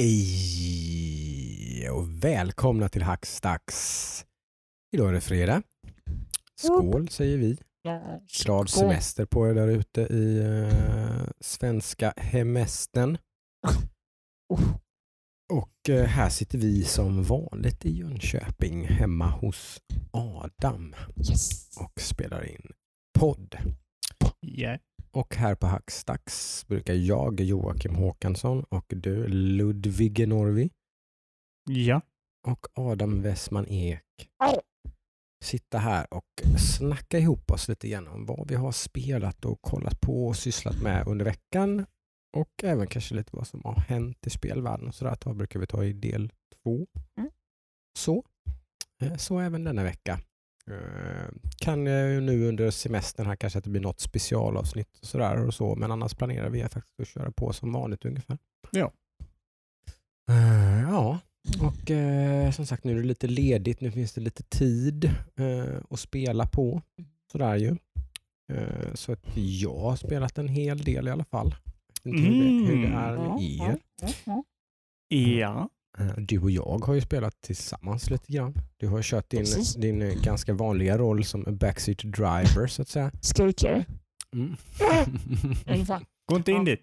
Hej och välkomna till Hackstacks. Idag är det fredag. Skål säger vi. Glad semester på er där ute i uh, svenska hemestern. Och uh, här sitter vi som vanligt i Jönköping hemma hos Adam Yes. och spelar in podd. Yeah. Och här på Hackstacks brukar jag, Joakim Håkansson och du, Ludvig Norvi Ja. och Adam Westman Ek sitta här och snacka ihop oss lite grann om vad vi har spelat och kollat på och sysslat med under veckan. Och även kanske lite vad som har hänt i spelvärlden och sådär. Det brukar vi ta i del två. Mm. Så. Eh, Så även denna vecka. Eh, Kan eh, nu under semestern här kanske att det blir något specialavsnitt och sådär och så. Men annars planerar vi faktiskt att köra på som vanligt ungefär. Ja. Eh, Ja, och eh, som sagt nu är det lite ledigt. Nu finns det lite tid att spela på. Sådär ju. Så att jag har spelat en hel del i alla fall. Inte hur, det, hur det är med er. Ja. Eh, Du och jag har ju spelat tillsammans lite grann. Du har kört din, Precis. din eh, ganska vanliga roll som backseat driver så att säga. Skrikare. Mm. Ungefär. Gå inte in dit.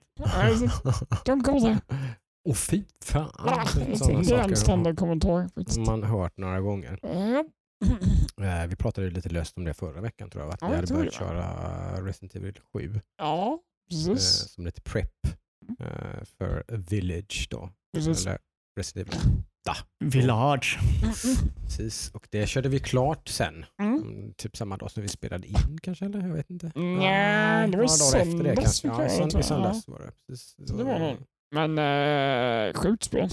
De kommer där. Åh fy fan. Det är en saker standard kommentar har man hört några gånger. Ja. Eh, Vi pratade lite löst om det förra veckan tror jag. Att vi jag hade börjat köra Resident Evil 7 Ja, precis. som lite prep eh, för Village då. precis. Eller Resident Evil. Village. Precis. Och det körde vi klart sen. Mm. Mm, Typ samma dag som vi spelade in kanske eller? Jag vet inte. Nja, det var i söndags Ja, i söndags var det. Precis. Det var det. Men äh, sjukt spel.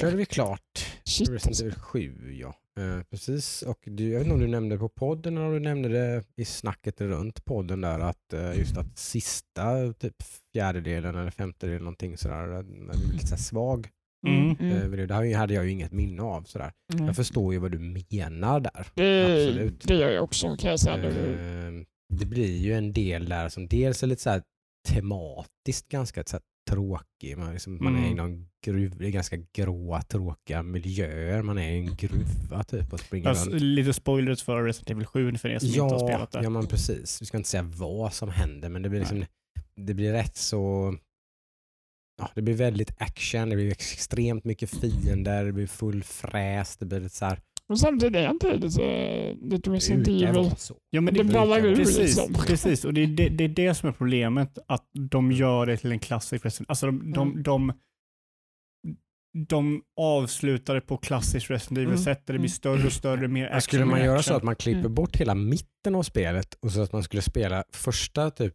Körde vi klart Shit Resident. Evil 7 ja. Eh, precis. Och du, jag vet inte om du nämnde det på podden eller om du nämnde det i snacket runt podden där att eh, just att sista typ fjärdedelen eller femtedelen någonting sådär, eh, när det blir lite så svag. Mm. eh, video. Det här hade jag ju inget minne av sådär. Mm. Jag förstår ju vad du menar där. Det, Absolut. det gör jag också kan jag säga. nu. Eh, det blir ju en del där som dels är lite så tematiskt ganska så tråkig. Man, liksom, man är i Mm. någon gruv, det är ganska gråa tråkiga miljöer. Man är i en gruva typ och springer Alltså, runt. lite spoilers för Resident Evil 7 för er som inte har spelat det. ja men precis. Vi ska inte säga vad som händer men det blir liksom det blir rätt så Ja, det blir väldigt action, det blir extremt mycket fiender, det blir full fräs, det blir lite så här... Men samtidigt är inte det lite, lite Det Resident Evil. så. Ja, men Det det, ballar ur precis, liksom. precis. Och det är det, det är det som är problemet. Att de gör det till en klassisk Resident Alltså de, de, Mm. de, de avslutar det på klassiskt Resident Mm. Evil-sätt där det blir större och större, mer action. Skulle man göra action. så att man klipper Mm. bort hela mitten av spelet och så att man skulle spela första typ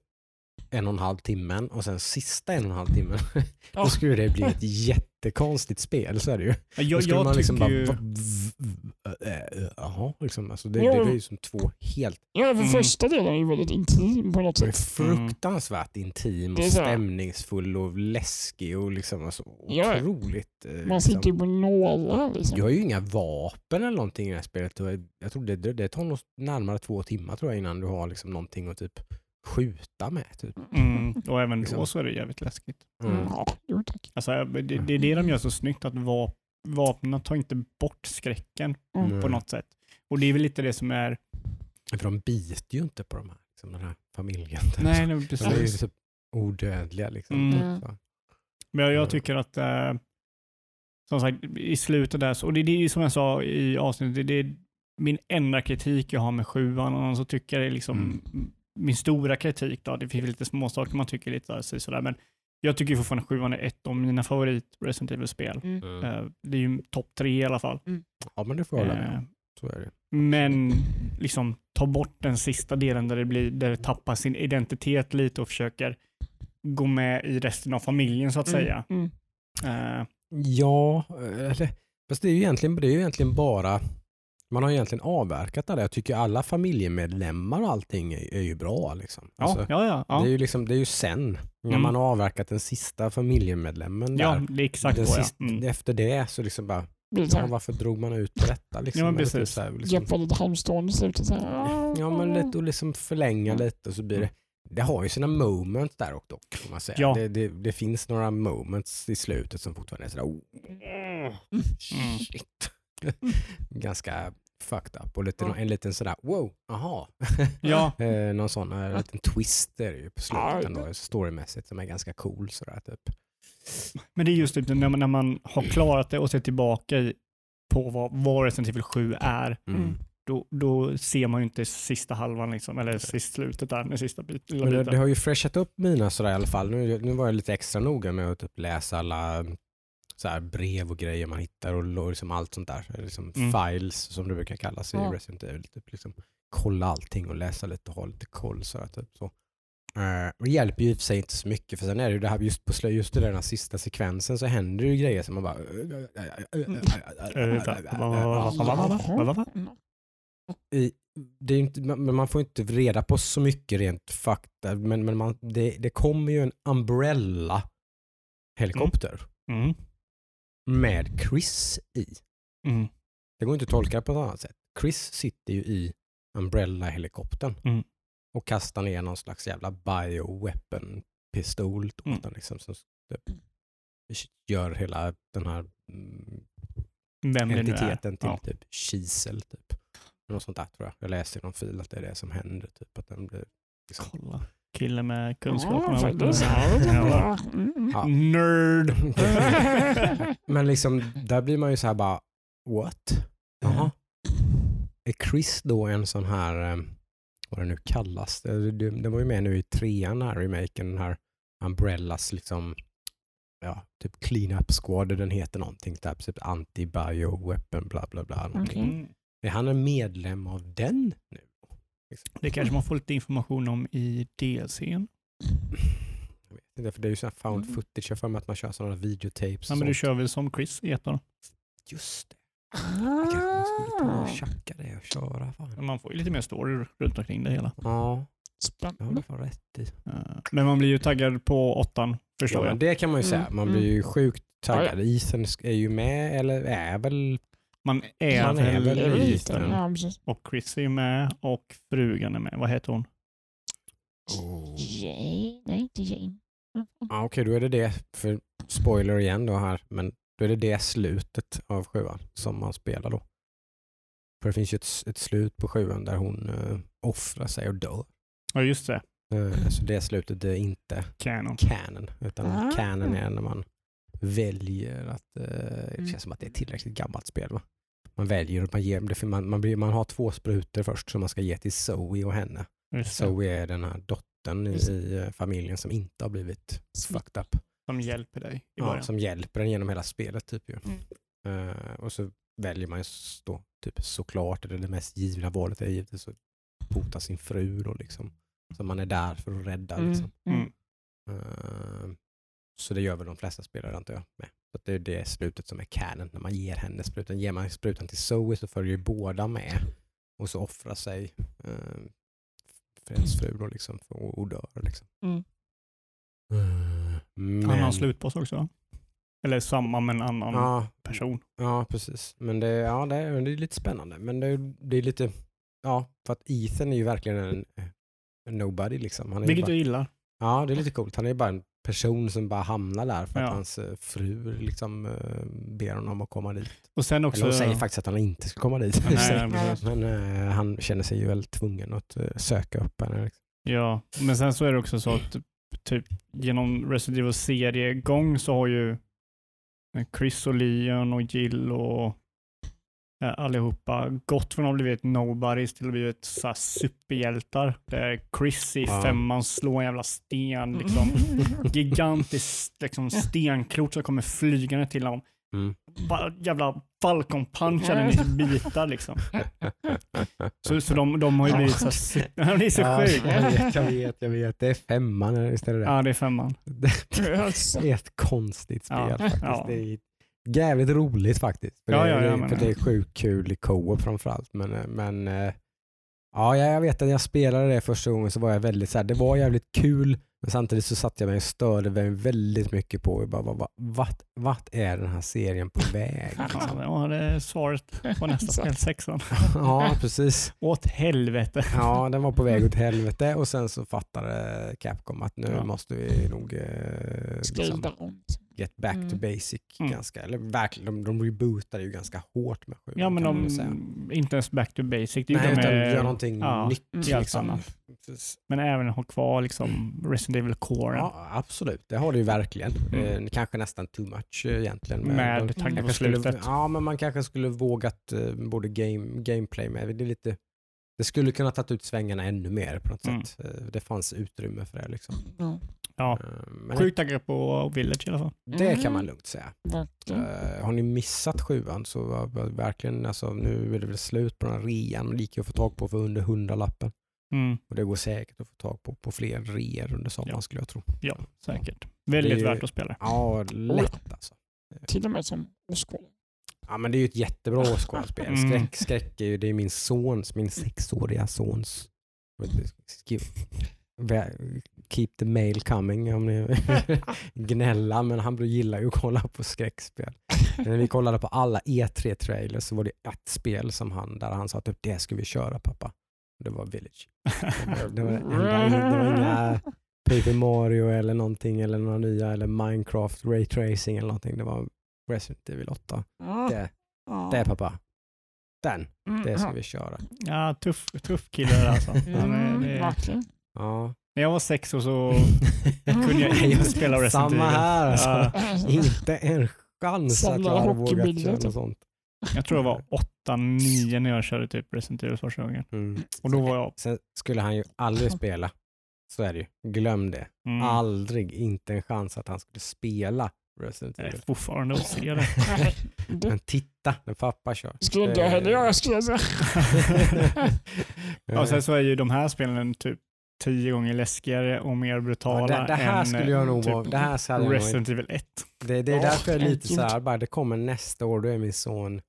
en och en halv timmen och sen sista en och en halv timmen. Ja. Då skulle det bli ett jättekonstigt spel, så är det ju. Ja, Då Jag, skulle jag man liksom bara, ju... äh, äh, Jaha, liksom. alltså det, Ja. det blir ju som två helt Ja, för Mm. första delen är ju väldigt intim på något det är sätt. fruktansvärt intim och Det är stämningsfull och läskig och liksom alltså, Ja. otroligt. eh, Man sitter ju på nålar liksom. Jag har ju inga vapen eller någonting i det här spelet. och Jag tror det, det, det tar nog närmare två timmar tror jag innan du har liksom någonting att typ skjuta med. Typ. Mm, och även Liksom. då så är det jävligt läskigt. Mm. Mm. Alltså, det, det är det de gör så snyggt, att vap, vapnen tar inte bort skräcken Mm. på något sätt. Och det är väl lite det som är... För de biter ju inte på de här, liksom, den här familjen. typ. Nej, nej de är ju precis. typ odödliga. Liksom. Mm. Så. Men jag, Mm. jag tycker att, eh, som sagt, i slutet där, så, och det, det är ju som jag sa i avsnittet, det, det är min enda kritik jag har med sjuan, och så tycker jag det är liksom Mm. Min stora kritik då, det finns lite små saker man tycker lite så- sådär, men jag tycker fortfarande sjuan är ett av mina favorit Resident Evil-spel. Mm. Mm. Eh, det är ju topp tre i alla fall. Ja men det får jag hålla med Eh, om. Så är det. Men liksom ta bort den sista delen där det, blir, där det tappar sin identitet lite och försöker gå med i resten av familjen så att säga. Mm. Eh, Ja, eller, fast det är ju egentligen, det är ju egentligen bara man har egentligen avverkat det. Jag tycker alla familjemedlemmar och allting är, är ju bra. Liksom. ja, Alltså, ja, ja. ja. Det, är ju liksom, det är ju sen, när Mm. man har avverkat den sista familjemedlemmen Ja, där. det är exakt den så ja. sista, Mm. Efter det så liksom bara, ja, varför drog man ut på detta? Liksom, Ja, men typ precis. så här, liksom, Jeppe lite halvstående. Så här, Ja men lite och liksom förlänga Mm. lite och så blir det det har ju sina moments där och dock. Får man säga. Ja. Det, det, det finns några moments i slutet som fortfarande är sådär, oh, Mm. shit. Ganska fucked up och lite, en liten sådär, wow, aha. Ja, eh, någon sån eh, liten twist är det ju på slutet ändå, storymässigt som är ganska cool. Sådär, typ. men det är just typ när man, när man har klarat det och ser tillbaka i, på vad, vad Resident Evil 7 är, Mm. då, då ser man ju inte sista halvan, liksom, eller sist slutet där, den sista bit, lilla Men det, biten. det har ju freshat upp mina sådär i alla fall. Nu, nu var jag lite extra noga med att typ läsa alla så här brev och grejer man hittar och liksom allt sånt där. Liksom mm. Files som det brukar kallas i ja. Resident Evil. Typ liksom, kolla allting och läsa lite och ha lite koll. Så här, typ, så. Uh, det hjälper ju i och för sig inte så mycket för sen är det ju det här just på slö, just i den här sista sekvensen så händer det ju grejer som man bara... Det är inte, man, man får inte reda på så mycket rent fakta men, men man, det, det kommer ju en umbrella helikopter. Mm. Mm med Chris i. Mm. Det går inte att tolka på något annat sätt. Chris sitter ju i umbrella-helikoptern Mm. och kastar ner någon slags jävla bioweapon-pistol åt Mm. den liksom, som typ, gör hela den här mm, Vem entiteten till Ja. typ kisel. Typ. Något sånt där tror jag. Jag läste i någon fil att det är det som händer. Typ, att den blir, liksom. Kolla. Kille med Ja, kunskaperna. faktiskt. Ja. Mm. Ja. Nerd. Men liksom, där blir man ju så här bara, what? Jaha. Är Chris då en sån här, eh, vad det nu kallas, det var ju med nu i trean här remaken, den här Umbrellas liksom, ja, typ clean up squad, den heter någonting, typ, typ anti-bio weapon, bla bla bla. någonting. Mm. Är han en medlem av den nu? Det kanske man får lite information om i DLCn. Jag vet inte, för det är ju så här found Mm. footage, jag för mig att man kör sådana videotapes. Ja, men du kör väl som Chris i ettan? Just det, jag kanske man skulle ta Ah. och tjacka det och köra. Fan. Men Man får ju lite mer story runt omkring det hela. Ja, det har Spännande. du rätt i. Men man blir ju taggad på åttan, förstår Ja, jag. det kan man ju säga. Mm, Man mm. blir ju sjukt taggad. Ethan är ju med, eller är väl... Man är, Man är väl är väl lite. lite. Ja. Och Chris är med och frugan är med. Vad heter hon? Jane? Nej, inte Jane. Ja, Okej, då är det det. För spoiler igen då här. Men då är det det slutet av sjuan som man spelar då. För det finns ju ett, ett slut på sjuan där hon uh, offrar sig och dör. Ja, just det. Eh, så det slutet är inte Canon. canon. Utan Ah. canon är när man väljer att... eh, det Mm. känns som att det är tillräckligt gammalt spel va? Man väljer och man ger, för man, man, blir, man har två sprutor först som man ska ge till Zoe och henne. Zoe är den här dottern i, i eh, familjen som inte har blivit fucked up. Som hjälper dig i Ja, början. som hjälper den genom hela spelet. Typ, ju. Mm. Eh, och så väljer man ju då, typ, såklart, eller det mest givna valet är givetvis att bota sin fru. Då, liksom. Så man är där för att rädda. Mm. Liksom. Mm. Eh, så det gör väl de flesta spelare antar jag med. Så att det är det slutet som är canon när man ger henne sprutan. Ger man sprutan till Zoe så följer ju båda med och så offrar sig för ens fru då liksom och, och dör. Liksom. Mm. Eh, men, Annan slutboss också? Eller samma men annan Ja, person? ja, precis. Men det, ja, det, är, det är lite spännande. Men det, det är lite, ja, för att Ethan är ju verkligen en, en nobody liksom. Han är ju Vilket bara, du gillar. Ja, det är lite coolt. Han är ju bara en person som bara hamnar där för Ja. att hans eh, fru liksom eh, ber honom att komma dit. Och sen också... Eller hon säger faktiskt att han inte ska komma dit. Nej. Men eh, han känner sig ju väl tvungen att eh, söka upp henne. Liksom. Ja, men sen så är det också så att typ genom Resident Evil seriegång så har ju Chris och Leon och Jill och allihopa gått från att ha blivit nobodies till att bli ett så här superhjältar. Där Chris i Ja. femman slår en jävla sten, liksom gigantiskt liksom, stenklot som kommer flygande till honom. Mm. Bara jävla falcon punchar den i bitar liksom. Så, så de, de har ju blivit så här, Han är så Ja, sjuk. Jag vet, jag vet, jag vet. Det är femman istället. Ja, det är femman. Det är ett konstigt spel Ja, faktiskt. ja. Det är jävligt roligt faktiskt. För, Ja, det, ja, ja, men för det- är sjukt kul i co-op framförallt. Men, eh, men eh, ja, jag vet att jag spelade det första gången så var jag väldigt så här, det var jävligt kul Men samtidigt så satt jag mig och störde mig väldigt mycket på och bara, vad- vart, vart är den här serien på väg? Liksom. Ja, det är svaret på nästa spel, sexan. Ja, precis. Åt helvete. Ja, den var på väg åt helvete och sen så fattade Capcom att nu Ja. måste vi nog eh, liksom, om. Get back to Mm. basic. Mm. Ganska, eller verkligen, de, de rebootar ju ganska hårt med sjuan. Ja, men de, inte ens back to basic. Det Nej, de utan är- gör någonting ja, nytt. Mm. Liksom. Precis. Men även ha kvar liksom Resident Evil Core Ja, absolut, det har det ju verkligen. Mm. Eh, kanske nästan too much eh, egentligen. med de- tanke på kanske skulle, slutet. Ja, men man kanske skulle vågat eh, både game, gameplay med. Det, är lite, det skulle kunna tagit ut svängarna ännu mer på något Mm. sätt. Det fanns utrymme för det. Liksom. Ja, Ja, Eh, Men sjukt taggad på Village i alla fall. det kan man lugnt säga. verkligen. Eh, har ni missat sjuan så var, var verkligen, alltså, nu är det väl slut på den här rean. Men det gick ju att få tag på för under 100 lappen. Mm. Och det går säkert att få tag på på fler reor under sommaren Ja. skulle jag tro. Ja, säkert. Väldigt ju- värt att spela. Ja, lätt alltså. Till och med som åskådare. Ja men det är ju ett jättebra skådespel. Mm. Skräck, skräck är ju, det är min sons, min sexåriga sons Keep the mail coming om ni gnälla men han gillar ju att kolla på skräckspel. När vi kollade på alla E3-trailers så var det ett spel som han, där han sa att det ska vi köra pappa. Det var Village. Det var, det enda, det var inga Paper Mario eller någonting eller några nya eller Minecraft Ray Tracing eller någonting. Det var Resident Evil 8. Ja. Det, Ja. det pappa. Den, Mm, det ska ja. vi köra. Ja, tuff, tuff kille alltså. Är, Mm, det, verkligen. Ja. när jag var sex år så kunde jag inte spela Resident Samma Evil. här alltså. Inte en chans att Samla jag hade vågat köra typ. något sånt. jag tror jag var åtta, nio när jag körde typ Resident Evil första gången. Mm. Och då var jag... Sen skulle han ju aldrig spela. Så är det ju. Glöm det. Mm, Aldrig, inte en chans att han skulle spela Resident jag är Evil. fortfarande att se det. Nej, det Men titta när pappa kör. skulle inte jag heller göra skulle jag säga. Och sen så är ju de här spelen typ tio gånger läskigare och mer brutala Ja, det, det här än skulle jag nog typ vara, det här Resident Evil 1. det, det är Åh, därför jag är lite så här, bara det kommer nästa år, då är min son,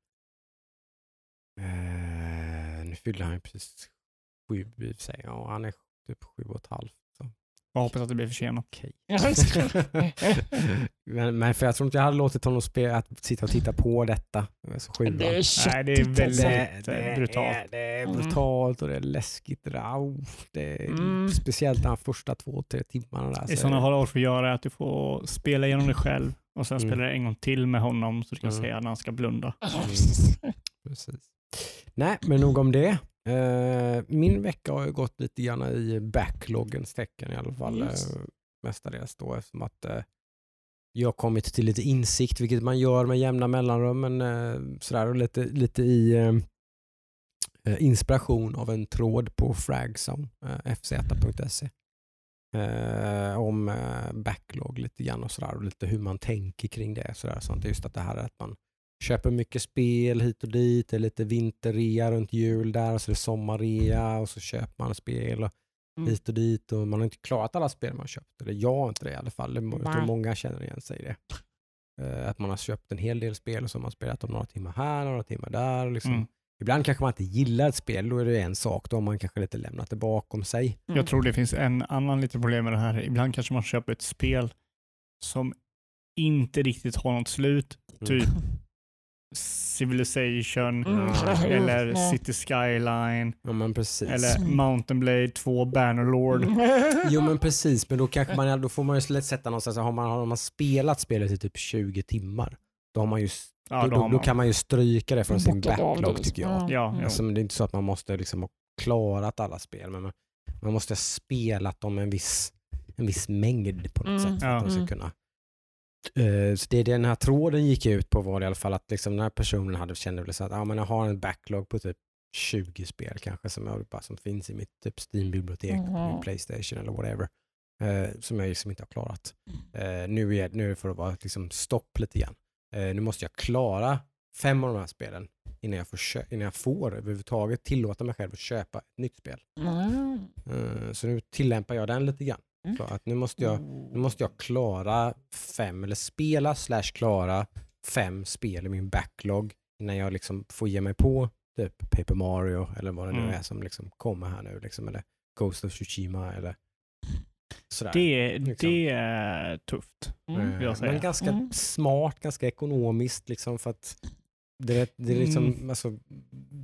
eh, nu fyller han ju precis sju i och han är typ sju och ett halvt. Så. Jag hoppas att det blir försenat. Okej. men, men för jag tror inte jag hade låtit honom spela, att sitta och titta på detta. Alltså sjuan. Det är Nej, det är väldigt- alltså. det, det brutalt. Är, det är Mm. brutalt och det är läskigt. Det, är, Mm. Speciellt de första två, tre timmarna. Där, Det så sådana har du får göra är att du får spela igenom det själv och sen Mm. spela det en gång till med honom så du kan Mm. säga när han ska blunda. Ja, precis. Precis. Nej, men nog om det. Eh, min vecka har ju gått lite grann i backloggens tecken i alla fall. Yes. Uh, mestadels då eftersom att eh, jag har kommit till lite insikt, vilket man gör med jämna mellanrum, men eh, sådär och lite, lite i eh, eh, inspiration av en tråd på Fragzone, eh, fz.se. Eh, om eh, backlog lite grann och sådär och lite hur man tänker kring det. Sådär. Så inte just att det här är att man köper mycket spel hit och dit, det är lite vinterrea runt jul där och så är det sommarrea och så köper man spel och Mm. hit och dit och man har inte klarat alla spel man har köpt. Eller jag har inte det i alla fall. Det- Jag tror många känner igen sig i det. Eh, Att man har köpt en hel del spel och så har man spelat om några timmar här, några timmar där. och Liksom. Mm. Ibland kanske man inte gillar ett spel, då är det en sak. Då har man kanske lite lämnat det bakom sig. Mm. Jag tror det finns en annan lite problem med det här. Ibland kanske man köper ett spel som inte riktigt har något slut. Mm. Civilization Mm. eller Ja. City Skyline Ja men precis. eller Mm. Mountain Blade 2 Bannerlord. Jo men precis, men då, kanske man, då får man ju lätt sätta någonstans, har man, har man spelat spelet i typ 20 timmar, då, har man ju, Ja, då, då har då man- kan man ju stryka det från sin backlog tycker jag. Ja, Mm. Alltså, men det är inte så att man måste liksom ha klarat alla spel, men man, man måste ha spelat dem en viss, en viss mängd på något Mm. sätt. För att de ska Mm. kunna. Eh, så det den här tråden gick ut på var i alla fall att liksom den här personen hade kände väl så att ah, men jag har en backlog på typ 20 spel kanske som, jag, bara, som finns i mitt typ Steam-bibliotek, min Playstation eller whatever. eh, som jag liksom inte har klarat. Eh, nu, är, nu är det för att vara liksom stopp lite grann. Eh, nu måste jag klara fem av de här spelen innan jag får, innan jag får överhuvudtaget tillåta mig själv att köpa ett nytt spel. Mm. Eh, så nu tillämpar jag den lite grann. Mm. Så Att nu, måste jag, nu måste jag klara fem, eller spela slash klara fem spel i min backlog innan jag liksom får ge mig på typ Paper Mario eller vad det nu Mm. är som liksom kommer här nu. Liksom, eller Ghost of Tsushima eller Sådär. Det, liksom. det är tufft. Mm. Men ganska Mm. smart, ganska ekonomiskt liksom för att det, det är liksom, Mm. alltså,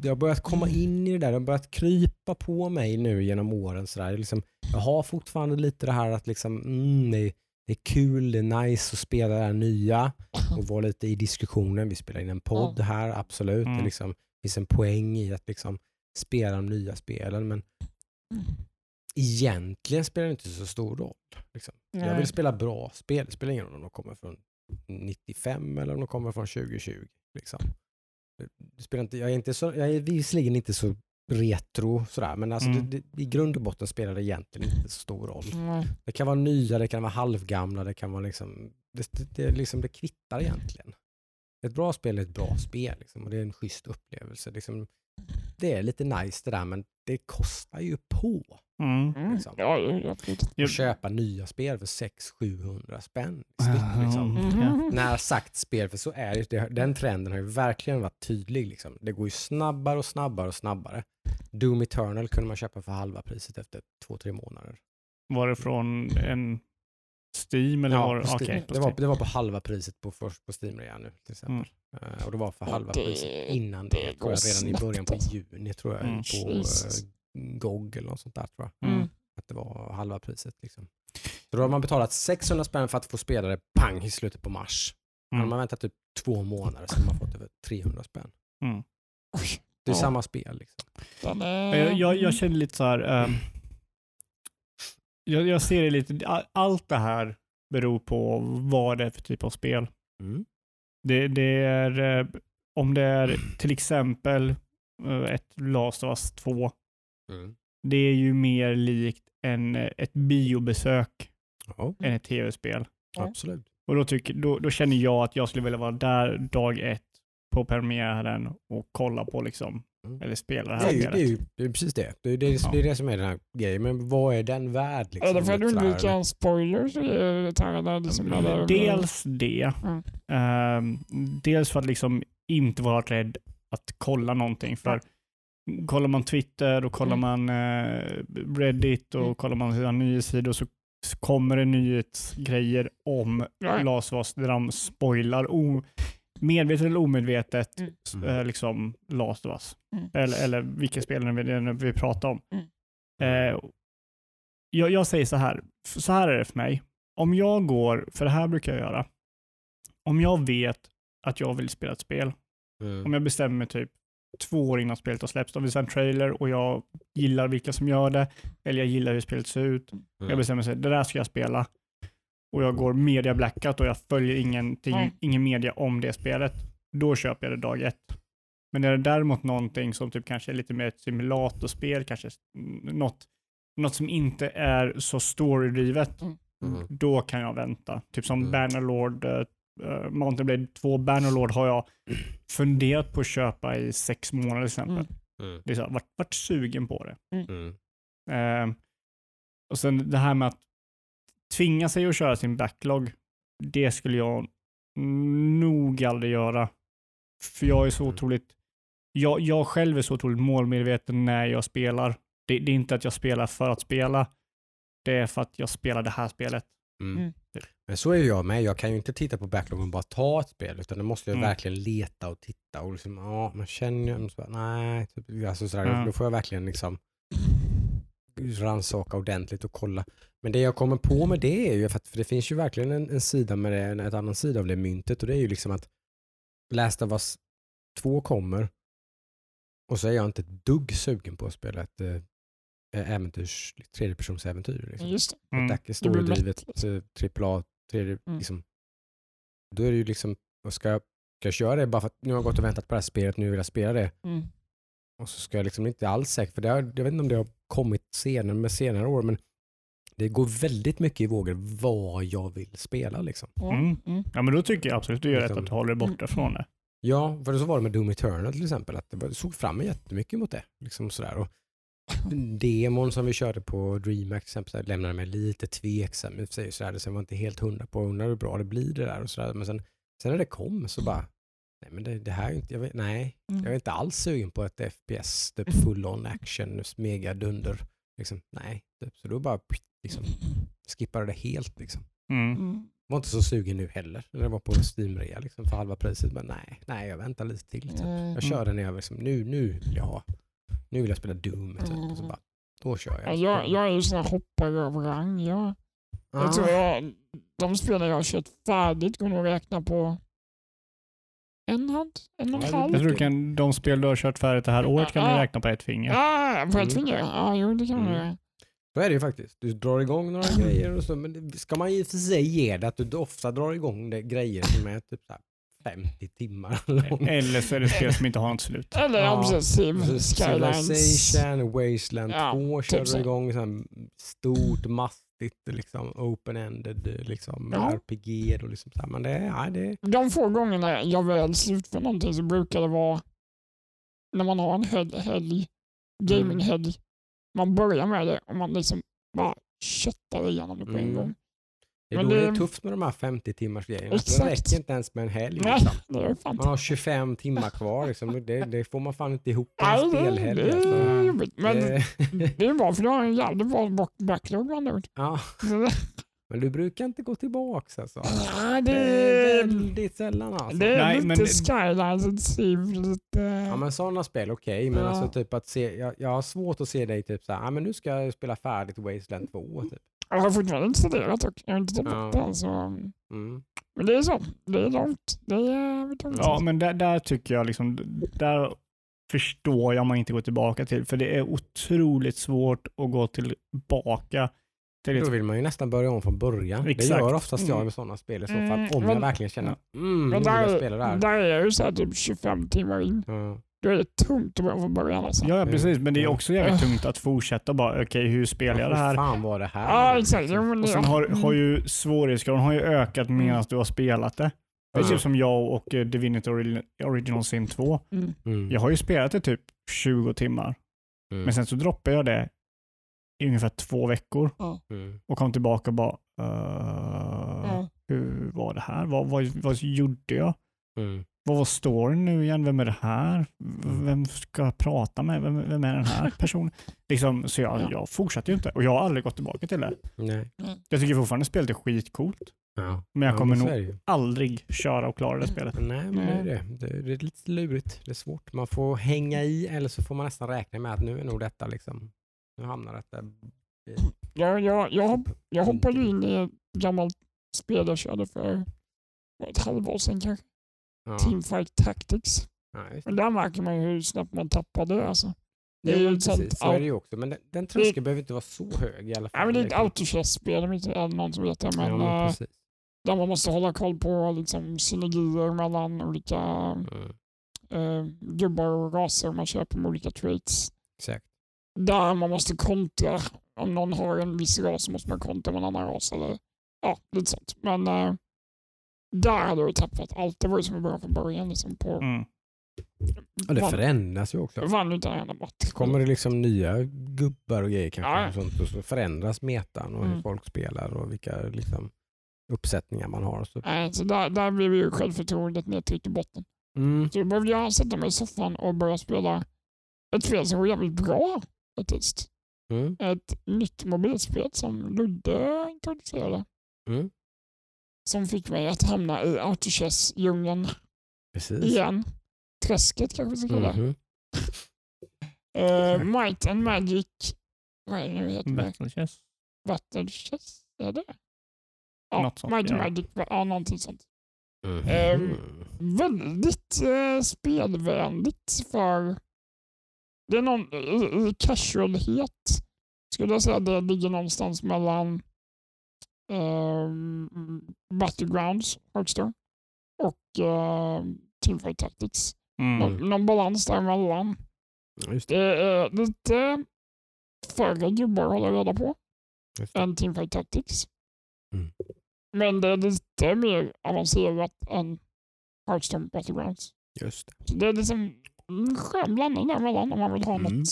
jag har börjat komma in i det där, det har börjat krypa på mig nu genom åren. Sådär. Liksom, jag har fortfarande lite det här att liksom, mm, det, är, det är kul, det är nice att spela det här nya och vara lite i diskussionen. Vi spelar in en podd här, absolut. Mm. Det liksom, finns en poäng i att liksom, spela de nya spelen men egentligen spelar det inte så stor roll. Liksom. Jag vill spela bra spel. Det spelar ingen roll om de kommer från 95 eller om de kommer från 2020. Liksom. Det spelar inte, jag, är inte så, jag är visserligen inte så retro sådär, men alltså Mm. det, det, i grund och botten spelar det egentligen inte så stor roll. Nej. Det kan vara nya, det kan vara halvgamla, det kan vara liksom, det, det, det, liksom, det kvittar egentligen. Ett bra spel är ett bra spel liksom, och det är en schysst upplevelse. Liksom, det är lite nice det där, men det kostar ju på Mm. Mm. Liksom. Ja, ja, ja, köpa nya spel för 600-700 spänn. snitt, Liksom. Mhm. När sagt spel, för så är det, den trenden har ju verkligen varit tydlig. Liksom. Det går ju snabbare och snabbare och snabbare. Doom Eternal kunde man köpa för halva priset efter två, tre månader. Var det från en Steam eller var på Steam. på det, var, det var på halva priset på, på Steam redan nu till exempel. Eh, och det var för Ja, halva det- priset innan det det, redan i början på juni tror jag, Mm. på uh, GOG eller något sånt där tror jag. Mm. Att det var halva priset. Liksom. Så då har man betalat 600 spänn för att få spela det pang i slutet på mars. Mm. Hade man väntat typ två månader så hade man fått det för 300 spänn. Mm. Det är Ja. samma spel. Liksom. Jag, jag, jag känner lite så här. ehm, jag, jag ser det lite, all- allt det här beror på vad det är för typ av spel. Mm. Det, det är, eh, om det är till exempel eh, ett Last of Us 2, Mm. det är ju mer likt en, ett biobesök Ja, än ett tv-spel. Ja. absolut. Och då, tycker, då, då känner jag att jag skulle vilja vara där dag ett på premiären och kolla på liksom, Mm. eller spela det Det här är, ju, det, är ju, det är precis det. Det är det, Ja. det är det som är den här grejen. Men vad är den värd? Liksom, Är det för att undvika eller? en spoiler så är det här liksom... eller- Dels det. Mm. Ehm, dels för att liksom inte vara rädd att kolla någonting. För kollar man Twitter och kollar Mm. man eh, Reddit och Mm. kollar man nyhetssidor så så kommer det nyhetsgrejer om Ja. Där de spoilar o, medvetet eller omedvetet Mm. Mm. eh, liksom Last of Us. Mm. Eller, eller vilka spel vi, det vi pratar om. Mm. Eh, jag, jag säger så här, så här är det för mig. Om jag går, för det här brukar jag göra, om jag vet att jag vill spela ett spel, Mm. om jag bestämmer mig typ två år innan spelet har släppts, de visar en trailer och jag gillar vilka som gör det, eller jag gillar hur spelet ser ut. Jag Mm. bestämmer mig, det där ska jag spela. Och jag går media blackout och jag följer ingenting, Mm. ingen media om det spelet. Då köper jag det dag ett. Men är det däremot någonting som typ kanske är lite mer ett simulatorspel, kanske något, något som inte är så storydrivet, Mm. Mm. då kan jag vänta. Typ som Mm. Bannerlord, uh, Mountain Blade 2 Bannerlord har jag funderat på att köpa i sex månader till exempel. Mm. Mm. Det är så, här, varit, varit sugen på det. Mm. Eh, och sen det här med att tvinga sig att köra sin backlog, det skulle jag nog aldrig göra. För jag är så Mm. otroligt, jag, jag själv är så otroligt målmedveten när jag spelar. Det, det är inte att jag spelar för att spela, det är för att jag spelar det här spelet. Mm. Mm. Men så är jag med. Jag kan ju inte titta på backloggen och bara ta ett spel, utan det måste jag Mm. verkligen leta och titta och liksom, ja, man känner ju, nej, typ, alltså sådär, Ja. då får jag verkligen liksom rannsaka ordentligt och kolla. Men det jag kommer på med det är ju, för, att, för det finns ju verkligen en, en sida med det, en, en annan sida av det myntet och det är ju liksom att Last of Us 2 kommer och så är jag inte ett dugg sugen på att spela ett äh, äventyrs, tredjepersonsäventyr. Liksom. Just det. Mm. Ett Det blir storydrivet eh, trippel tredje, Mm. liksom. Då är det ju liksom, ska, jag, ska jag köra det bara för att nu har jag gått och väntat på det här spelet, nu vill jag spela det. Mm. Och så ska jag liksom inte alls säkert, för det har, jag vet inte om det har kommit senare med senare år, men det går väldigt mycket i vågor vad jag vill spela liksom. Ja. Mm. Mm. Ja, men då tycker jag absolut du gör rätt Liksom- att du håller dig borta från det. Ja, för så var det med Doom Eternal till exempel, att det såg fram jättemycket mot det. Liksom sådär. Och demon som vi körde på DreamHack till exempel lämnade mig lite tveksam i och för sig. Så sen var jag inte helt hundra på undrar hur bra det blir det där och sådär. Men sen, sen när det kom så bara, nej men det, det här är inte, jag vet, nej, Mm. jag är inte alls sugen på ett FPS, typ full on action, mega dunder. Liksom, nej, typ. så då bara liksom, skippade det helt. Liksom. Mm. Mm. Var inte så sugen nu heller när det var på Steam-rea liksom, för halva priset. Men nej, nej, jag väntar lite till. Typ. Mm. Jag kör den när jag liksom, nu, nu vill jag ha. Nu vill jag spela Doom. Typ. Och så Mm. bara, då kör Ja, jag. jag, jag är ju sån här hoppare över rang. Jag, Ah. jag tror jag, de spelen jag har kört färdigt går nog att räkna på en hand, en och en halv. Jag tror du kan, de spel du har kört färdigt det här året kan du Ja. räkna på ett finger. Ja, på ett Mm. finger. Ja, jo, det kan man Mm. göra. Så är det ju faktiskt. Du drar igång några Mm. grejer och så. Men det ska man och för sig ge det att du ofta drar igång det, grejer som är typ så här 50 timmar långa. Eller så är det spel som inte har något slut. Eller Ja, Precis, Skylines. Civilization, Wasteland Ja, 2 typ kör så. du igång så här stort, mastigt, liksom, open-ended liksom, Ja. RPG. Och liksom, så här. Men det, är- ja, det, De få gångerna jag väl slutför någonting så brukar det vara när man har en helg, helg gaminghelg. Man börjar med det och man liksom bara köttar igenom det på en Mm. gång. Det är Men då det det- är tufft med de här 50 timmars grejerna. Det räcker inte ens med en helg. Nej, Liksom. det är fan Man har 25 timmar kvar. Liksom. Det, det får man fan inte ihop på en Nej, det, spelhelg. alltså. Men Det- det är bra för du har en jävligt bra back- backlog ord. ja, men du brukar inte gå tillbaks alltså. Nej, Det det är väldigt sällan alltså. det är Nej, lite men- Skylines, lite. Ja men sådana spel okej, men Ja. alltså typ att se, jag, jag har svårt att se dig typ såhär, ah, men nu ska jag spela färdigt Wasteland 2. Typ. Jag har fortfarande installerat dock. Jag har inte tagit Ja. det. Så... Mm. Men det är så. Det är långt. Det är tungt. Ja, men där, där tycker jag liksom, där förstår jag man inte går tillbaka till. För det är otroligt svårt att gå tillbaka till Då vill man ju nästan börja om från början. Det Exakt. gör oftast jag Mm. med sådana spel i så fall. Mm, Om men- jag verkligen känner, mm, Men jag där, spela det här. där är ju så här typ 25 timmar in. Ja. Då är det tungt att börja från början. Alltså. Ja, ja, precis. Men det är Mm. också jävligt tungt att fortsätta bara, okej, hur spelar jag det Vad här? fan var det här? Ja, exakt. Och sen har, Mm. har ju svårighetsgraden har ju ökat medan du har spelat det. Det är typ som jag och eh, Divinity Ori- Original Sin 2. Mm. Mm. Jag har ju spelat det typ 20 timmar, Mm. men sen så droppade jag det i ungefär två veckor Mm. och kom tillbaka och bara, uh, hur var det här? Vad, vad, vad gjorde jag? Mm. Vad var storyn nu igen? Vem är det här? Vem ska jag prata med? Vem, vem är den här personen? liksom, så jag, Ja. jag fortsatte ju inte och jag har aldrig gått tillbaka till det. Nej. Jag tycker fortfarande spelet är skitcoolt, Ja. men jag Ja, kommer så nog aldrig köra och klara det spelet. Nej, men det är det. det. Det är lite lurigt. Det är svårt. Man får hänga i eller så får man nästan räkna med att nu är nog detta liksom, nu hamnar detta i Jag, jag, jag, hopp, jag Mm. hoppade in i ett gammalt spel jag körde för ett halvår sedan kanske. Ja. Teamfight Tactics. Ja, det. Men där märker man ju hur snabbt man tappar det. Alltså. Det är Jo, ju ett sånt precis, så är det ju också. Men den, den tröskeln behöver inte vara så hög i alla fall. Ja, men det är ett liksom. autochess-spel, om inte det någon som vet det. Men, ja, precis. där man måste hålla koll på liksom, synergier mellan olika Mm, eh, gubbar och raser man köper med olika traits. exakt. Där man måste kontra. Om någon har en viss ras så måste man kontra med en annan ras. Eller, ja, lite sånt. Men eh, där hade jag tappat allt. Det var ju som att börja från början. Liksom, på, Mm. Ja, det förändras ju också. vann utan en enda match. Kommer det liksom nya gubbar och grejer kanske Ja. och sånt och så förändras metan och hur Mm. folk spelar och vilka liksom, uppsättningar man har. och Så. Nej, så där, där blev ju självförtroendet nedtryckt i botten. Mm. Så då behövde jag sätta mig i soffan och börja spela ett spel som var jävligt bra faktiskt. Mm. Ett nytt mobilspel som Ludde introducerade. Mm. Som fick mig att hamna i autochess-djungeln igen. Träsket kanske vi ska kalla det. Mhm. Eh, Might and Magic, vad är det nu heter det? Battle Chess. Battle Chess? Är det? Ja, Något sånt, Might ja. Magic, ja någonting sånt. Mhm. Ehm, Väldigt eh, spelvänligt för det är någon i, i casualhet skulle jag säga det ligger någonstans mellan um, Battlegrounds, Hearthstone och uh, Teamfight Tactics. Mm. Någon, någon balans däremellan. Just det. Det är lite färre gubbar att hålla reda på än Teamfight Tactics. Mm. Men det är lite mer avancerat än Hearthstone Battlegrounds. Just det. Så det är liksom en skön blandning däremellan om man vill ha Mm. något.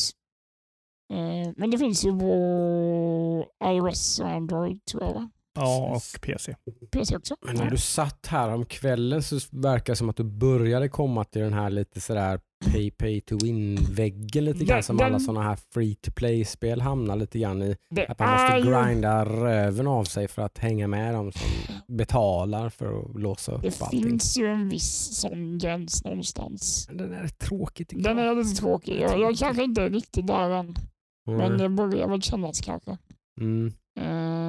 Eh, men det finns ju på iOS och Android tror jag? Ja, och PC. PC också. Men när du satt här om kvällen så verkar det som att du började komma till den här lite sådär pay, pay to win-väggen lite grann Den- som den- alla sådana här free to play-spel hamnar lite grann i. Det Att man måste ju, grinda röven av sig för att hänga med dem som betalar för att låsa upp det allting. finns ju en viss sån gräns någonstans. Men Den är tråkig tycker Den jag. är lite tråkig. Jag, jag kanske inte är riktigt där än, men Mm. det börjar väl kännas kanske. Mm. Eh,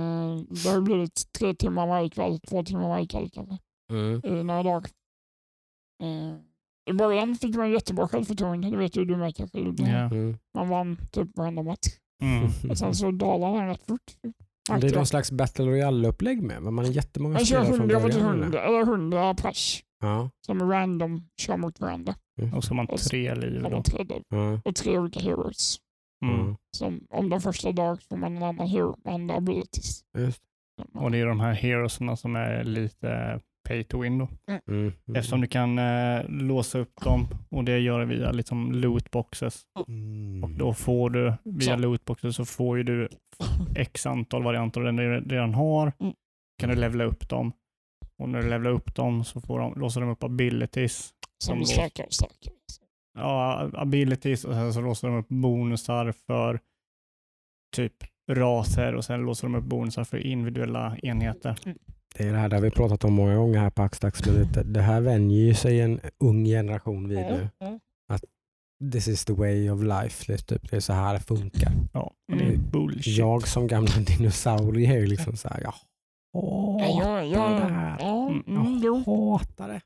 det har blivit tre timmar varje kväll, två timmar varje kväll kanske, Mm. i några dagar. Eh, I början fick man jättebra självförtroende, det vet ju du med kanske. Ja. Mm. Man vann typ varenda match. Mm. Och sen så dalade den rätt fort. Men Det är någon slags Battle Royale-upplägg med. men Man är jättemånga Man kör spelare från 100 mot början. eller? 100, eller 100 pers Ja. som random kör mot varandra. Och så har man tre liv Och, då. de tre, och tre olika heroes. Mm. Mm. Som, om den första dag får man en annan hero med andra abilities. Just. Och det är de här heroesna som är lite pay to win då. Mm. Mm. Eftersom du kan eh, låsa upp dem och det gör du via liksom lootboxes. Mm. Och då får du via Så. lootboxes så får ju du x antal varianter av den du redan har. Mm. Kan du levla upp dem. Och när du levlar upp dem så får de, låser de upp abilities. Som blir starkare och starkare. Ja, abilities och sen så låser de upp bonusar för typ raser och sen låser de upp bonusar för individuella enheter. Det är det här där vi pratat om många gånger här på Axdags, det, det här vänjer ju sig en ung generation vid nu. Mm. This is the way of life. Det är, typ, det är så här det funkar. Ja, det är Mm. bullshit. Jag som gamla dinosaurie är ju liksom så här, jag Ja, ja, hatar ja, det här. ja, Mm, mm, jo. Hatar det.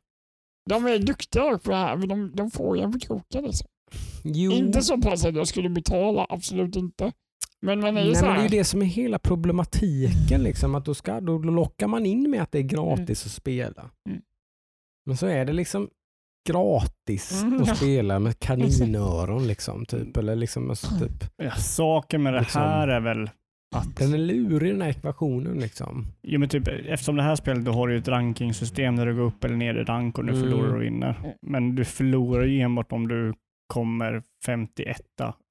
De är duktiga på det här, men de, de får en på kroken. Liksom. Jo. Inte så pass att jag skulle betala, absolut inte. Men man är ju Nej, så men det är här. ju det som är hela problematiken. Liksom, att då, ska, då lockar man in med att det är gratis att spela. Mm. Men så är det liksom gratis Mm, ja. att spela med kaninöron. Liksom, typ. Eller liksom, alltså, typ. Ja, saken med det Liksom- här är väl att Den är lurig den här ekvationen. Liksom. Jo, men typ, eftersom det här spelet då har du ett rankingsystem där du går upp eller ner i rank och du Mm. förlorar och vinner. Men du förlorar ju enbart om du kommer 51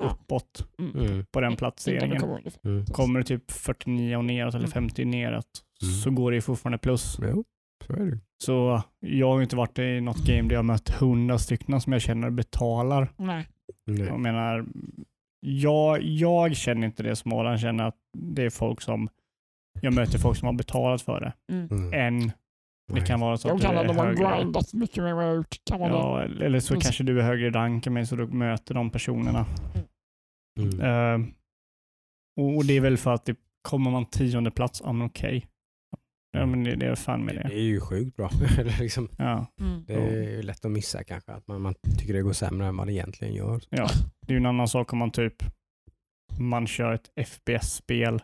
uppåt Mm. Mm. på den Inte placeringen. Mm. Kommer du typ 49 och neråt eller Mm. 50 neråt Mm. så går det ju fortfarande plus. Jo, så är det. Så jag har ju inte varit i något game där jag har mött 100 stycken som jag känner betalar. Nej. Nej. Jag menar, jag, jag känner inte det som Adam känner att det är folk som jag möter folk som har betalat för det. Mm. Mm. Än det kan vara så De att kan du är de högre. grindat mycket mer. Kan man? Ja, eller så Precis. kanske du är högre i rank än mig så du möter de personerna. Mm. Och, och det är väl för att det, kommer man tionde plats, ja men okej. Ja men det, det är fan med Det det. är ju sjukt bra. Liksom, Ja, Mm. det är ju lätt att missa kanske. Att man, man tycker det går sämre än vad det egentligen gör. ja. Det är ju en annan sak om man typ man kör ett FPS-spel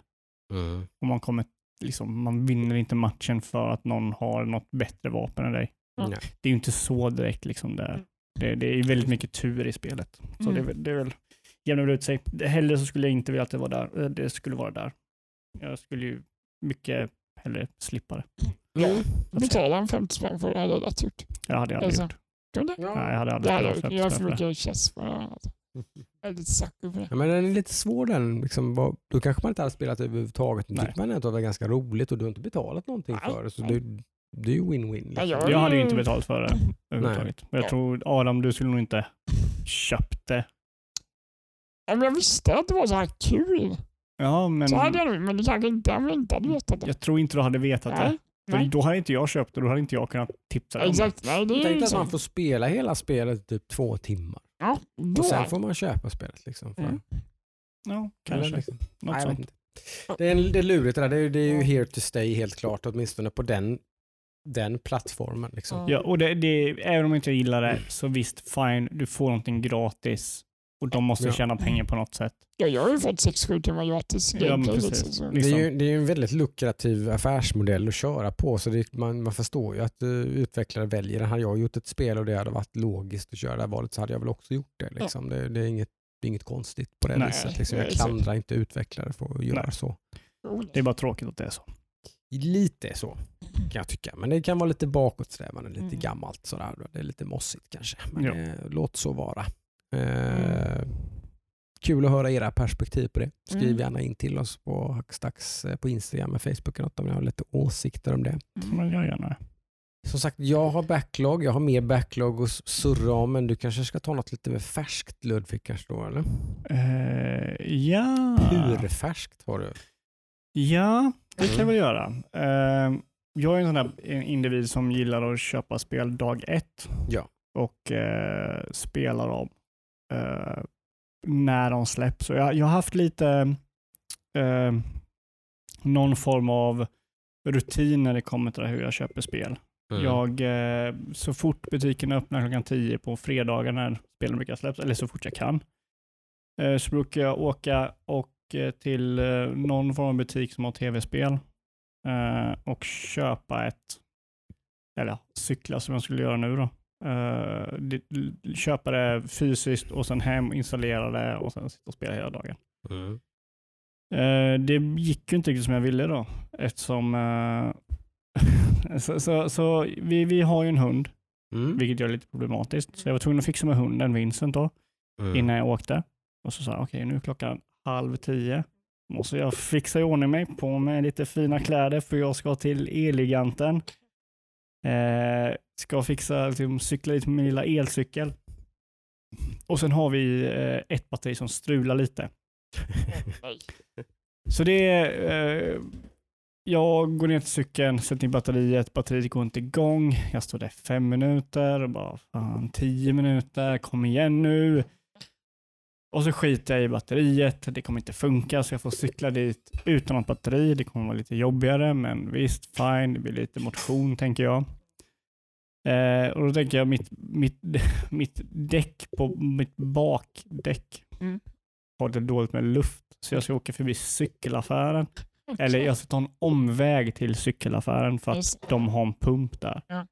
Mm. och man kommer liksom, man vinner inte matchen för att någon har något bättre vapen än dig. Nej. Det är ju inte så direkt liksom där. Mm. Det, det är väldigt mycket tur i spelet. Så Mm. det, är väl- det är väl, jämnar ut sig. Hellre så skulle jag inte vilja att det var där. Eh, Det skulle vara där. Jag skulle ju mycket hellre slippa det. Mm. Betala en 50 spänn för det hade jag lätt gjort. Det hade jag aldrig Alltså, gjort. Kunde? Ja. Nej, jag hade aldrig jag spelat gjort. Jag har för för det. mycket chess för. Alltså. Jag är lite sucker på det. Ja, men den är lite svår den. Liksom, vad- då kanske man inte hade spelat överhuvudtaget. Då tycker man ändå att det var ganska roligt och du har inte betalat någonting Nej. för det. Så Nej. det, det är ju win-win. Liksom. Ja, jag- Jag hade ju inte betalt för det Mm. överhuvudtaget. Men jag Ja. tror Adam, du skulle nog inte köpt det. Om jag visste att det var så här kul Ja, men så hade jag nog, men det kanske inte, om inte hade vetat det. jag tror inte du hade vetat det. Nej, För nej. då hade inte jag köpt det, då hade inte jag kunnat tipsa dig det. Exakt, nej det är Tänk att man får spela hela spelet i typ två timmar. Ja, då. Och sen får man köpa spelet. Liksom, för, Mm. Ja, kanske. Liksom. Något Nej, sånt. Det, är, en- det är lurigt det där. Det är, det är ju here to stay helt klart. Åtminstone på den, den plattformen. Liksom. Ja, och det, det, även om jag inte gillar det, så visst, fine, du får någonting gratis och de måste Ja. tjäna pengar på något sätt. Ja, jag har ju fått 6-7 timmar gratis Ja, precis. liksom. Det är, Liksom. ju, det är ju en väldigt lukrativ affärsmodell att köra på så det, man, man förstår ju att uh, utvecklare väljer det. Hade jag gjort ett spel och det hade varit logiskt att köra det här valet så hade jag väl också gjort det. Liksom. Det, det, är inget, det är inget konstigt på det Nej, viset. Liksom. Jag klandrar inte utvecklare för att göra Nej. så. Det är bara tråkigt att det är så. Lite så kan jag tycka. Men det kan vara lite bakåtsträvande, lite Mm. gammalt sådär. Det är lite mossigt kanske. Men Ja. eh, låt så vara. Eh, kul att höra era perspektiv på det. Skriv Mm. gärna in till oss på Hackstacks eh, på Instagram och Facebook eller något om ni har lite åsikter om det. Men jag gärna. Som sagt, jag har backlog. Jag har mer backlog att surra om, men du kanske ska ta något lite mer färskt Ludvig kanske då, eller? Eh, ja. Hur färskt har du? Ja, det kan jag Mm. väl göra. Eh, jag är en sån där individ som gillar att köpa spel dag ett Ja. och eh, spela dem eh, när de släpps. Jag, jag har haft lite eh, någon form av rutin när det kommer till hur jag köper spel. Mm. Jag, eh, så fort butiken öppnar klockan 10 på fredagar när spelen brukar släppas, eller så fort jag kan, eh, så brukar jag åka och, eh, till eh, någon form av butik som har tv-spel och köpa ett, eller cykla som jag skulle göra nu då. Det, köpa det fysiskt och sen hem, installera det och sen sitta och spela hela dagen. Mm. Eh, det gick ju inte riktigt som jag ville då eftersom eh, så, så, så vi, vi har ju en hund, Mm. vilket gör det lite problematiskt. Så jag var tvungen att fixa med hunden, Vincent då, Mm. innan jag åkte. Och så sa jag, okej nu är klockan halv tio. Måste jag fixa i ordning mig på med lite fina kläder för jag ska till Elgiganten. Eh, ska fixa, liksom, cykla lite med min lilla elcykel. Och sen har vi eh, ett batteri som strular lite. Så det är, eh, jag går ner till cykeln, sätter in batteriet, batteriet går inte igång. Jag står där fem minuter och bara, fan, tio minuter, kom igen nu. Och så skiter jag i batteriet, det kommer inte funka så jag får cykla dit utan något batteri. Det kommer vara lite jobbigare, men visst, fine, det blir lite motion tänker jag. Eh, och då tänker jag mitt, mitt, mitt däck på mitt bakdäck Mm. har lite dåligt med luft, så jag ska åka förbi cykelaffären. Eller jag ska ta en omväg till cykelaffären för att Just- de har en pump där. Ja.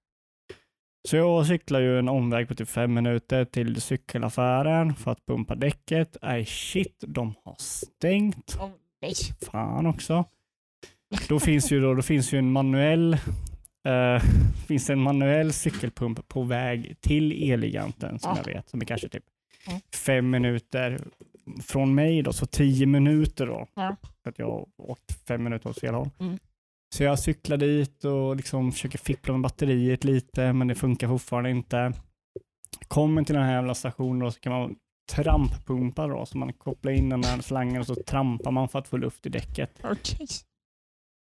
Så jag cyklar ju en omväg på typ fem minuter till cykelaffären för att pumpa däcket. Nej shit, de har stängt. Nej. Fan också. Då finns ju, då, då finns ju en manuell eh, finns en manuell cykelpump på väg till Elgiganten som Ah. jag vet, som är kanske typ Mm. fem minuter från mig då, så tio minuter då. Ja. För att jag har åkt fem minuter åt fel håll. Mm. Så jag cyklar dit och liksom försöker fippla med batteriet lite, men det funkar fortfarande inte. Kommer till den här jävla stationen och så kan man tramppumpa då, så man kopplar in den här slangen och så trampar man för att få luft i däcket. Okej.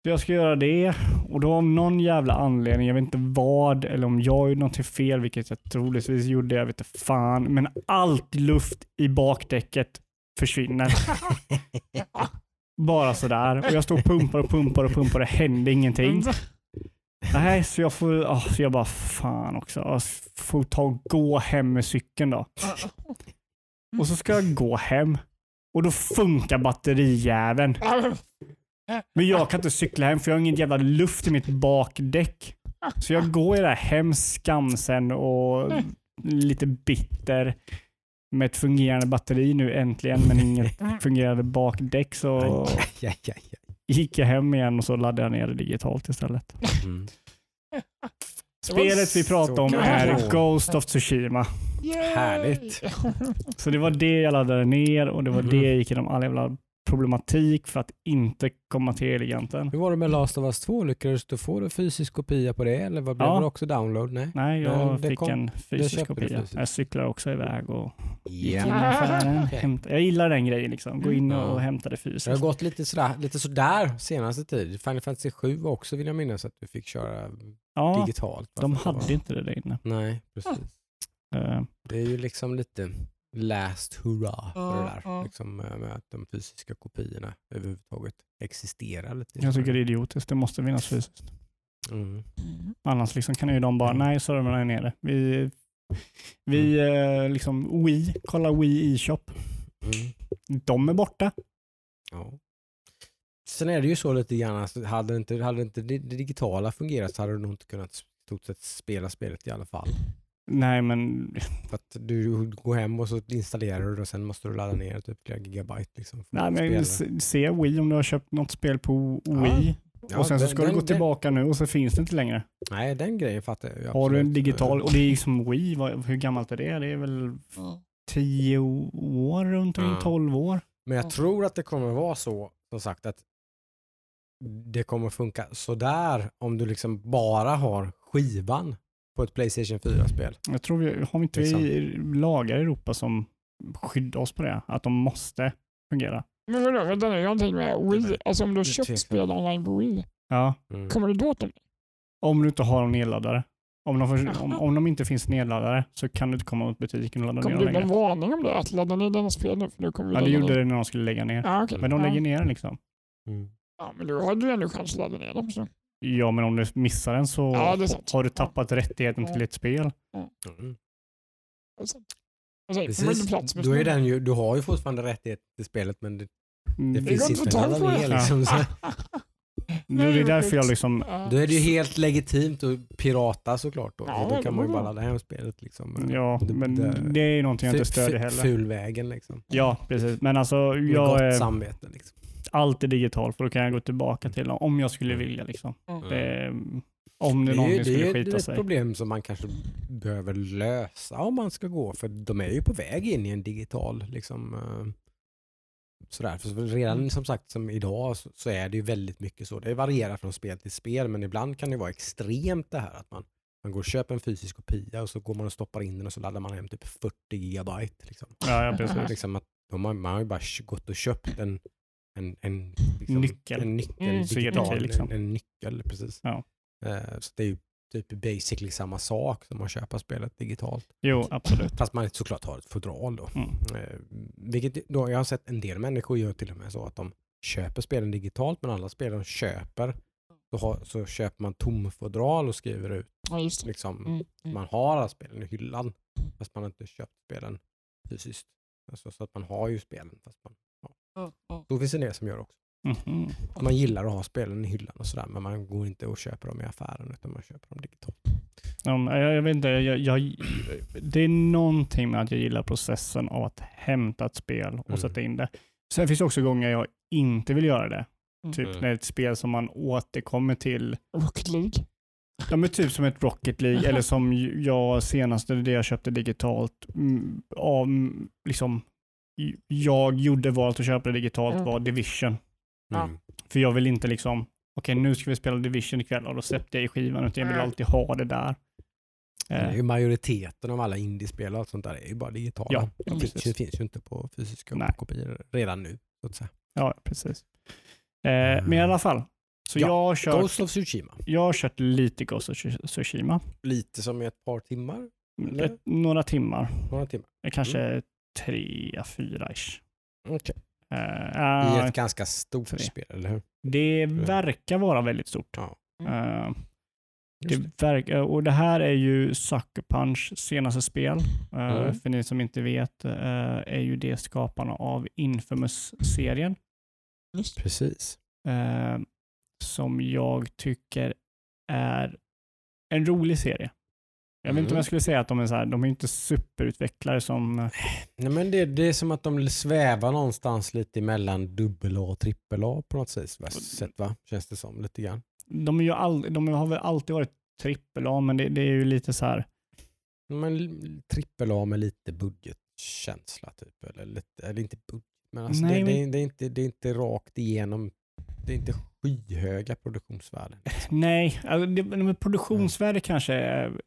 Så jag ska göra det och då av någon jävla anledning, jag vet inte vad, eller om jag gjorde något fel, vilket jag troligtvis gjorde, jag vet inte fan, men allt luft i bakdäcket försvinner. Bara sådär. Och jag står och pumpar och pumpar och pumpar och det händer ingenting. Nej, så jag får, ah, så jag bara fan också, jag får ta och gå hem med cykeln då. Och så ska jag gå hem och då funkar batterijäveln. Men jag kan inte cykla hem för jag har ingen jävla luft i mitt bakdäck. Så jag går ju där hem skamsen och lite bitter med ett fungerande batteri nu äntligen men inget fungerande bakdäck så Aj, aj, aj, aj. gick jag hem igen och så laddade jag ner det digitalt istället. Mm. Spelet vi pratar om är. Ghost of Tsushima. Yay! Härligt. Så det var det jag laddade ner och det var Mhm. det jag gick igenom all jävla problematik för att inte komma till Eleganten. Hur var det med Last of Us 2? Lyckades du få en fysisk kopia på det eller vad blev Ja. det också download? Nej. Nej, jag det fick kom- en fysisk kopia. fysiskt. Jag cyklar också iväg och gick in i Ja. affären. Hämta- Jag gillar den grejen liksom. Gå in Ja. och hämta det Det har fysiskt. gått lite sådär, lite sådär senaste tid. Final Fantasy 7 också vill jag minnas att du fick köra Ja, digitalt. de det hade var- inte det där inne. Nej, precis. Eh, Det är ju liksom lite last hurra för det Ja, där. ja. Liksom, eh, med att de fysiska kopiorna överhuvudtaget existerar. Lite. Jag tycker det är idiotiskt. Det måste finnas fysiskt. Mm. Mm. Annars liksom kan ju de bara, nej servrarna är nere. Vi, vi eh, liksom, Wii, kolla Wii e-shop. Mm. De är borta. Ja. Sen är det ju så lite grann, alltså, hade inte, hade inte det, det digitala fungerat så hade du nog inte kunnat stort sett spela spelet i alla fall. Nej men För att du går hem och så installerar du det och sen måste du ladda ner typ flera gigabyte. Liksom, för Nej, men se, Wii om du har köpt något spel på Wii Ja, och sen så den- ska du den- gå den- tillbaka nu och så finns det inte längre. Nej, den grejen fattar jag ju Har du en absolut. digital, och det är som Wii, vad, hur gammalt är det? Det är väl Ja. tio år, runt omkring Ja. 12 år. Men jag Ja. tror att det kommer vara så, som sagt, att det kommer funka sådär om du liksom bara har skivan på ett Playstation 4-spel. Jag tror vi, har vi inte Liksom. i lagar i Europa som skyddar oss på det? Att de måste fungera? Men vadå, den är ju någonting med Wii. Alltså om du har köpt spel online på Wii, Ja, Mm. kommer du då åt dem? om du inte har en nedladdare. Om de, får, om, om de inte finns nedladdare så kan du inte komma åt butiken och ladda ner Kommer dem det någon längre. varning om det? Att ladda ner denna spel nu? För nu kommer Ja, det gjorde ner. det när de skulle lägga ner. Ja, okej. Men de lägger ner den liksom. Mm. Ja, men då har du ändå chans att ladda ner dem. Så. Ja, men om du missar den så Ja, det har du tappat rättigheten till ett spel. Mm. Alltså, Precis. plats med Då är den ju, du har ju fortfarande rättighet till spelet men det, Mm, det Det finns inte på ner. det. Liksom. Så, det är därför jag liksom... Ja. då är det ju helt legitimt att pirata såklart. Då, Ja, då det kan man ju bara ladda hem spelet. Liksom. Ja, Det- men det- det är ju någonting jag inte stödjer heller. Fulvägen liksom. Ja, precis. Men alltså, Med jag gott är samvete. Liksom. Alltid digital för då kan jag gå tillbaka till om jag skulle vilja. Liksom. Mm. Det, om det, Det är någonting ju det skulle är skita ett sig. problem som man kanske behöver lösa om man ska gå. För de är ju på väg in i en digital liksom, eh, sådär. För redan Mm. som sagt som idag så, så är det ju väldigt mycket så. Det varierar från spel till spel men ibland kan det vara extremt det här att man, man går och köper en fysisk kopia och så går man och stoppar in den och så laddar man hem typ 40 gigabyte. Liksom. Ja, ja, precis. Liksom att, har, man har ju bara gått och köpt en, en, en, liksom, Nyckel. en nyckel, Mm. digital, CD, liksom. en, en nyckel precis. Ja. Eh, så det är ju typ basically samma sak som att köpa spelet digitalt. Jo, absolut. Fast man såklart har ett fodral då. Mm. Eh, vilket då, jag har sett en del människor gör till och med så att de köper spelen digitalt men alla spel de köper så, har, så köper man tomfodral och skriver ut Ja, just liksom, Mm. Mm. man har alla spelen i hyllan fast man har inte köpt spelen fysiskt. Alltså, så att man har ju spelen fast man. Då finns det en del som gör också. Mhm. Man gillar att ha spelen i hyllan och sådär men man går inte och köper dem i affären utan man köper dem digitalt. Ja, men jag, jag vet inte, jag, jag, det är någonting med att jag gillar processen av att hämta ett spel och Mm. sätta in det. Sen finns det också gånger jag inte vill göra det. Mm. Typ Mm. när det är ett spel som man återkommer till. Rocket League. Ja, men typ som ett Rocket League eller som jag senaste, det jag köpte digitalt. mm, Av, mm, liksom, jag gjorde valet att köpa det digitalt Mm. var Division. Mm. För jag vill inte liksom, okej nu ska vi spela Division ikväll och då släppte jag i skivan utan jag vill Mm. alltid ha det där. Det är Eh, ju majoriteten av alla indiespel och allt sånt där är ju bara digitala. Ja, ja, det, finns, ju inte på fysiska Nej. kopior redan nu. Så att säga. Ja, precis. Eh, men i alla fall. Så Ja, jag, har kört, Ghost of Tsushima. jag har kört lite Ghost of Tsushima. Lite som i ett par timmar? Ett, några timmar. några timmar. Eh, Kanske tre, fyra ish. Okej. Eh, I ett ganska stort tre. spel, eller hur? det verkar vara väldigt stort. Ja. Eh, Just det verkar, och det här är ju Sucker Punch senaste spel. Eh, Mm. För ni som inte vet eh, är ju det skaparna av Infamous-serien. Precis. eh, som jag tycker är en rolig serie. Jag vet inte om Mm. jag skulle säga att de är så här, de är inte superutvecklare som, Nej, men det, det är som att de svävar någonstans lite mellan dubbel A och trippel A på något sätt, sätt va? Känns det som lite grann. de, är ju all, de har väl alltid varit trippel A, men det, det är ju lite så här, Men trippel A med lite budgetkänsla typ. Eller, lite, eller inte budget, men alltså Nej, det, det, men- är, det, är inte, det är inte rakt igenom. Det är inte skyhöga produktionsvärden. nej, alltså det, produktionsvärde kanske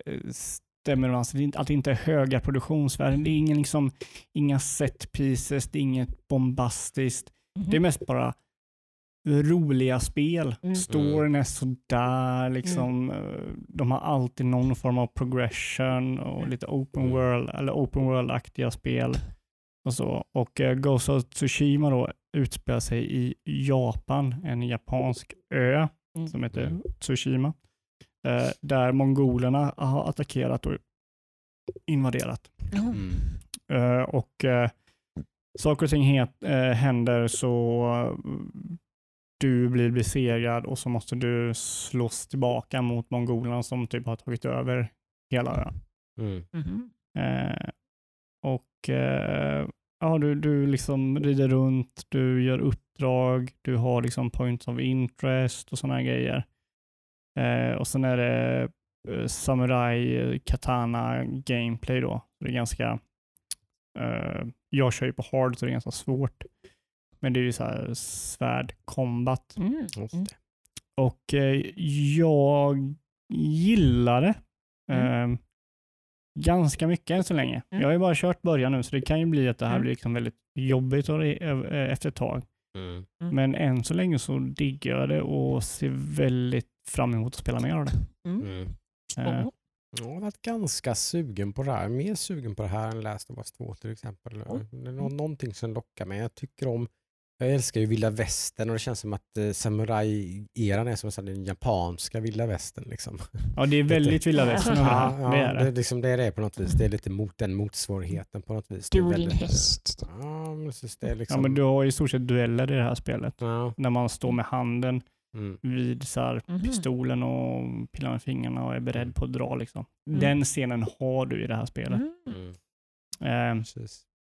eh, stämmer alltså, att det inte är höga produktionsvärden. Det är ingen, liksom, inga set pieces, det är inget bombastiskt. Det är mest bara roliga spel. Mm. Storyn är sådär, liksom. eh, De har alltid någon form av progression och lite open Mm. world, eller open world-aktiga spel. Och, så. och uh, Ghost of Tsushima då utspelar sig i Japan, en japansk ö Mm. som heter Mm. Tsushima. eh, där mongolerna har attackerat och invaderat. Mm. Eh, och uh, saker och ting het, eh, händer så eh, du blir besegrad och så måste du slåss tillbaka mot mongolerna som typ har tagit över hela ön. Mm. Mhm. Och eh, ja, du, du liksom rider runt, du gör uppdrag, du har liksom points of interest och sådana grejer. Eh, och sen är det eh, samurai eh, katana gameplay då. Det är ganska Eh, jag kör ju på hard så det är ganska svårt. Men det är ju så här svärd combat. Mm. Mm. Och eh, jag gillar det. Mm. Ganska mycket än så länge. Mm. Jag har ju bara kört början nu så det kan ju bli att det här Mm. blir liksom väldigt jobbigt efter ett tag. Mm. Mm. Men än så länge så diggar jag det och ser väldigt fram emot att spela mer av det. Mm. Mm. Eh, Ja. Jag har varit ganska sugen på det här. Mer sugen på det här än Last of Us 2 till exempel. Det är nå- någonting som lockar mig. Jag tycker om jag älskar ju vilda västern och det känns som att eh, samurai-eran är som den japanska vilda västern. Liksom. Ja, det är väldigt vilda västern Ja, ja, Det är det, det. liksom, det är det på något vis. Det är lite mot den motsvarigheten på något vis. Du är din väldigt, häst. Ja, men precis, det är liksom... Ja, men du har i stort sett dueller i det här spelet. Ja, När man står med handen mm, vid så här, Mhm. pistolen och pillar med fingrarna och är beredd på att dra. Liksom. Mm. Den scenen har du i det här spelet. Mm. mm, Eh.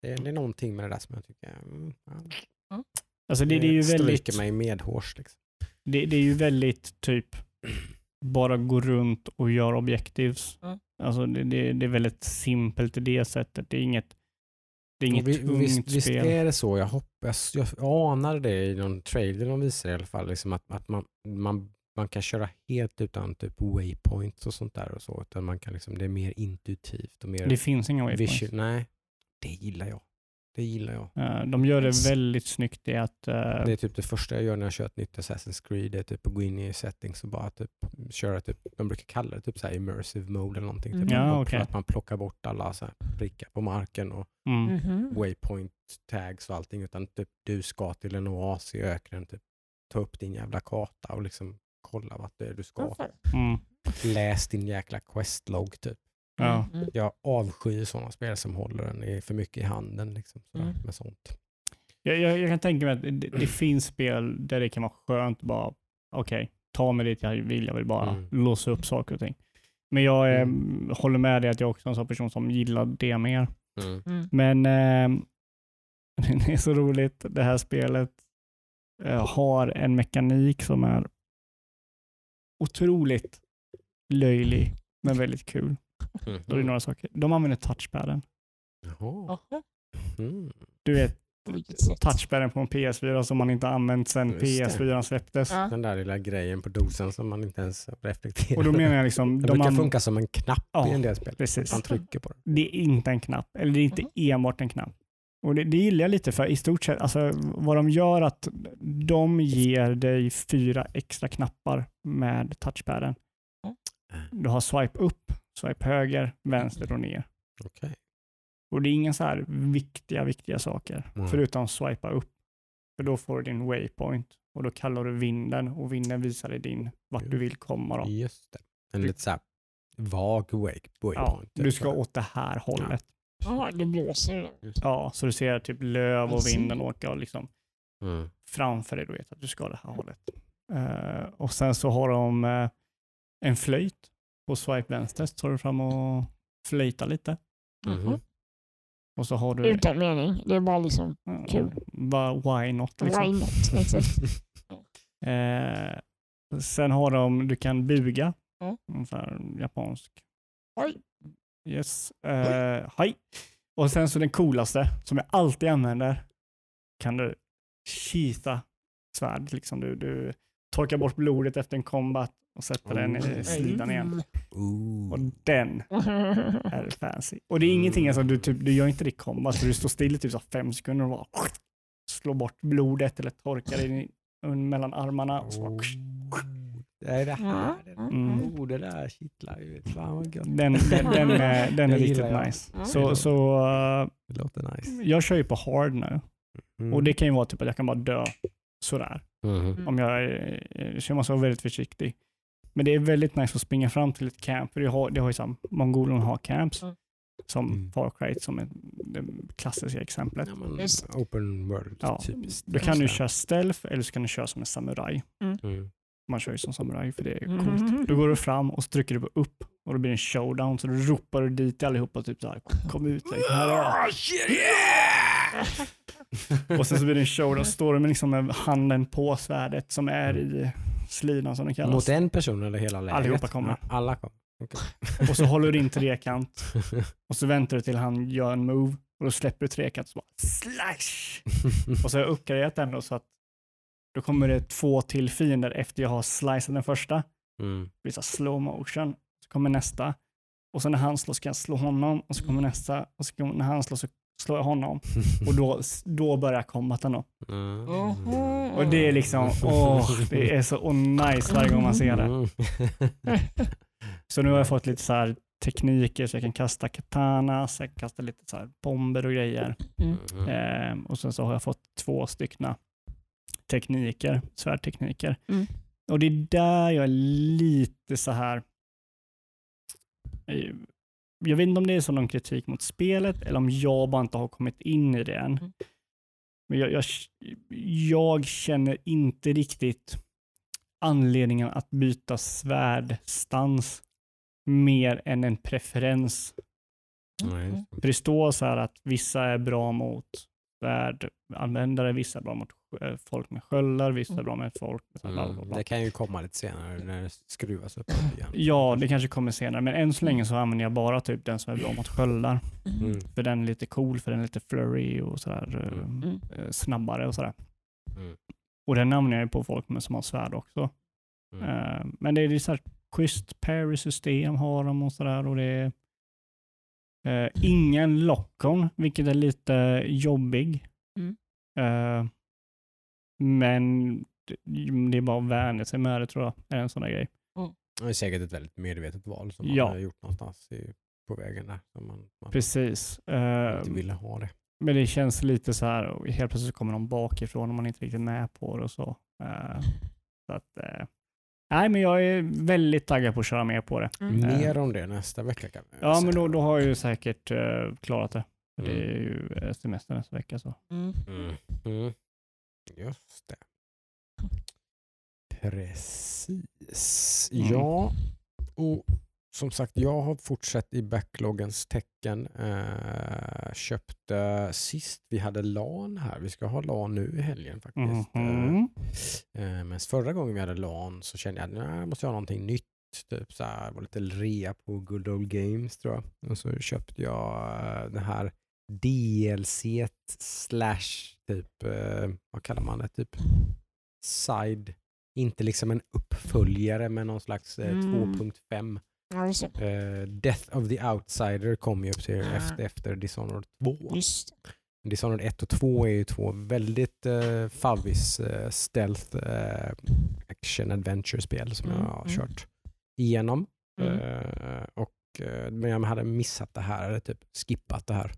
Det, är, det är någonting med det där som jag tycker mm, ja, alltså det, det, är ju stryker väldigt, mig medhårs. Liksom. det, det är ju väldigt typ bara gå runt och göra objectives. Mm. Alltså det, det, det är väldigt simpelt i det sättet. Det är inget, det är inget vi- tungt visst, visst spel. är det så. Jag hoppas, jag anar det i någon trailer de visar i alla fall. Liksom att, att man, man, man kan köra helt utan typ waypoints och sånt där och så. Utan man kan liksom, det är mer intuitivt och mer Det finns inga waypoints. visual. Nej, det gillar jag. Det gillar jag. Eh, De gör det väldigt snyggt i att... eh, Det är typ det första jag gör när jag kör ett nytt Assassin's Creed. Det är typ att gå in i settings och bara typ köra typ, de brukar kalla det typ så här immersive mode eller någonting. Typ Mm. Ja, att, man- okej. att man plockar bort alla så här prickar på marken och mm. Mhm. waypoint tags och allting. Utan typ du ska till en oas i öknen. Typ, ta upp din jävla karta och liksom kolla vart det är du ska. Mm. Läs din jäkla questlog typ. Ja. Mm. Jag avskyr sådana spel som håller den i, för mycket i handen. Liksom, sådär, Mm. med sånt. Jag, jag, jag kan tänka mig att det, det finns spel där det kan vara skönt bara, okej, ta mig dit jag vill, jag vill bara Mm. låsa upp saker och ting. Men jag eh, Mm. håller med dig att jag också är en sån person som gillar det mer. Mm. Mm. Men eh, det är så roligt, det här spelet eh, har en mekanik som är otroligt löjlig, men väldigt kul. Mm. Då är det några saker. De använder touchpaden. Jaha. Mm. Du vet, touchpaden på en PS4 som man inte använt sedan Just det. PS4 släpptes. Ja. Den där lilla grejen på dosen som man inte ens reflekterar Och då menar jag liksom, Den de brukar funka som en knapp Ja, i en del spel. precis. Man trycker på den. det är inte en knapp, eller det är inte Mhm. enbart en knapp. Och det, det gillar jag lite för i stort sett, alltså vad de gör att de ger dig fyra extra knappar med touchpaden. Du har swipe upp, swipe höger, vänster och ner. Okej. Och det är inga så här viktiga, viktiga saker, Mm. förutom swipa upp. För då får du din waypoint och då kallar du vinden och vinden visar dig din, vart du vill komma. Då. Just det. En lite såhär vag wake Ja, waypoint. du typ ska åt det här hållet. Ja, det blåser. Ja, så du ser typ löv och see. vinden åka liksom Mm. framför dig. Du vet att du ska det här hållet. Eh, och sen så har de eh, en flöjt på swipe vänster. Så tar du fram och flöjtar lite. Mhm. Och så har du... Utan mening. Det är bara liksom, kul. Bara why not liksom. why not? Exakt. Eh, sen har de, du kan buga. Ja. Ungefär japansk. Oj. Yes. Eh, hej. Och sen så den coolaste, som jag alltid använder, kan du kita svärd. Liksom du, du torkar bort blodet efter en combat och sätter den Oh. i slidan igen. Mm. Ooh. Och den är fancy. Och det är ingenting, alltså, du, typ, du gör inte det i combat, så du står still i typ så fem sekunder och bara slår bort blodet eller torkar det mellan armarna. Och så bara, Oh. Det är det här. Mm. Oh, det där kittlar ju. Fan vad gött. Den, den, den är, den är riktigt jag. nice. Ja. Så, så eh, Det låter nice. jag kör ju på hard nu. Mm. Och det kan ju vara typ att jag kan bara dö sådär. Mhm. Om jag, är- så jag måste vara väldigt försiktig. Men det är väldigt nice att springa fram till ett camp. För det har, det har ju sam, Mongolen har camps. Mm. Som Mm. Far Cry, som är det klassiska exemplet. Ja, open world Ja. typiskt. Då kan du det. köra stealth eller så kan du köra som en samuraj. Mm. Man kör ju som samuraj för det är Mm. coolt. Då går du fram och så trycker du på upp och då blir det en showdown. Så då ropar du dit allihopa typ så här, kom ut. Här är jag." Ah! Och sen så blir det en showdown. Står du med, liksom med handen på svärdet som är i slidan som det kallas. Mot en person eller hela lägret? Allihopa kommer. Ja, Alla kommer. Okej. och så håller du in trekant och så väntar du till han gör en move och då släpper du trekant och så bara slash. Och så har jag uppgraderat den då så att då kommer det två till fiender efter jag har slicat den första. Mm. Det blir slow motion. Så kommer nästa. Och så när han slår så kan jag slå honom och så kommer nästa. Och så när han slår så slår jag honom. Och då, då börjar combaten då. Mm. Och det är liksom, åh, det är så nice varje gång man ser det. Så nu har jag fått lite så här tekniker så jag kan kasta katana, så jag kan kasta lite så här bomber och grejer. Mm. Ehm, och sen så har jag fått två styckna tekniker, svärdtekniker. Mm. Och det är där jag är lite så här. Jag vet inte om det är som någon kritik mot spelet eller om jag bara inte har kommit in i det än. Mm. Men jag, jag, jag känner inte riktigt anledningen att byta svärdstans mer än en preferens. Nej. För det står så här att vissa är bra mot svärdanvändare, vissa är bra mot eh, folk med sköldar, vissa är bra med folk med så här bla, bla, Mm. bla. Det kan ju komma lite senare när det skruvas upp igen. Ja, det kanske kommer senare, men än så länge så använder jag bara typ den som är bra mot sköldar. Mm. För den är lite cool, för den är lite flurry och sådär eh, Mm. eh, snabbare och sådär. Mm. Och den använder jag ju på folk med som har svärd också. Mm. Eh, men det är ju så här schysst parry-system har de och sådär och det är eh, ingen lock-on, vilket är lite jobbig. Mm. Eh, men det, är bara att vänja sig med det tror jag, är en sån där grej. Det är säkert ett väldigt medvetet val som Ja. man har gjort någonstans i, på vägen där. Som man, man Precis. Eh, inte ville ha det. Men det känns lite så här, och helt plötsligt kommer de bakifrån och man är inte riktigt med på det och så. Eh, så att, eh, nej, men jag är väldigt taggad på att köra mer på det. Mm. Mer om det nästa vecka kan vi Ja, säga. men då, då har jag ju säkert eh, klarat det. För Det Mm. är ju eh, semester nästa vecka. Så. Mm. Mm. Mm. Just det. Precis. Mm. Ja, och som sagt, jag har fortsatt i backloggens tecken. Eh, köpte sist vi hade LAN här. Vi ska ha LAN nu i helgen faktiskt. Mhm. Eh, men förra gången vi hade LAN så kände jag att jag måste ha någonting nytt. Typ så här, det var lite rea på Good Old Games tror jag. Och så köpte jag eh, det här DLC slash typ, eh, vad kallar man det? Typ side, inte liksom en uppföljare men någon slags eh, Mm. 2.5. Ja, just det. Eh, Death of the Outsider kom ju upp till Ah. efter, efter Dishonored 2. Just det. Dishonored 1 och 2 är ju två väldigt eh, favvis eh, stealth eh, action adventure-spel som jag Mm, har mm. kört igenom. Mm. Eh, och, eh, men jag hade missat det här, eller typ skippat det här.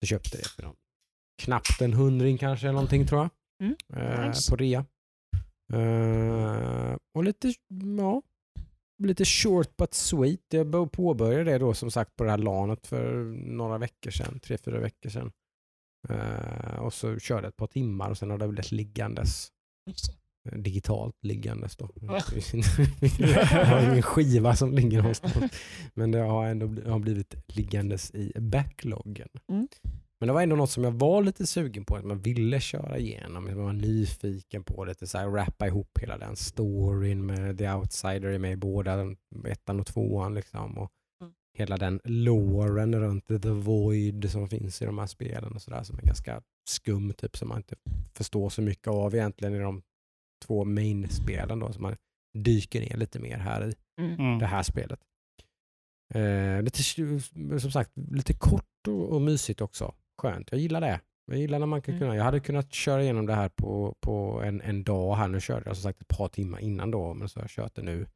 Jag köpte det för någon, knappt en hundring kanske, eller någonting tror jag. Mm, Eh, nice. På rea. Och lite, ja, lite short but sweet. Jag bör- påbörjade det då som sagt på det här lanet för några veckor sedan, tre, fyra veckor sedan. Eh, och så körde jag ett par timmar och sen har det blivit liggandes. Eh, Digitalt liggandes då. Jag har ingen skiva som ligger någonstans. Men det har ändå bli- har blivit liggandes i backloggen. Mm. Men det var ändå något som jag var lite sugen på, att man ville köra igenom. Jag var nyfiken på det, så här, rappa ihop hela den storyn med The Outsider är med i båda, den- ettan och tvåan. Liksom, och Mm. Hela den loren runt The Void som finns i de här spelen och sådär som är ganska skum, typ som man inte förstår så mycket av egentligen i de två main-spelen då, som man dyker ner lite mer här i Mm. Mm. det här spelet. Eh, lite, som sagt, lite kort och, och mysigt också. Skönt, jag gillar det. Jag gillar när man kan Mm. kunna, jag hade kunnat köra igenom det här på, på en, en dag här. Nu körde jag som sagt ett par timmar innan då, men så har jag kört det nu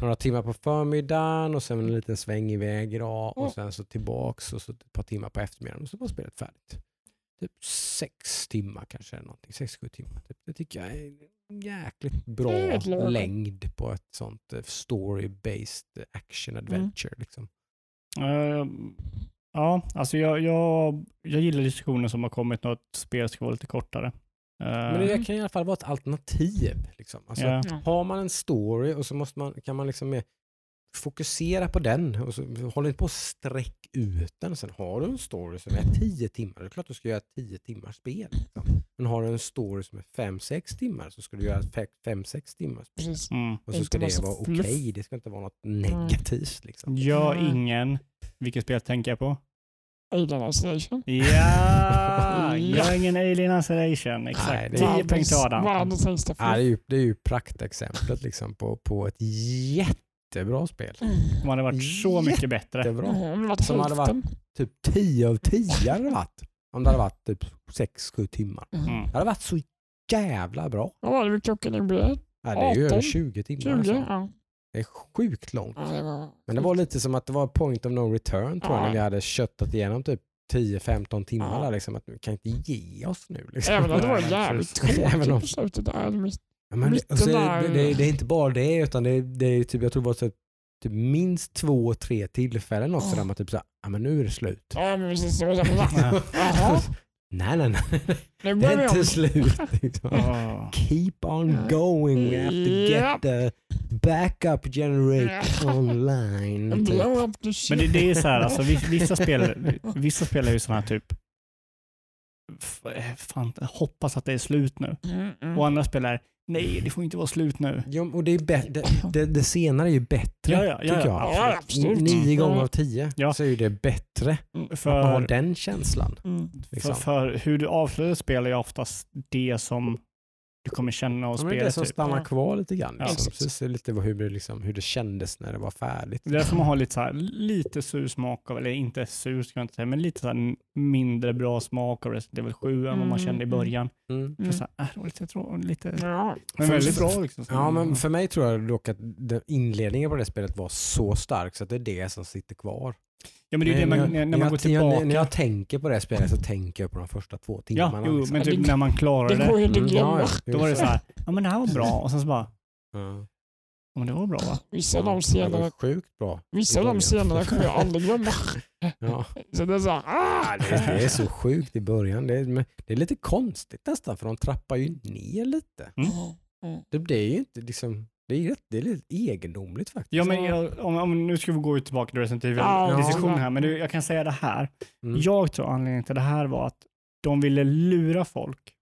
några timmar på förmiddagen och sen en liten sväng iväg idag och Mm. sen så tillbaks och så ett par timmar på eftermiddagen och så var spelet färdigt. Typ sex timmar kanske, någonting. sex, sju timmar. Typ. Det tycker jag är en jäkligt bra längd på ett sånt eh, story-based action adventure. Liksom. Eh, ja, alltså jag, jag, jag gillar diskussioner som har kommit när ett spel ska vara lite kortare. Eh, Men det kan i alla fall vara ett alternativ. Liksom. Alltså, ja. Ja. Har man en story och så måste man, kan man liksom med, fokusera på den och så, håll inte på att sträck ut den. Sen har du en story som är 10 timmar, det är klart du ska göra 10 timmars spel. Liksom. Men har du en story som är 5-6 timmar så ska du göra 5-6 timmars spel. Precis. Mm. Och så ska det vara okej, fluff. det ska inte vara något negativt. Liksom. Mm. ingen, vilket spel tänker jag på? Alien Isolation. Ja, ingen Alien Isolation. Nej, Exakt. det 10 är- poäng till Adam. Ja, det, är ju, det är ju praktexemplet liksom på, på ett jättebra spel. De hade varit så mycket bättre. Jättebra. Som hade varit-. Typ 10 av 10 hade varit. Om det hade varit typ 6-7 timmar. Mm. Mm. Det hade varit så jävla bra. Vad var det vi klockan nu blev? Ja, det är ju 18, över 20 timmar. 20? Alltså. Ja. Det är sjukt långt. Men det var lite som att det var point of no return tror jag, Ja. när vi hade köttat igenom typ 10-15 timmar där. Liksom, att vi kan inte ge oss nu. Liksom. Även om det var jävligt tråkigt på slutet. Där. Men Mitt och så, där- det, det, det är inte bara det, utan det, det är typ, jag tror det var så, typ minst två, tre tillfällen också Ja. där man typ såhär, ja men nu är det slut. Ja, men precis. Det var nej, nej, nej. nu Det är inte om. slut. Liksom. Keep on going. We have to get the backup generator online. Typ. Men det, det är så här, alltså, vis- vissa spel, vissa spel är ju sådana här typ, fan, hoppas att det är slut nu. Mm, mm. Och andra spel är, nej det får inte vara slut nu. Ja, och det, är det, det, det senare är ju bättre, Ja, ja, ja, tycker ja, jag. Ja, absolut. Nio Ja. gånger av tio Ja. så är ju det bättre att man har För, den känslan. Mm. Liksom. för, för hur du avslutar spel är oftast det som du kommer känna och Ja, men det är det som Typ. stannar Ja. kvar lite grann. Ja. Liksom. Precis, lite hur det, liksom, hur det kändes när det var färdigt. Det är därför man har lite, så här, lite sur smak av, eller inte sur ska jag inte säga, men lite så här mindre bra smak av Resident Evil 7 än vad man Mm, kände i mm. början. Mm. För så här, äh, det var lite, trå- lite Ja. men För- väldigt bra liksom. Ja, men för mig tror jag dock att inledningen på det spelet var så stark så att det är det som sitter kvar. Ja, men det är det när, man, när, jag- när man går jag, när, tillbaka. när jag tänker på det spelet så tänker jag på de första två timmarna. ja, jo, liksom. men typ det- när man klarar Det det, går ju inte Mm, ja, då var det så här, ja men det här var bra. Och sen så bara, Ja. ja men det var bra va? Vissa av de det scenerna, sjukt bra. vissa av de scenerna kommer jag aldrig glömma. Ja. Så det är så här, ah! Det, är, det är så sjukt i början. Det är, men det är lite konstigt nästan för de trappar ju ner lite. Mm. Mm. Det, det är ju inte liksom, det är, rätt- det är lite egendomligt faktiskt. Ja, men jag, om, om, nu ska vi gå tillbaka till Resident Evil-diskussionen ja. här, men du, jag kan säga det här. Mm. Jag tror anledningen till det här var att de ville lura folk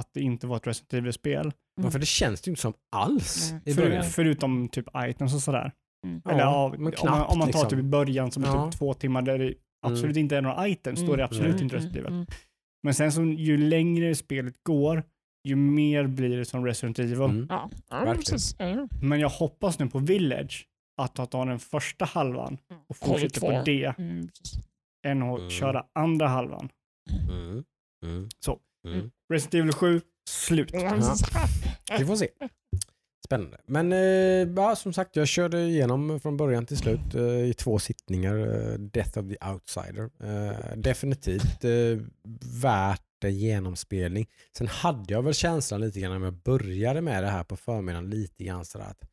att det inte var ett Resident Evil-spel. Ja, för det känns ju inte som alls Mm. i För, början. förutom typ items och sådär. Mm. Eller ja, men om, man, knappt, om man tar liksom. typ i början som är Ja. typ två timmar där det absolut inte är några items, då är det absolut Mm. inte Resident Evil. Mm. Men sen så ju längre spelet går, ju mer blir det som Resident Evil. Mm. Ja. Men jag hoppas nu på Village att ta ta den första halvan och Håller fortsätta på det Mm, än att Mm. köra andra halvan. Mm. Mm. Så. Mm. Resident Evil 7, slut. Vi får se. Spännande. Men eh, ja, som sagt, jag körde igenom från början till slut eh, i två sittningar. Eh, Death of the Outsider. Eh, definitivt eh, värt en genomspelning. Sen hade jag väl känslan lite grann när jag började med det här på förmiddagen lite grann sådär att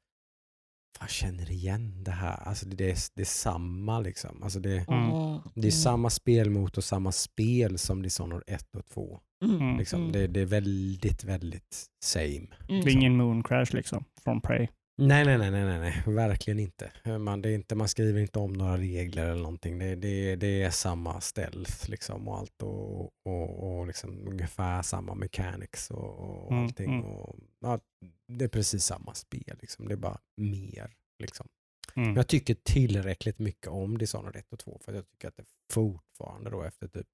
jag känner igen det här. Alltså det, det, är, det är samma liksom. Alltså det, Mm. det är samma spelmotor, samma spel som Dishonored 1 och 2. Mm. Liksom. Mm. Det, det är väldigt, väldigt same. Det är ingen moon crash liksom, från Prey. Nej, nej, nej, nej, nej, nej. verkligen inte. Man, det är inte. man skriver inte om några regler eller någonting. Det, det, det är samma stealth liksom och allt och, och, och liksom ungefär samma mechanics och, och Mm, allting. mm. Och, ja, det är precis samma spel. Liksom. Det är bara mer. Liksom. Mm. Men jag tycker tillräckligt mycket om Dishonored 1 och 2 för att jag tycker att det fortfarande då efter typ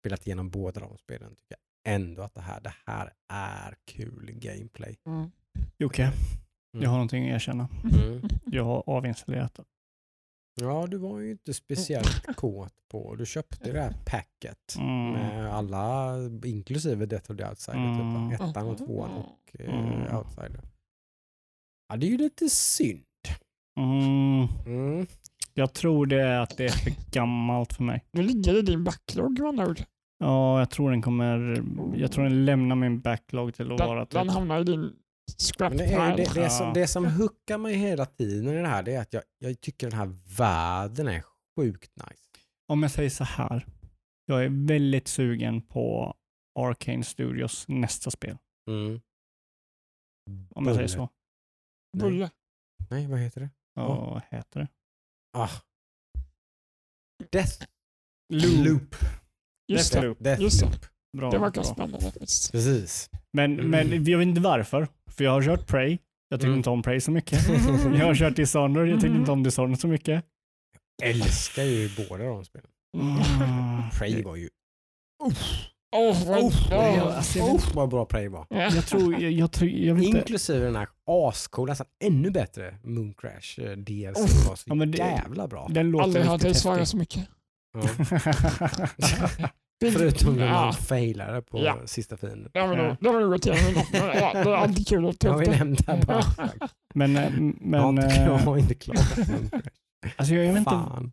spelat igenom båda de spelen tycker jag ändå att det här, det här är kul gameplay. Mm. Jocke, jag har någonting att erkänna. Mm. Jag har avinstallerat det. Ja, du var ju inte speciellt kåt på, du köpte det här packet Mm. med alla, inklusive Death of the Outsider, Mm. typ, ettan och tvåan och eh, Mm. Outsider. Ja, det är ju lite synd. Mm. Mm. Jag tror det är att det är för gammalt för mig. Nu ligger det i din backlog med andra ord. Ja, jag tror den kommer... Jag tror den lämnar min backlog till att vara Den, typ... den hamnar i din scrap Men det, är, det, det, som, Ja. det som hookar mig hela tiden i det här det är att jag, jag tycker den här världen är sjukt nice. Om jag säger så här. Jag är väldigt sugen på Arcane Studios nästa spel. Mm. Om jag säger så. Bulle. Nej, vad heter det? vad heter det? Ah. Death Loop. Loop. Just det. Deathloop. Death Just det. Loop. Bra, Det verkar bra. spännande faktiskt. Precis. Men, Mm. men jag vet inte varför. För jag har kört Prey. Jag tycker Mm. inte om Prey så mycket. Jag har kört Dishonored. Jag tycker inte om Dishonored så mycket. Älskar ju båda de spelen. Mm. Prey var ju... Vad Oh, bra. ja, alltså, jag oh, vad bra Prey var. Jag tror, jag, jag, tror, jag vet inte. Inklusive den här ascoola, nästan ännu bättre Moon Crash eh, DLC Oh. var så Ja, men det- jävla bra. Den låter Aldrig hört dig riktigt svara häftig. så mycket. Ja. Förutom när man failade på Ja. sista fienden. gått igenom ja, det är alltid kul att Det ta har upp vi det. nämnt här bara. Men, eh, jag, har men inte, jag eh, har inte klarat Moon Crash. alltså jag, jag vet inte. Fan.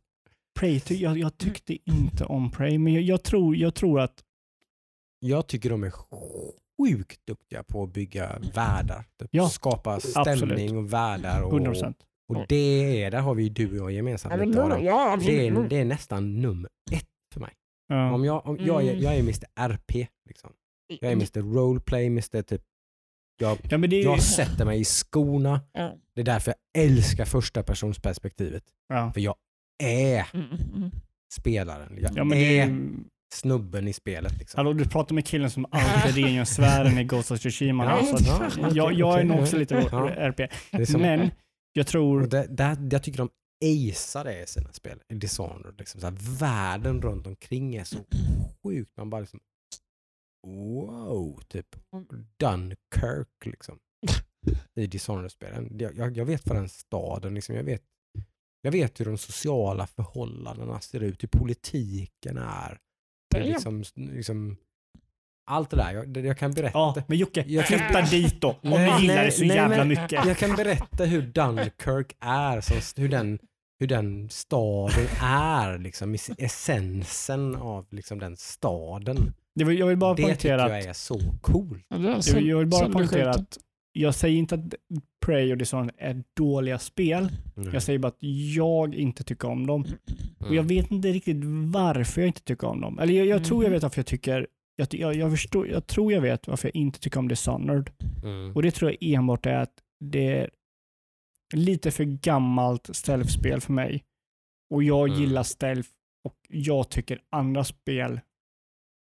Prey, ty, jag, jag tyckte inte om Prey, men jag, jag, tror, jag tror att Jag tycker de är sjukt duktiga på att bygga världar. Typ Ja, skapa stämning absolut. och världar. Och, 100%. och det är, där har vi ju du och jag gemensamt. Ja, det, är, det är nästan nummer ett för mig. Ja. Om jag, om, jag, är, Mm. jag är Mr RP. Liksom. Jag är Mr Roleplay, Mr typ... Jag, Ja, men det är, jag sätter mig i skorna. Ja. Det är därför jag älskar första personsperspektivet. ja. För jag är Mm, mm. spelaren. Jag Ja, men det är är, snubben i spelet. Liksom. hallå, du pratar med killen som alltid rengör sfären i Ghost of Tsushima. Ja, så att, ja, okej, jag, jag är nog också lite Ja. RP. Det är som, Men jag tror, det, det, jag tycker de acear det i sina spel. I Dishonored. Liksom, så här, världen runt omkring är så sjukt. Man bara liksom... Wow, typ. Dunkirk liksom. I Dishonored-spelen. Jag, jag, jag vet vad den staden, liksom, jag, vet, jag vet hur de sociala förhållandena ser ut, hur politiken är. Det är Damn. liksom, liksom, allt det där. Jag, jag kan berätta. ja, men Jocke, Jag kan- flytta dit då. Om Nej, du gillar nej, det så nej, jävla men- mycket. Jag kan berätta hur Dunkirk är, som, hur, den, hur den staden är, liksom, essensen av liksom, den staden. Det var, jag vill bara det tycker att jag är så coolt. Ja, Jag, jag vill bara poängtera att jag säger inte att Prey och Dishonored är dåliga spel. Mm. Jag säger bara att jag inte tycker om dem. Och jag vet inte riktigt varför jag inte tycker om dem. Eller jag, jag tror jag Mhm. vet varför jag tycker jag, jag, jag, förstår, jag tror jag vet varför jag inte tycker om Dishonored. Mm. Och det tror jag enbart är att det är lite för gammalt stealth-spel för mig. Och jag Mm. gillar stealth och jag tycker andra spel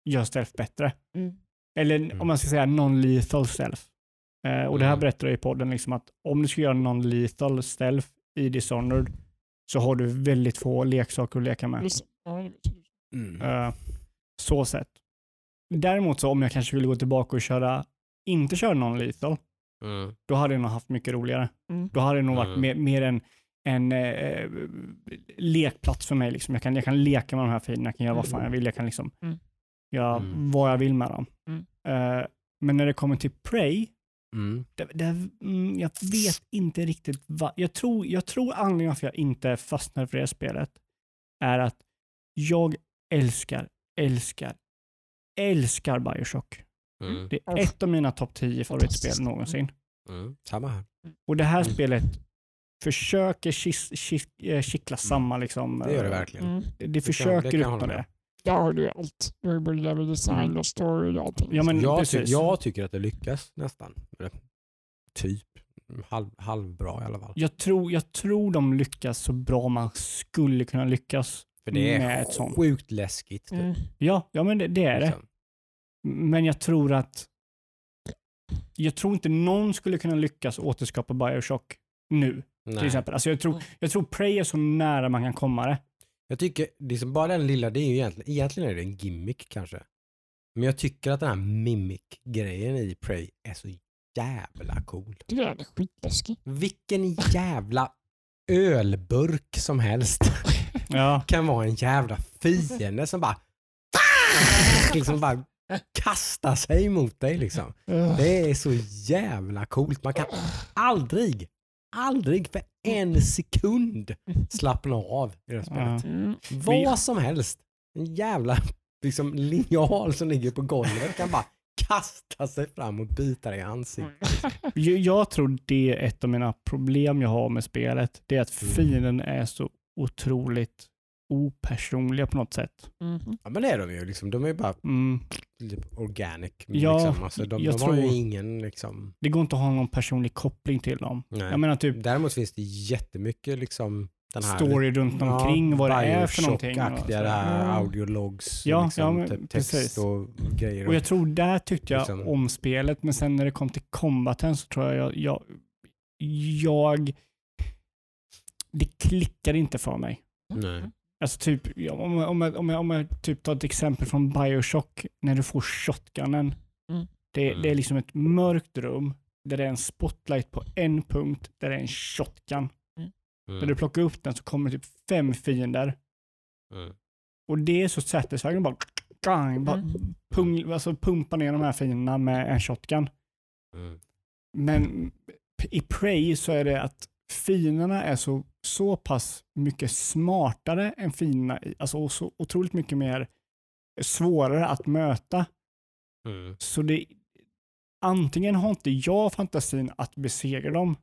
gör stealth bättre. Mm. Eller Mm. om man ska säga non-lethal stealth. Eh, och det här Mm. berättar jag i podden, liksom att om du ska göra non-lethal stealth i Dishonored så har du väldigt få leksaker att leka med. Mm. Eh, så sett. Däremot så om jag kanske ville gå tillbaka och köra, inte köra non-lethal, Mm. då hade jag nog haft mycket roligare. Mm. Då hade det nog varit Mm. mer, mer en, en eh, lekplats för mig. Liksom. Jag, kan, jag kan leka med de här filerna, jag kan göra vad fan jag vill, jag kan liksom Mm. göra Mm. vad jag vill med dem. Mm. Eh, men när det kommer till Prey, Mm. det, det, mm, jag vet inte riktigt vad. Jag tror, jag tror anledningen varför jag inte fastnar för det spelet är att jag älskar, älskar, älskar Bioshock. Mm. Det är ett av mina topp 10 favoritspel någonsin. Mm. Samma här. Och det här Mm. spelet försöker kis, kis, eh, kittla samma liksom. Det gör det eh, verkligen. Mm. Det, det försöker kan uppnå med det. Där har du allt. Du har ju både level design Mm. och story och allting. Ja, men jag, ty- jag tycker att det lyckas nästan. Typ. Halv, halvbra i alla fall. Jag, tror, jag tror de lyckas så bra man skulle kunna lyckas. För det med är ett sånt. sjukt läskigt. Typ, Mm. Ja, ja men det, det är det. Men jag tror att jag tror inte någon skulle kunna lyckas återskapa Bioshock nu. Nej. Till exempel. Alltså jag, tror, jag tror Prey är så nära man kan komma det. Jag tycker, liksom bara den lilla, det är ju egentligen, egentligen är det en gimmick kanske. Men jag tycker att den här mimic-grejen i Prey är så jävla cool. Den är skitläskig. Vilken jävla ölburk som helst Ja. kan vara en jävla fiende som bara liksom bara kastar sig mot dig liksom. Det är så jävla coolt. Man kan aldrig, aldrig för en sekund slappna av i det här spelet. Mm. Vad som helst. En jävla liksom, linjal som ligger på golvet kan bara kasta sig fram och bita dig i ansiktet. Jag, jag tror det är ett av mina problem jag har med spelet. Det är att Mm. fienden är så otroligt opersonliga på något sätt. Mhm. Ja men det är de ju. Liksom. De är ju bara Mm. typ organic. Ja, liksom. alltså, de, jag de har ju tror- ingen liksom... Det går inte att ha någon personlig koppling till dem. Nej. Jag menar typ Däremot finns det jättemycket liksom den här story runt omkring vad det är för någonting. och Bioshock-aktiga, så. det här audiologs, Ja, liksom, ja, men typ text precis. och grejer. Och jag tror där tyckte jag Liksom. om spelet, men sen när det kom till combaten så tror jag jag, jag det klickade inte för mig. Nej. Alltså typ, om, jag- om, jag, om, jag, om jag typ tar ett exempel från Bioshock, när du får shotgunnen. Mm. Det, Mm. det är liksom ett mörkt rum där det är en spotlight på en punkt där det är en shotgun. Mm. När du plockar upp den så kommer typ fem fiender. Mm. Och det är så satisfying. Bara, gang, bara Mm. pung, alltså pumpa ner de här fienderna med en shotgun. Mm. Men i Prey så är det att fienderna är så, så pass mycket smartare än fienderna, i- alltså och så otroligt mycket mer svårare att möta. Mm. Så det, antingen har inte jag fantasin att besegra dem,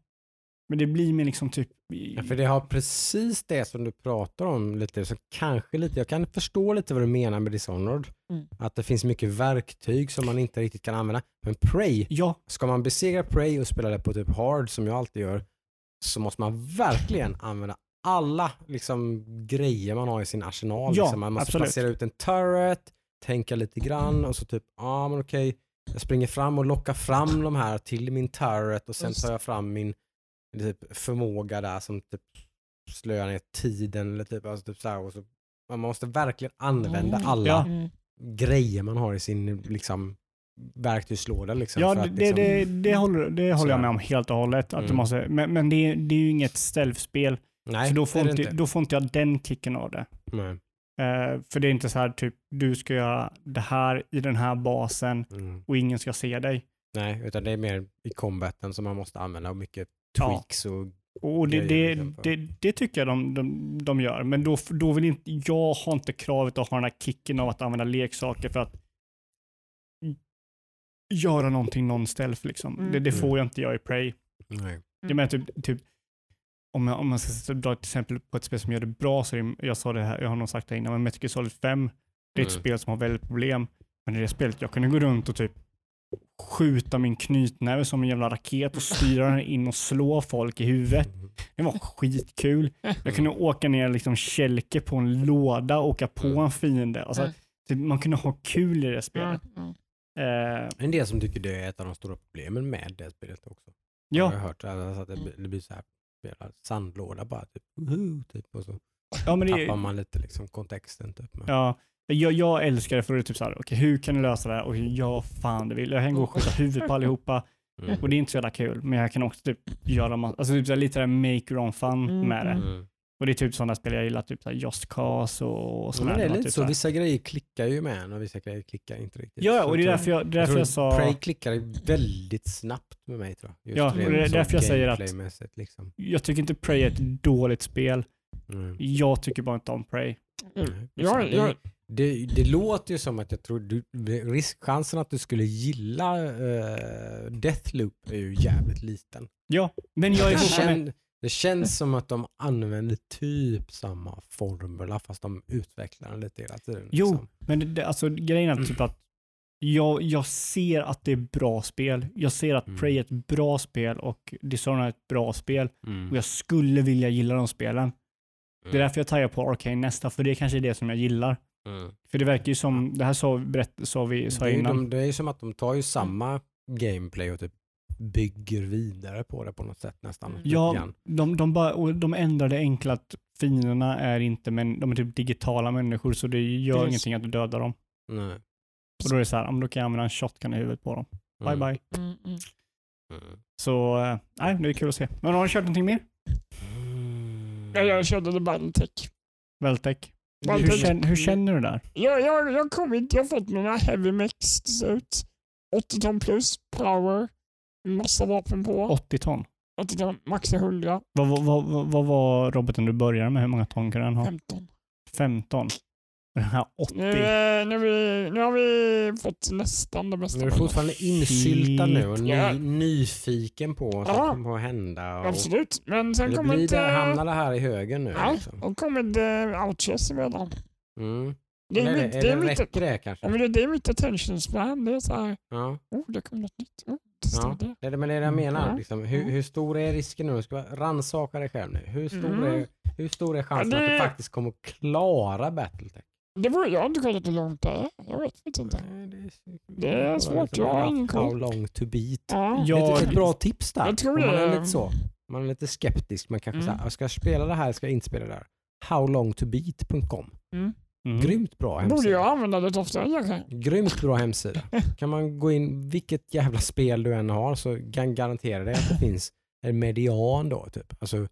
men det blir mer liksom typ... Ja, för det har precis det som du pratar om lite, så kanske lite, jag kan förstå lite vad du menar med Dishonored. Mm. Att det finns mycket verktyg som man inte riktigt kan använda. Men Prey, Ja, ska man besegra Prey och spela det på typ hard som jag alltid gör, så måste man verkligen använda alla liksom, grejer man har i sin arsenal. Ja, liksom. Man måste absolut. placera ut en turret, tänka lite grann och så typ, ja ah, men okej, jag springer fram och lockar fram de här till min turret och sen tar jag fram min typ, förmåga där som typ slöar ner tiden eller typ, alltså, typ så här, och så, man måste verkligen använda Mm. alla Ja. Mm. grejer man har i sin liksom, verktygslåda. Liksom, ja det, liksom, det, det, håller, det håller jag med om helt och hållet. Att du Mm. måste, men men det, det är ju inget stealth-spel, Nej, så då får, är det inte, då får inte jag den kicken av det. Nej. Eh, för det är inte så här typ, du ska göra det här i den här basen Mm. och ingen ska se dig. Nej, utan det är mer i combaten som man måste använda och mycket Ja. tweaks och Och det, det, liksom det, det tycker jag de, de, de gör. Men då, då vill inte, jag har inte kravet att ha den här kicken av att använda leksaker för att göra någonting non-stealth liksom. Mm. Det, det får jag inte göra i Prey. Nej. Jag menar typ, typ om, jag, om man ska dra ett exempel på ett spel som gör det bra så är det, jag sa det här, jag har nog sagt det innan, men Metal Gear Solid 5, det är ett Mm. spel som har väldigt problem. Men i det spelet, jag kunde gå runt och typ skjuta min knytnäve som en jävla raket och styra den in och slå folk i huvudet. Det var skitkul. Jag kunde åka ner liksom kälke på en låda och åka på Mm. en fiende. Alltså, Mm. typ, man kunde ha kul i det spelet. Mm. Eh, En del som tycker det är ett av de stora problemen med det spelet också. ja, Jag har hört alltså, att det, blir- det blir så här sandlåda bara typ, typ och så ja, men det, tappar man lite liksom kontexten typ. Men, Ja, jag, jag älskar det för det är typ såhär, okej hur kan du lösa det här? Och ja, fan det vill jag. kan gå och skjuta huvudet på allihopa. mm. Och det är inte så jävla kul, men jag kan också typ göra massa, alltså typ såhär, lite såhär make your own fun Mm, med det. mm. Mm. Och det är typ sådana spel jag gillar, typ såhär Just Cause och, och Ja, sådana men det är lite typ så, vissa grejer klickar ju med en och vissa grejer klickar inte riktigt. Ja, och det är därför jag, det är därför tror jag sa, Prey klickar väldigt snabbt med mig tror jag. Just Ja, och det är därför jag säger att- Liksom. jag tycker inte Prey är ett dåligt spel. Mm. Jag tycker bara inte om Prey. Nej, Ja, det, ja. det, det låter ju som att jag tror du, riskchansen att du skulle gilla uh, Deathloop är ju jävligt liten. Ja, men jag är fortfarande... det känns som att de använder typ samma formula fast de utvecklar den lite hela tiden. Jo, liksom. men det, alltså grejen är typ att jag, jag ser att det är bra spel. Jag ser att Mm. Prey är ett bra spel och Dishonored är ett bra spel. Mm. Och jag skulle vilja gilla de spelen. Det är Mm. därför jag tajar på Arcane nästa, för det kanske är det som jag gillar. Mm. För det verkar ju som, det här sa, berätt, sa vi sa Det, innan. de, det är ju som att de tar ju samma gameplay och typ bygger vidare på det på något sätt nästan. lite Ja, de, de, bara, och de ändrar det enkla att fienderna är inte, men de är typ digitala människor så det gör Yes. ingenting att du dödar dem. Nej. Och då är det så här, men då kan jag använda en shotgun i huvudet på dem. Mm. Bye bye. Mm, mm. Mm. Så, eh, nej, det är kul att se. Men har du kört någonting mer? Mm. Ja, jag körde The Battletech. Veltec? Hur, känner, hur känner du där? Jag, jag, jag har kommit, jag har fått mina heavy mix till slut. 80 ton plus, power, massa vapen på. 80 ton? 80 ton, max är 100, Vad, vad, vad, vad var roboten du började med? Hur många ton kan den ha? 15. 15? Ja, 80. Nu, nu, vi, nu har vi fått nästan det bästa. Du är fortfarande insyltad nu och Ja. ny, nyfiken på vad som Ja. kommer att hända. Och, Absolut. Men sen kommer det, hamnar det här i högen nu? Ja, Liksom? och kommer det outches emellan. Mm. Det är, mitt, det, är mitt, räcker det kanske? ja, men det, det är mitt attention span. Det är så här, Ja. oh, det kommer något nytt. Oh, det står Ja. det. Det är det, men det är det jag menar. Ja. Liksom, hur, Mm. hur stor är risken nu? Du ska rannsaka dig själv nu. Hur stor, Mm. är, hur stor är chansen Ja, att du det- faktiskt kommer att klara Battletech? Det var, jag har inte kollat hur långt det är. Jag vet faktiskt inte. Nej, Det är, Det är svårt, jag har ingen koll. How long to beat. Ja. Jag- Ett, ett bra tips där. Jag tror man det är lite så. Man är lite skeptisk. Man kanske Mm. säger, ska jag spela det här, ska jag inte spela det där? Howlongtobeat.com. Mm. Mm. Grymt bra Borde hemsida. jag använda det oftare kanske? Grymt bra hemsida. Kan man gå in, vilket jävla spel du än har så kan garantera dig att det finns en median då. Typ. Alltså,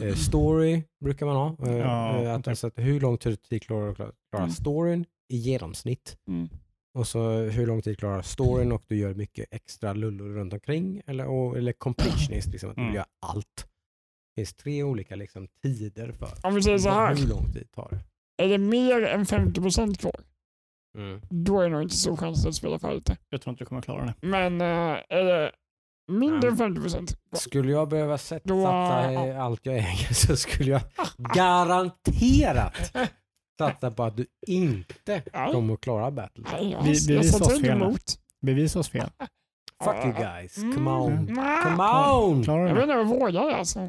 eh, story brukar man ha. Eh, Ja, eh, att, okej. alltså, att hur lång tid klarar du att klara, klara Mm. storyn i genomsnitt? Mm. Och så hur lång tid klarar storyn och du gör mycket extra lullor runt omkring. Eller, och, eller completionist, liksom, att du Mm. gör allt. Det finns tre olika liksom, tider för Om vi säger så här. hur lång tid tar det. Är det mer än 50% kvar, Mm. då är det nog inte så chans att spela färdigt det. Jag tror inte du kommer klara det. Men eh, är det mindre än 50% kvar, Skulle jag behöva sätta, Då- satsa i allt jag äger så skulle jag garanterat satsa på att du inte Ja. kommer att klara battle. nej, jag, Vi- vi jag oss inte fel. Bevisa oss fel. Fuck you guys, come Mm. on. Nej. Come on! Klarar Jag vet inte om jag vågar alltså.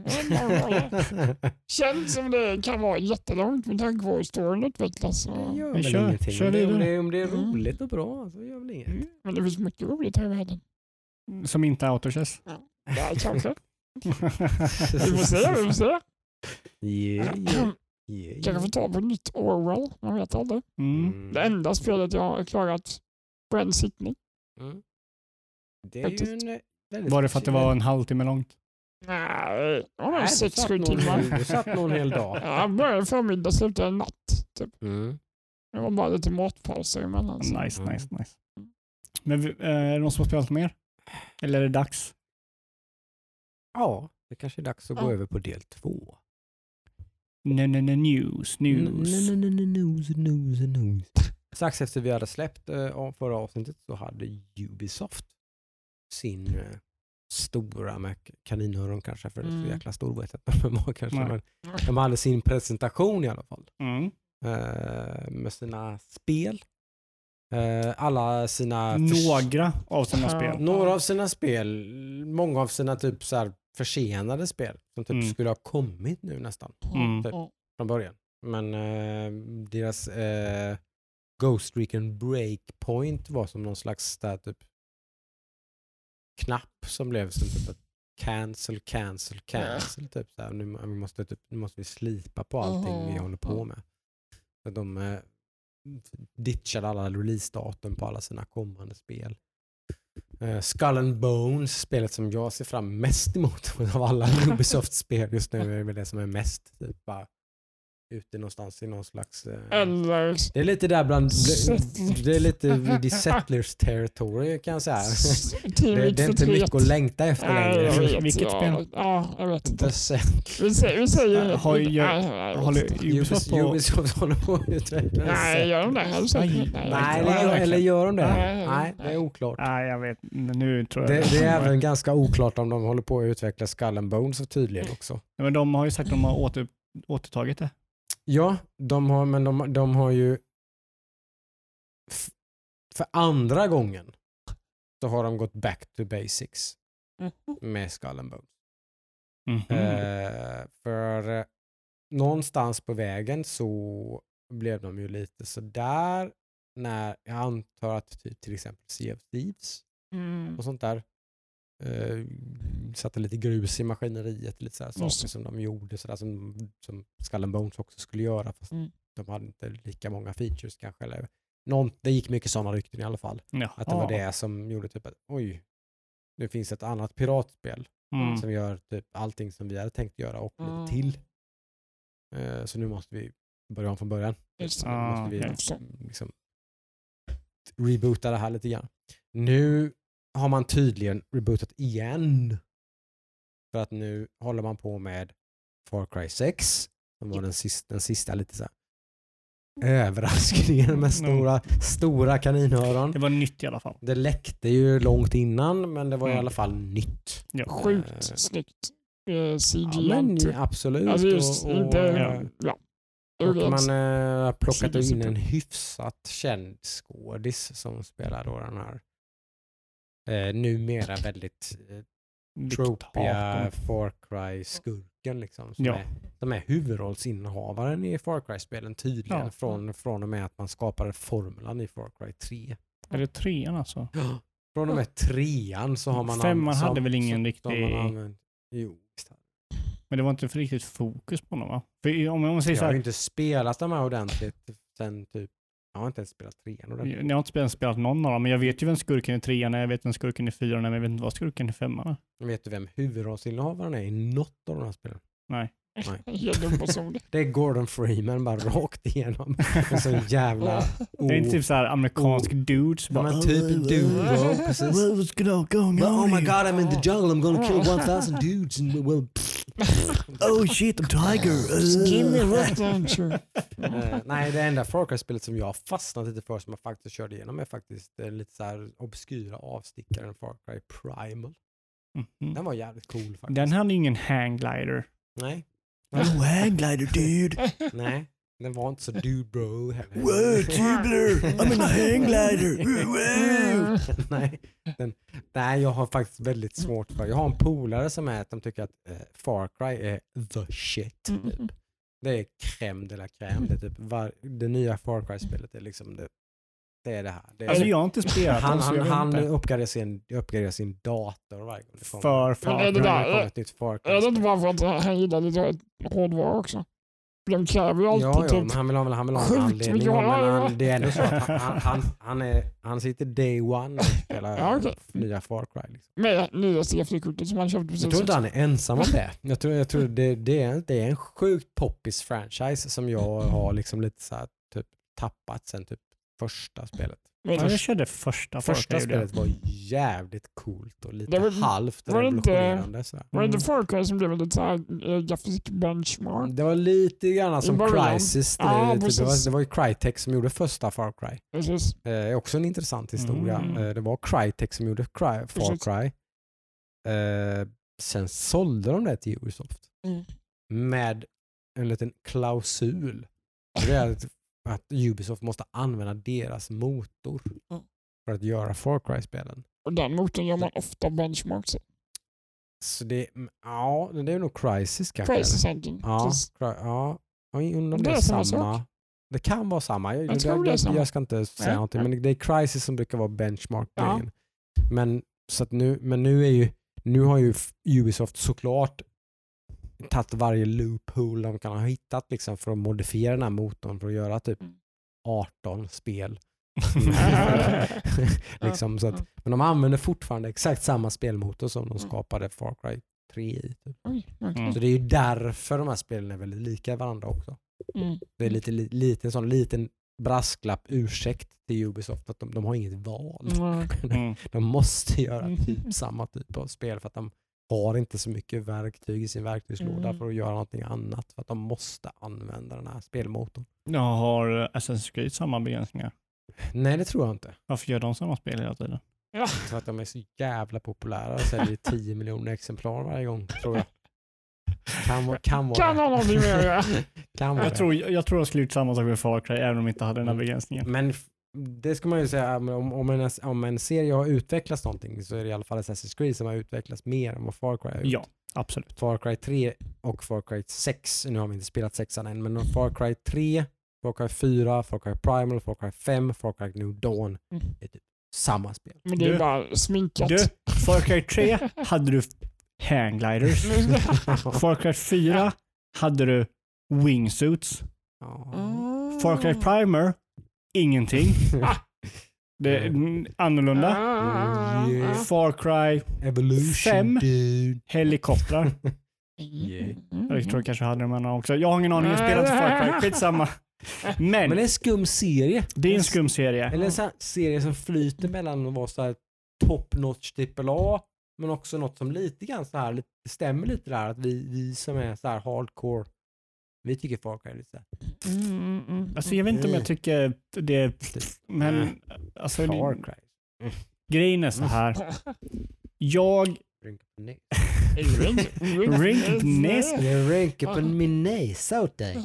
Känns som det kan vara jättelångt med tanke på hur storyn utvecklas. Det gör Men väl kör- ingenting. kör om, det, om, det, om det är Mm. roligt och bra så gör väl inget. Mm, men det finns mycket roligt här i världen. Som inte är autochess. Ja, kanske. Vi får se, vi får se. Yeah, yeah, yeah, Kanske får ta på nytt Orwell, man vet aldrig. Mm. Det enda spelet jag har klarat på en sittning. Mm. Det är ju en väldigt Var det för att det var en halvtimme långt? Nej, det var nog sex, sju timmar. Du satt nog en hel dag. Ja, Jag började förmiddag, slutade natt. Typ. Mm. Det var bara lite matpauser emellan. så. Nice, Mm. nice, nice. Men vi- eh, är det någon som har spelat mer? Eller är det dags? Ja, det kanske är dags att gå Ja. över på del två. Nej, nej, nej, news, news. N- n- n- n- News, news, news. Strax efter vi hade släppt eh, av förra avsnittet så hade Ubisoft sin eh, stora med kaninöron kanske, för det är så Mm. jäkla stor vet jag inte kanske. Nej. Men de hade sin presentation i alla fall Mm. eh, med sina spel. Eh, alla sina... Några av sina Ja. spel. Några av sina spel, många av sina typ så här försenade spel som typ Mm. skulle ha kommit nu nästan Mm. Typ. Ja. från början. Men eh, deras eh, Ghost Recon Breakpoint var som någon slags där, typ knapp som blev som typ ett cancel, cancel, cancel. Typ så här. Nu, vi måste, typ, nu måste vi slipa på allting vi Aha, håller på med. Så de eh, ditchade alla releasedatum på alla sina kommande spel. Uh, Skull and Bones, spelet som jag ser fram mest emot av alla Ubisoft-spel just nu, är väl det som är mest typ, bara, ute någonstans i någon slags... eh, Eller det är lite där bland... Det är lite vid settlers territory kan jag säga. Det, det är inte mycket att längta efter Nej, jag längre. vet, Vilket spel? Ja, jag vet inte. The Settlers. Vi säger, vi säger Har ju- nej, nej, Håller. Ubisoft på... Ubisoft håller på att utveckla Nej, gör de det? Nej, Ja, eller, eller gör de det? Nej, Nej, det är nej. oklart. Nej, jag vet. Nu tror jag Det, det är även ganska oklart om de håller på att utveckla Skull and Bones tydligen också. Ja, Men de har ju sagt att de har åter, återtagit det. Ja, de har, men de, de har ju för andra gången så har de gått back to basics Mhm. med Skull and Bones. Mhm. Eh, för eh, någonstans på vägen så blev de ju lite sådär när jag antar att typ, till exempel Sea of Thieves Mm. och sånt där eh, satte lite grus i maskineriet, lite sådär Just saker som de gjorde, sådär som, som Skull and Bones också skulle göra fast Mm. de hade inte lika många features kanske. Eller, någon, det gick mycket sådana rykten i alla fall. Jaha. Att det var det som gjorde typ att oj, nu finns ett annat piratspel Mm. som gör typ allting som vi hade tänkt göra och lite Mm. till. Eh, så nu måste vi börja om från början. Just Nu det. Ah, måste vi liksom reboota det här lite grann. Nu har man tydligen rebootat igen. För att nu håller man på med Far Cry 6 som var den sista, den sista lite så här överraskningen med stora, stora kaninöron. Det var nytt i alla fall. Det läckte ju långt innan men det var i Mm. alla fall nytt. Ja. Sjukt Eh, snyggt. Eh, CG. Ja, men, absolut. alltså just och, och, inte... eh, Ja. och man eh, har plockat in en hyfsat känd skådis som spelar då den här eh, numera väldigt eh, tropiga. Far Cry-skurken liksom. Som, Ja. är, som är huvudrollsinnehavaren i Far Cry-spelen tydligen Ja. från, från och med att man skapade formulan i Far Cry 3. Är det trean alltså? Från och med trean så har man... Femman an- hade som- väl ingen riktig- Jo. Men det var inte för riktigt fokus på honom va? För om man säger Jag har ju inte spelat de här ordentligt sen typ... Jag har inte ens spelat trean ordentligt. jag har inte spelat, spelat någon av dem, men jag vet ju vem skurken i trean är, jag vet vem skurken i fyran är, men jag vet inte vad skurken i femman är. Vet du vem huvudrollsinnehavaren är i något av de här spelen? Nej. Det är Gordon Freeman bara rakt igenom. En sån jävla... Det är inte typ så här amerikansk dudes Ja, bara, men typ duo, precis. Oh my god, I'm in the jungle. I'm gonna kill 1000 dudes and we'll... Oh shit, I'm tiger. Red danger. Eh, nej, det enda Far Cry-spelet som jag har fastnat lite för som jag faktiskt körde igenom är faktiskt eh, lite så här obskyra avstickaren Far Cry Primal. Mhm. Den var jävligt cool faktiskt. Den hade ingen hangglider. Nej, Oh, hangglider dude. nej. Den var inte så dude bro heller. Wow, tubular! I'm in a hangglider! Wow! nej, den, nej, jag har faktiskt väldigt svårt för Jag har en polare som är att de tycker att eh, Far Cry är the shit. Mm. Typ. Det är crème de la crème. Det, är typ var, det nya Far Cry-spelet är liksom det, det är det här. Det är, Alltså jag har inte spelat han han, han uppgraderar, sin, uppgraderar sin dator varje gång det kommer. För Men Far är det Cry. där- det Är det inte bara för att han gillar lite hårdvara också? De kräver ju alltid Ja, ja, men typ... han vill ha, han vill ha en anledning. Men han, det är ändå så att han, han, han, han, är, han sitter day one och spelar Ja, okej. nya Far Cry. Liksom. Med nya CFD-kortet som han köpte precis. Jag tror inte han är ensam om det. Jag tror, jag tror det, det, är, det är en sjukt poppis franchise som jag har liksom lite så här, typ, tappat sen typ första spelet. Men Ja, jag körde första Första spelet var jävligt coolt och lite Det var- halvt var det inte- revolutionerande. Var det inte Mm. Far som blev lite såhär uh, graphic benchmark? Det var lite grann som. Crysis. Det, Ja, typ, det, var, det var ju Crytek som gjorde första Far Cry. Precis. Eh, också en intressant historia. Mm. Eh, det var Crytek som gjorde Cry, Far. Cry. Eh, sen sålde de det till Ubisoft Mm. med en liten klausul. Det är att, att Ubisoft måste använda deras motor Mm. för att göra Far Cry-spelen. Och den motorn gör man ofta benchmarks i. Så det, mm, ja, det är nog Crysis kanske. Crisis Engine. Ja, ja. Jag undrar om Det det är samma sak. Det kan vara samma. Jag, Jag jag, samma. jag ska inte säga Nej. någonting, men det är Crysis som brukar vara benchmark Ja. Men, så nu, men nu, är ju, nu har ju Ubisoft såklart tagit varje loophole de kan ha hittat liksom för att modifiera den här motorn för att göra typ Mm. 18 spel. liksom, så att, men de använder fortfarande exakt samma spelmotor som de Mm. skapade Far Cry 3 i. Typ. Mm. Så det är ju därför de här spelen är väldigt lika varandra också. Mm. Det är lite, li, lite en sån liten brasklapp, ursäkt till Ubisoft att de, de har inget val. Mm. Mm. De måste göra Mm. typ samma typ av spel för att de har inte så mycket verktyg i sin verktygslåda Mm. för att göra någonting annat. För att de måste använda den här spelmotorn. Jag har Assassin's Creed samma begränsningar. Nej, det tror jag inte. Varför gör de samma spel hela tiden? För att de är så jävla populära och säljer 10 miljoner exemplar varje gång, tror jag. Kan, vara- kan vara Kan det. ha någonting med kan vara Jag det. tror, jag tror jag skulle gjort samma sak med Far Cry även om de inte hade den här Mm. begränsningen. Men det ska man ju säga, om, om, en, om en serie har utvecklats någonting så är det i alla fall Assassin's Creed som har utvecklats mer än vad Far Cry har gjort. Ja, absolut. Far Cry 3 och Far Cry 6, nu har vi inte spelat sexan än, men Far Cry 3, Far Cry 4, Far Cry Primal, Far Cry 5, Far Cry New Dawn Mm. är typ samma spel. Men det är Du- bara sminkat. Du, Far Cry 3 hade du hanggliders. Far Cry 4 hade du wingsuits. Ja. Far Cry Primer, ingenting. Det är annorlunda. Mm, yeah. Far Cry Evolution Fem. dude. helikoptrar. Yeah. Jag tror jag kanske hade de andra också. Jag har ingen aning, jag spelar inte Far Cry. Skitsamma. Men Men det är en skum serie. det är en skum serie. Eller en sån serie som flyter mellan att vara så här top notch AAA men också något som lite grann så här stämmer lite där att vi, vi som är så här hardcore Vi tycker Far Cry är lite såhär, Mm, mm, mm. Alltså jag vet inte om jag tycker det, men alltså, Far Cry. grejen är så här. Jag, Rynka på nä- Rink näs. Jag rynkar på min näsa åt dig.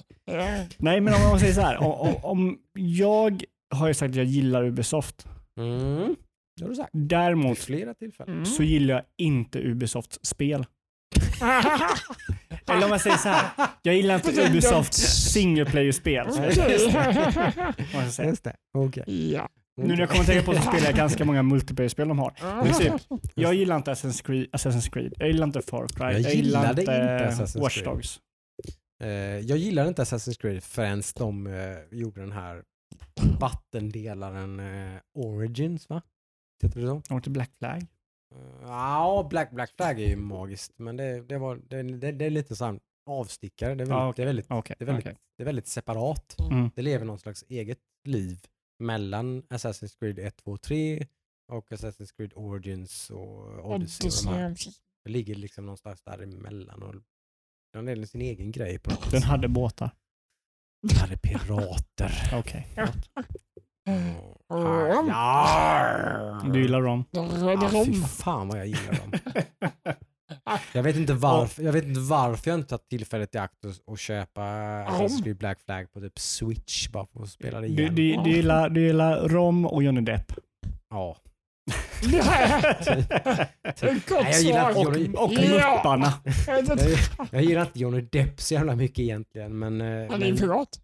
Nej men om man säger så här. Om, om, jag har ju sagt att jag gillar Ubisoft. Mm. Det har du sagt. Däremot flera tillfällen. Mm. så gillar jag inte Ubisofts spel. Eller om man säger så här. Jag gillar inte Ubisofts single player-spel. Just det. Okej. Ja. Nu när jag kommer att tänka på så spelar jag ganska många multiplayer-spel de har. Ja. Jag gillar inte Assassin's Creed, Assassin's Creed. jag gillar inte Far Cry, Jag jag, gillar inte, inte Assassin's Watch Creed. Dogs. Eh, jag gillar inte Assassin's Creed förrän de eh, gjorde den här vattendelaren eh, Origins va? Heter det så? Jag inte Black Flag. Ja, Black, Black Flag är ju magiskt men det, det, var, det, det, det är lite sån avstickare. Det är väldigt, Ja, det är väldigt, Okej. det är väldigt, okej. det är väldigt separat. Mm. Det lever någon slags eget liv mellan Assassin's Creed 1, 2, 3 och Assassin's Creed Origins och Odyssey. Och de här. Det ligger liksom någonstans däremellan. Och den är sin egen grej på något Den hade båtar. Här är pirater. Okej. Rom. Du gillar dem? Röd Ah, fy rom. fan vad jag gillar dem. Jag vet inte varför jag, vet inte varför jag inte tagit tillfället i akt och, och köpa Assassin's Creed Black Flag på typ Switch bara för att spela det Du, igen. du, du, gillar, du gillar Rom och Johnny Depp? Ja. Gott Nej, jag gillar svar. inte Johnny- Och. Mupparna. Jag, jag gillar inte Johnny Depp så jävla mycket egentligen men, eh, Han är en men pirat.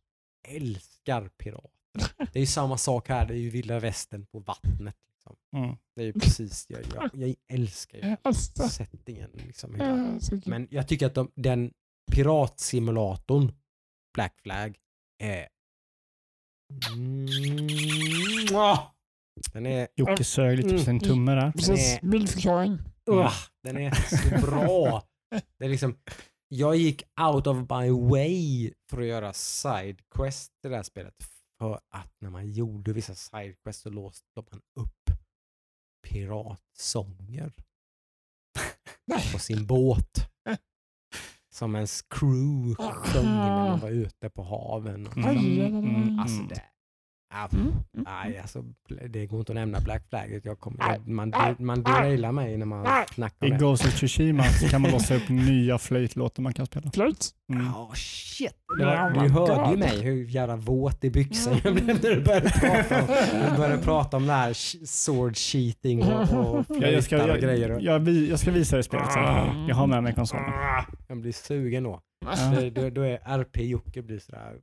älskar pirater. Det är ju samma sak här, det är ju vilda västern på vattnet. Liksom. Mm. Det är ju precis, jag, jag, jag älskar ju Alltså. settingen. Liksom, hela. Men jag tycker att de, den piratsimulatorn, Black Flag, är... Mm, ah, den är... Jocke sög lite på sin tumme där. Precis, bildförklaring. Den är så bra. Det är liksom, jag gick out of my way för att göra sidequest i det här spelet. För att när man gjorde vissa sidequests så låste man upp piratsånger på sin båt. Som ens crew sjöng när man var ute på haven. Och Mm, mm, mm. Alltså det, ja, Mm. nej, alltså, det går inte att nämna Black Flag. Jag kommer, jag, man, man derailar mig när man snackar I om det. Ghost of Tsushima så kan man låsa upp nya flöjtlåtar man kan spela. Flöjt. Mm. Ja, shit. Ja, var, my du hörde ju mig hur jävla våt i byxan jag blev när du började prata om, du började prata om det här sword cheating och, och Jag, jag, ska, flöjtar och jag, grejer. jag, jag, jag ska visa dig spelet sen. Jag har med mig konsolen. Jag blir sugen då. Ja. Det- Då, då är RP-Jocke blir sådär.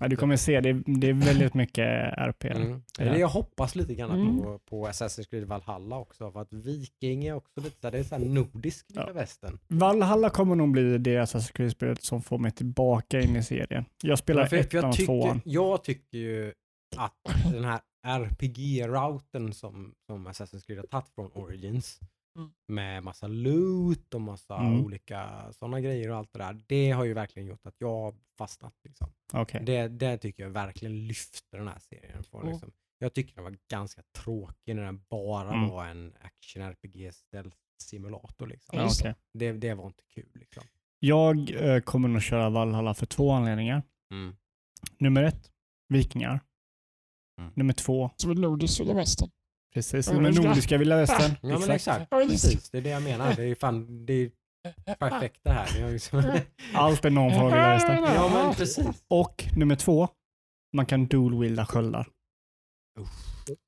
Ja, du kommer se, det det är väldigt mycket RP. Mm. Ja. Jag hoppas lite grann Mm. på, på Assassin's Creed Valhalla också. För att Viking är också lite det är såhär nordisk Ja. lilla västern. Valhalla kommer nog bli det Assassin's Creed-spelet som får mig tillbaka in i serien. Jag spelar Ja, för- ettan och tycker, tvåan. jag tycker ju att den här RPG-routen som, som Assassin's Creed har tagit från Origins Mm. med massa loot och massa Mm. olika sådana grejer och allt det där. Det har ju verkligen gjort att jag har fastnat. Liksom. Okej. Det, det tycker jag verkligen lyfter den här serien. Från, Mm. liksom. Jag tycker den var ganska tråkig när den bara Mm. var en action-RPG stealth-simulator. Liksom. Ja, okej. Det, det var inte kul. Liksom. Jag eh, kommer nog köra Valhalla för två anledningar. Mm. Nummer ett, vikingar. Mm. Nummer två, Som ett nordiskt vilda västern. Precis, Ja, de men ska- nordiska vilda västern. Ja men exakt, Ja, precis. Det är det jag menar. Det är fan, det är perfekt det här. Liksom... Allt är någon form av vilda västern. ja men precis. Och nummer två, man kan dual-wielda sköldar.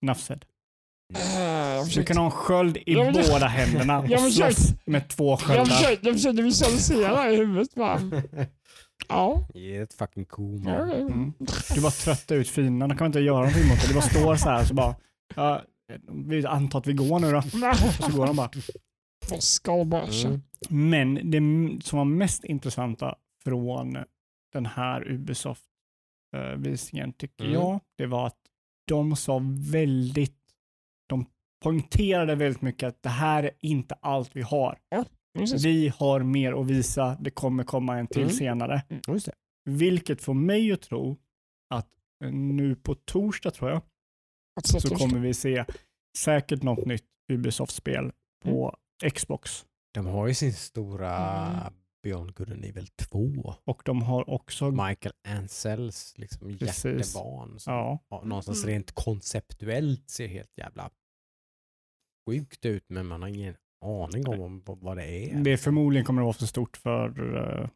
Nafsed. Jag Du kan ha en sköld i Jag båda händerna och Jag slåss med två jag, sköldar. försökte, jag försökte visualisera i huvudet bara. Ja. Ge ett fucking cool ja, man. Mm. Du bara tröttar ut fienden, de kan inte göra någonting mot det. Du bara står så här så bara, ja, vi antar att vi går nu då. Så går de bara. Mm. Men det som var mest intressanta från den här Ubisoft-visningen tycker Mm. jag, det var att de sa väldigt, de poängterade väldigt mycket att det här är inte allt vi har. Precis. Vi har mer att visa, det kommer komma en till Mm. senare. Just det. Vilket får mig att tro att nu på torsdag tror jag, Så kommer vi se säkert något nytt Ubisoft-spel på Xbox. De har ju sin stora Mm. Beyond Good and Evil 2. Och de har också... Michael Ansells liksom Precis. hjärtebarn. Som Ja, någonstans Mm. rent konceptuellt ser helt jävla sjukt ut men man har ingen aning om, vad- det är. det är förmodligen kommer att vara för stort för uh,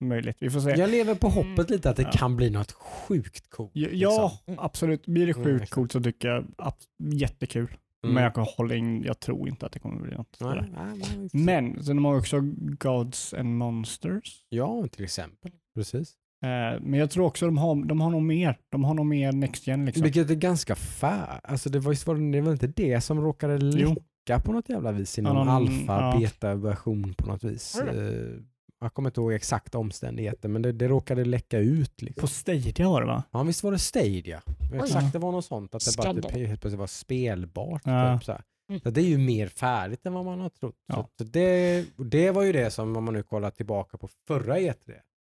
möjligt. Vi får se. Jag lever på hoppet lite att det Ja. kan bli något sjukt coolt. Ja, liksom. ja absolut. Blir det Mm, sjukt exakt. coolt så tycker jag att jättekul. Mm. Men jag, kan hålla in, jag tror inte att det kommer bli något. Nej, nej, men sen har de också Gods and Monsters. Ja, till exempel. Precis. Eh, men jag tror också de har, de har nog mer. De har nog mer Next Gen liksom. Vilket är ganska fair. Alltså det var, det, var inte det som råkade Jo. läcka på något jävla vis i Ja, någon någon- alfa, ja. beta-version på något vis. Eh, Jag kommer inte ihåg exakta omständigheter men det, det råkade läcka ut. Liksom. På Stadia var det va? Ja visst var det Stadia? Exakt, Ja. det var något sånt att det bara typ, helt plötsligt var spelbart. Ja. Typ, så här. Mm. Så det är ju mer färdigt än vad man har trott. Ja. Så det, det var ju det som, om man nu kollar tillbaka på förra E3,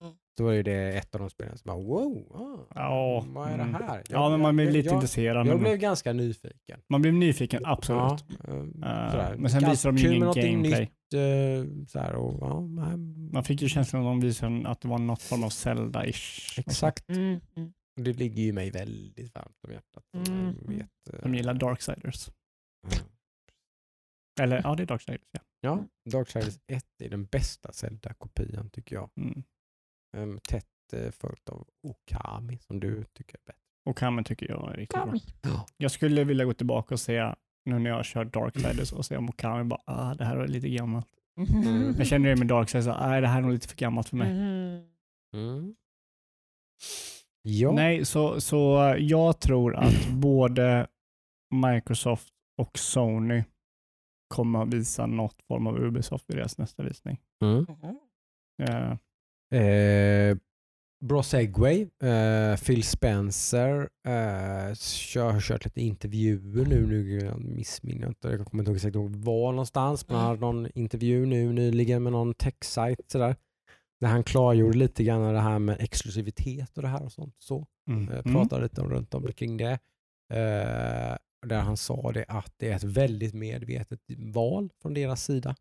Mm. då var ju det ett av de spelen som bara wow, ah, Ja, vad är det mm. här? Ja, men man blir jag, lite jag, intresserad. jag men blev ganska nyfiken. Man blev nyfiken, absolut. Ja, sådär. men sen visar de ju ingen gameplay. Nytt, eh, sådär, och, ja, nej, Man fick ju känslan att de visade att det var något form av Zelda-ish. exakt. Mm, mm. Det ligger ju mig väldigt varmt om hjärtat. jag Mm. Vet, eh, De gillar Darksiders. Eller ja, det är Darksiders. Ja. Ja, Darksiders 1 är den bästa Zelda-kopian tycker jag. Mm. Um, tätt uh, följt av Okami som du tycker är bättre. Och Kamen tycker jag är riktigt bra. Kami. Jag skulle vilja gå tillbaka och se, nu när jag har kört Darksiders och se om Okami bara, ah, det här är lite gammalt. Mhm. Jag känner det med Darksiders, nej det här är nog lite för gammalt för mig. Mm. Ja, Nej, så, så jag tror att både Microsoft och Sony kommer att visa något form av Ubisoft i deras nästa visning. mm. Eh, Eh, bra segway. Eh, Phil Spencer eh, kör, har kört lite intervjuer nu. nu missminner jag inte. Jag kommer inte ihåg exakt var någonstans. Men han hade någon intervju nu nyligen med någon tech-sajt sådär. Där han klargjorde lite grann det här med exklusivitet och det här och sånt. Så. mm. Mm. pratade lite om, runt om kring det. Där han sa det att det är ett väldigt medvetet val från deras sida.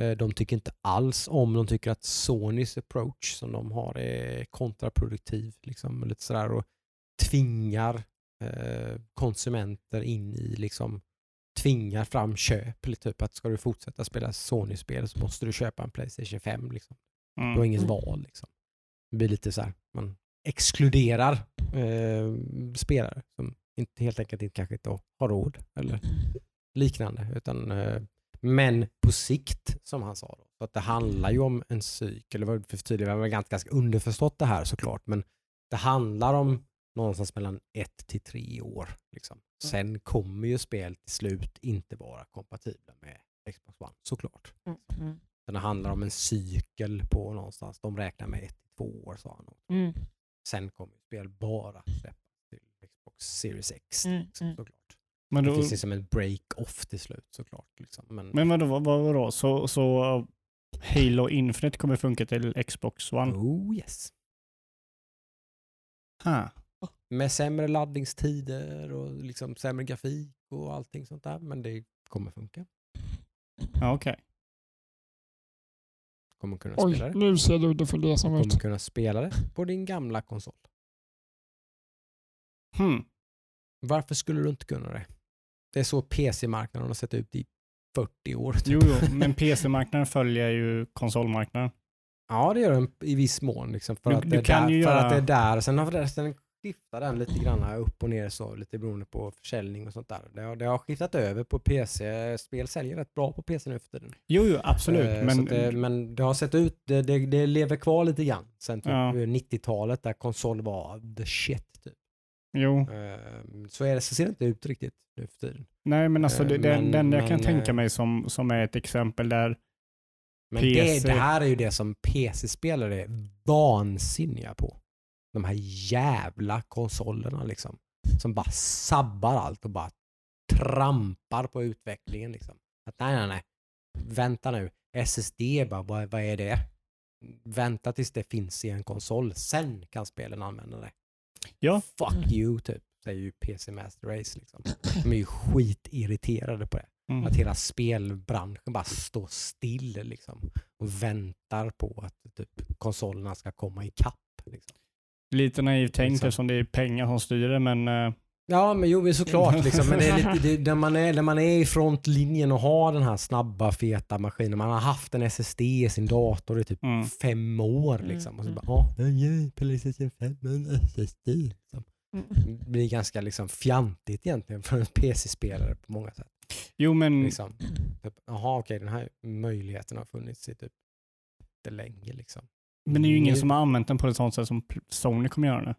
Eh, de tycker inte alls om, de tycker att Sonys approach som de har är kontraproduktiv. Liksom, lite sådär, och tvingar eh, konsumenter in i, liksom, tvingar fram köp. Typ att ska du fortsätta spela Sony-spel så måste du köpa en Playstation 5. Liksom. Du har Mm. inget val. Liksom. Det blir lite så här, man exkluderar eh, spelare som inte, helt enkelt inte, kanske inte har råd eller liknande. Utan, eh, men på sikt, som han sa, då, så att det handlar ju om en cykel, eller för tydligen var ganska, ganska underförstått det här såklart, men det handlar om någonstans mellan ett till tre år. Liksom. Sen kommer ju spel till slut inte vara kompatibla med Xbox One, såklart. Mhm. Utan det handlar om en cykel på någonstans. De räknar med ett till två år sa han. Mm. Sen kommer spel bara släppas till Xbox Series X. Mm, liksom, mm. såklart. Men, Det då, finns liksom en break-off till slut såklart. Liksom. Men, men vadå, vad, vad, vadå? Så, så Halo Infinite kommer funka till Xbox One? oh yes. Ha. Med sämre laddningstider och liksom sämre grafik och allting sånt där. Men det kommer funka. Ja, Okej. Kommer kunna Oj, spela det. nu ser du det för det som Kommer ut. kunna spela det på din gamla konsol. Hmm. Varför skulle du inte kunna det? Det är så PC-marknaden har sett ut i 40 år. typ. Jo, jo, men PC-marknaden följer ju konsolmarknaden. Ja, det gör den i viss mån. Liksom, för Du- att du det där, ju för göra- att det är där. Sen har förresten skiftar den lite grann upp och ner så, lite beroende på försäljning och sånt där. Det har, det har skiftat över på PC. Spel säljer rätt bra på PC nu för tiden. Jo, jo, absolut. Eh, men det, men det har sett ut, det, det, det lever kvar lite grann. Sen typ Ja. 90-talet där konsol var the shit. Typ. Jo, Eh, så, är det, så ser det inte ut riktigt nu för tiden. nej, men alltså det, det, men- det enda jag kan men, tänka eh, mig som, som är ett exempel där Men PC. Det, det här är ju det som PC-spelare är vansinniga på. De här jävla konsolerna liksom. Som bara sabbar allt och bara trampar på utvecklingen. Liksom. Att nej, nej, nej. Vänta nu. SSD, bara, vad, vad är det? Vänta tills det finns i en konsol. Sen kan spelen använda det. Ja. Fuck you, typ. Säger ju PC Master Race. Liksom. De är ju skitirriterade på det. Mm. Att hela spelbranschen bara står still liksom, och väntar på att typ, konsolerna ska komma ikapp. Liksom. Lite naivt tänkt Liksom. eftersom det är pengar som styr det, men eh, Ja, men jo, men såklart. Liksom. Men det är lite, det, när, man är, när man är i frontlinjen och har den här snabba, feta maskinen. Man har haft en SSD i sin dator i typ Mm. fem år. Mm, Liksom. Och så mm. bara, ja, Playstation 5 med en SSD. Liksom. Mm. Det blir ganska liksom fjantigt egentligen för en PC-spelare på många sätt. jo men Liksom. Typ, okej, den här möjligheten har funnits i typ inte länge. Liksom. Men det är ju ingen Nu- som har använt den på ett sånt sätt som Sony kommer göra nu.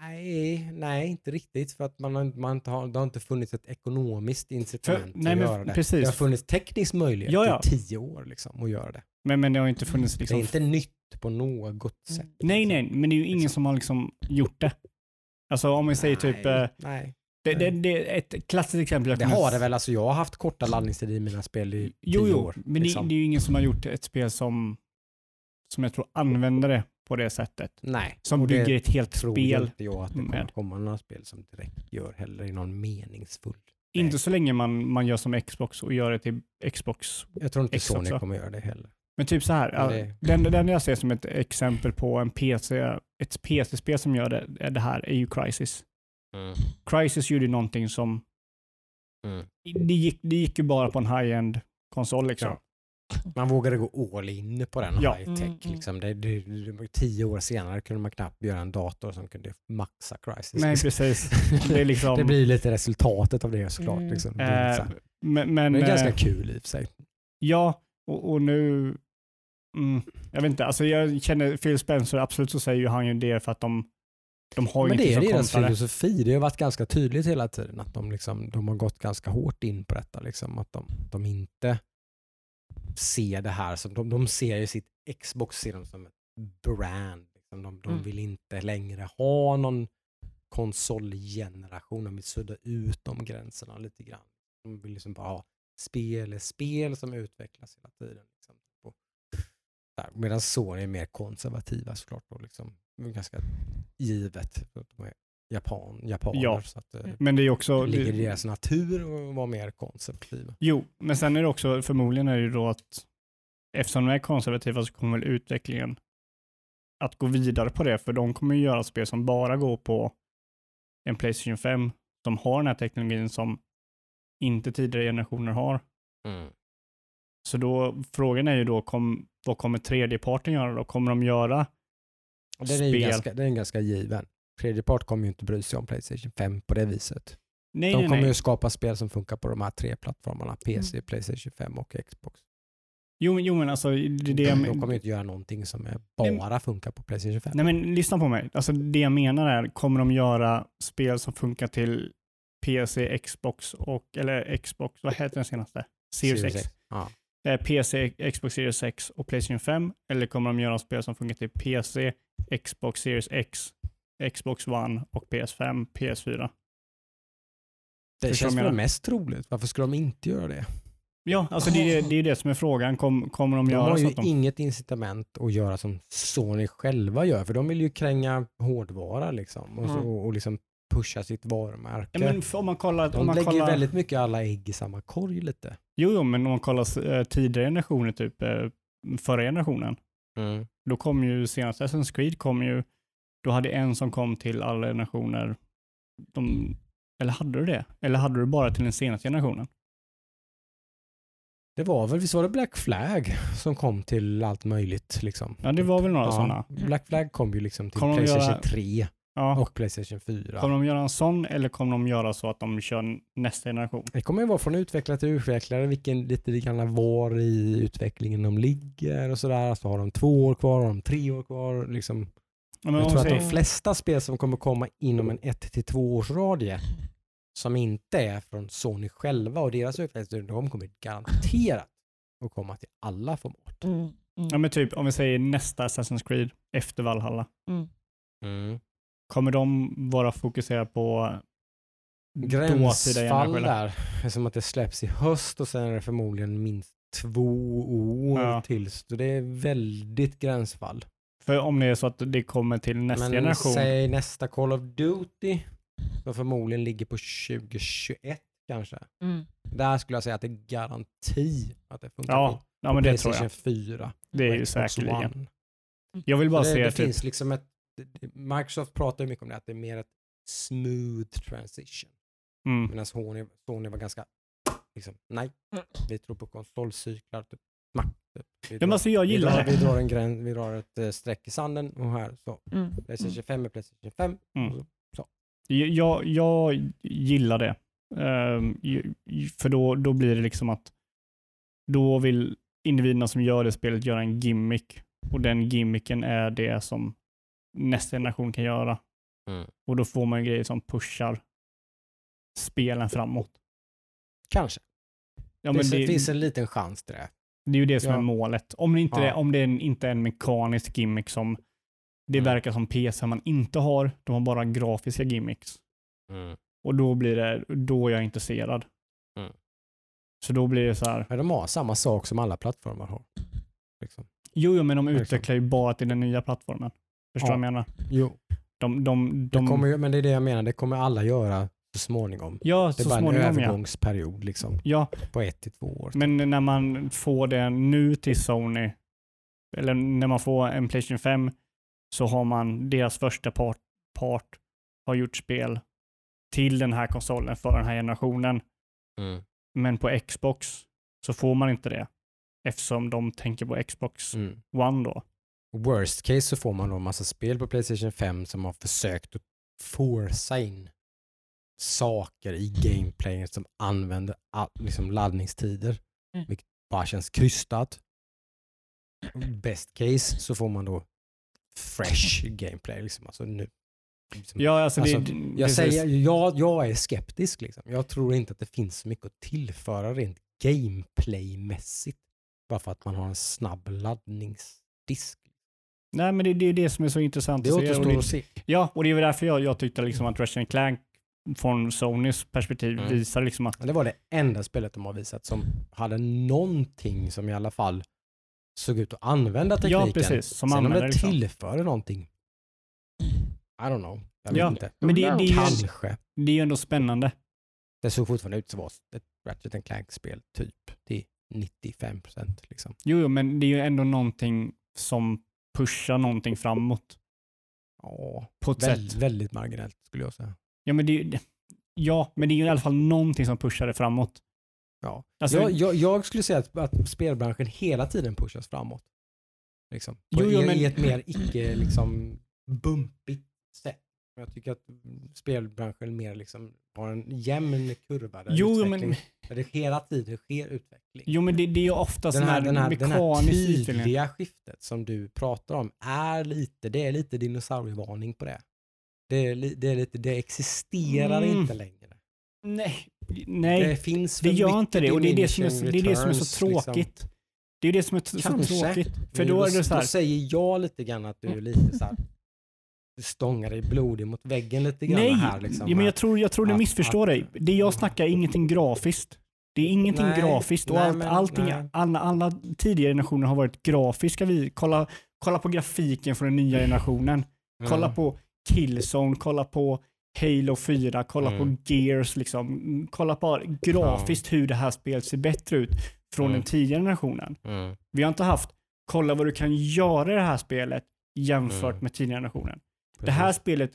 Nej, nej, inte riktigt. För att man, har- man inte har, det har inte funnits ett ekonomiskt incitament För- nej, att men göra det. precis. Det har funnits teknisk möjlighet Ja, ja. i tio år liksom, att göra det. Men, men det har inte funnits liksom... Det är inte nytt på något sätt. Nej, liksom. nej, men det är ju ingen Liksom. som har liksom gjort det. Alltså om vi säger typ... Nej, eh, nej. Det, det, det är ett klassiskt exempel. jag Det har det väl. Alltså, jag har haft korta laddningstider i mina spel i Jo, tio jo, år. men liksom. det, det är ju ingen som har gjort ett spel som, som jag tror använder det på det sättet. Nej. Som och det bygger ett helt tror spel. inte jag att det kommer med. komma några spel som direkt gör heller i någon meningsfull Inte så länge man, man gör som Xbox och gör det till Xbox. Jag tror inte Xbox Sony också. kommer göra det heller. Men typ så här, det- den, den jag ser som ett exempel på en PC, ett PC-spel som gör det, det här är ju Crysis. Crysis gjorde någonting som, Mm. det gick, det gick ju bara på en high-end konsol liksom. Ja. Man vågade gå all in på den Ja. high tech. Mm. Liksom. Det, det, det, tio år senare kunde man knappt göra en dator som kunde maxa Crysis. Nej, precis. Det är liksom... det blir lite resultatet av det såklart. Mm. Liksom. Det är Eh, så här- men, men, det är ganska eh, kul i och för sig. Ja, och, och nu... Mm, jag vet inte, alltså jag känner Phil Spencer, absolut så säger ju han ju det för att de, de har ju Men det är deras kontrar det. filosofi. Det har varit ganska tydligt hela tiden att de, liksom, de har gått ganska hårt in på detta. Liksom, att de, de inte ser det här som, de, de ser ju sitt Xbox ser de som ett brand. Liksom. De, de Mm. vill inte längre ha någon konsolgeneration. De vill sudda ut de gränserna lite grann. De vill liksom bara ha spel spel som utvecklas hela tiden. Liksom. Medan Sony är mer konservativa såklart. Och liksom, ganska givet. De är Japan, japaner. Ja. Så att, eh, Mm. Men det är också... det ligger i deras natur att vara mer konservativa. jo, men sen är det också, förmodligen är det ju då att eftersom de är konservativa så kommer väl utvecklingen att gå vidare på det, för de kommer ju göra spel som bara går på en Playstation 5 som har den här teknologin som inte tidigare generationer har. Så då, frågan är ju då, kom, vad kommer tredjeparten göra då? Kommer de göra Den är, spel? ganska, den är ganska given. Tredje part kommer ju inte bry sig om Playstation 5 på det viset. Nej, De nej, kommer nej. ju skapa spel som funkar på de här tre plattformarna. PC, Playstation 5 och Xbox. Jo, men- jo, men alltså det, det jag, De kommer ju inte göra någonting som är Nej, bara funkar på Playstation 5. Nej men lyssna på mig. Alltså det jag menar är, kommer de göra spel som funkar till PC, Xbox och, eller Xbox, vad heter den senaste? Series, X. Ja. Eh, PC, Xbox Series X och Playstation 5. Eller kommer de göra spel som funkar till PC, Xbox Series X, Xbox One och PS5, PS4? Det Förstår känns väl mest troligt. Varför skulle de inte göra det? Ja, alltså det är det är det som är frågan. Kom, kommer de De göra har så ju att de... inget incitament att göra som Sony själva gör. För de vill ju kränga hårdvara liksom. Och, så, Mm. och liksom pusha sitt varumärke. Ja, om man kollar... Om de man lägger kollar... väldigt mycket alla ägg i samma korg lite. Jo, jo, men om man kollar eh, tidigare generationer, typ eh, förra generationen, då kom ju senaste Assassin's Creed kom ju, då hade en som kom till alla generationer, de, eller hade du det? Eller hade du bara till den senaste generationen? Det var väl, visst var det Black Flag som kom till allt möjligt liksom? Ja, det var väl några Ja, sådana. Black Flag kom ju liksom till Playstation göra- 3 Ja. och Playstation 4. Kommer de göra en sån eller kommer de göra så att de kör nästa generation? Det kommer ju vara från utvecklare till utvecklare, vilken lite grann var i utvecklingen de ligger och sådär. Så har de två år kvar, har de tre år kvar. Liksom. Ja, men Jag tror att de flesta spel som kommer komma inom en 1-2 års radie som inte är från Sony själva och deras utvecklare, de kommer garanterat att komma till alla format. Mm, mm, ja, men typ om vi säger nästa Assassin's Creed efter Valhalla, mm. kommer de vara fokuserade på Gränsfall där, som att det släpps i höst och sen är det förmodligen minst två år Ja. tills. Så det är väldigt gränsfall. För om det är så att det kommer till nästa Men generation, säg nästa Call of Duty som förmodligen ligger på 2021 kanske. Mm. Där skulle jag säga att det är garanti att det funkar Ja, på. ja men det tror Playstation jag. 4. Det är ju säkerligen. Jag vill bara det, se det typ, finns liksom ett, Microsoft pratar ju mycket om det, att det är mer ett smooth transition. mm, Medan Sony, Sony var ganska, liksom, nej, Mm. vi tror på konsolcyklar, typ, smack. Typ. Vi, ja, drar, men alltså jag vi, gillar drar, det. vi drar en gräns, vi drar ett eh, streck i sanden och här så. Mm. Playstation 5 är Playstation 5. Mm. så. Jag, jag gillar det. Ju- för då, då blir det liksom att då vill individerna som gör det spelet göra en gimmick och den gimmicken är det som nästa generation kan göra. Mm. Och då får man grejer som pushar spelen framåt. Kanske. Ja, det, men finns, det, det finns en liten chans till det. Det är ju det som Ja. är målet. Om det inte, Ja. är, om det inte är en mekanisk gimmick som det Mm. verkar som PC man inte har, de har bara grafiska gimmicks. Och då blir det, då är jag intresserad. Mm. Så då blir det så här, Men de har samma sak som alla plattformar har. Liksom. jo, jo men de Verkligen. utvecklar ju bara till den nya plattformen. Förstår Ja. du vad jag menar? Jo, De, de, det de, kommer, ju- men det är det jag menar, det kommer alla göra så småningom. ja, Det är så bara en småningom ja. övergångsperiod liksom, ja. på ett till två år. Men när man får det nu till Sony, eller när man får en Playstation 5, så har man deras första part, part har gjort spel till den här konsolen för den här generationen. Mm. Men på Xbox så får man inte det. Eftersom de tänker på Xbox Mm. One då. Worst case så får man då en massa spel på Playstation 5 som har försökt att forsa in saker i gameplay som använder liksom laddningstider. Mm. Vilket bara känns krystat. Best case så får man då fresh gameplay. Liksom. Alltså nu, liksom. Ja, alltså, Alltså, det, jag, precis. säger, jag, jag är skeptisk. Liksom. Jag tror inte att det finns så mycket att tillföra rent gameplaymässigt. Bara för att man har en snabb laddningsdisk. Nej, men det, det är det som är så intressant Det återstår det, att se. ja, och det är väl därför jag, jag tyckte liksom att Ratchet Clank från Sonys perspektiv Mm. visar liksom att Det var det enda spelet de har visat som hade någonting som i alla fall såg ut att använda tekniken. Ja, precis. Som Sen om det liksom. tillför någonting. I don't know. Jag vet Ja, inte. Men det, det, är ju, Kanske. det är ju ändå spännande. Det såg fortfarande ut som ett Ratchet Clank-spel typ till 95 procent. Liksom. Jo, jo, men det är ju ändå någonting som pushar någonting framåt Ja, på ett väldigt, sätt. väldigt marginellt skulle jag säga. Ja, men det, ja, men det är ju i alla fall någonting som pushar det framåt. Ja. Alltså, jag, jag, jag skulle säga att, att spelbranschen hela tiden pushas framåt. Liksom. På, Jo, jo, i, men- I ett mer icke liksom, bumpigt sätt. Jag tycker att spelbranschen mer liksom har en jämn kurva där, Jo, men, där det hela tiden sker utveckling. jo, men det, det är ju ofta den, här, den, här, den här tydliga skiftet som du pratar om är lite, det är lite dinosaurievarning på det. Det, är, li- det, är lite, det existerar Mm. inte längre. Nej, nej. Det finns Det gör inte det och det är det som är, diminishing det är, det som är så returns, liksom. tråkigt. Det är det som är så Kanske. tråkigt. För då är det så Då här, säger jag lite grann att du är lite så här, stångar dig blodig mot väggen lite grann nej, här. Liksom, ja, men jag tror, jag tror du Att- missförstår dig. Det jag snackar är ingenting grafiskt. Det är ingenting Nej, grafiskt och nej, allt, men- allting, nej. alla, alla tidigare generationer har varit grafiska. Vi, kolla, kolla på grafiken från den nya generationen. Kolla Mm. på Killzone, kolla på Halo 4, kolla Mm. på Gears. Liksom. Mm, Kolla på grafiskt hur det här spelet ser bättre ut från Mm. den tidigare generationen. Mm. Vi har inte haft, kolla vad du kan göra i det här spelet jämfört Mm. med tidigare generationen. Det här Precis. spelet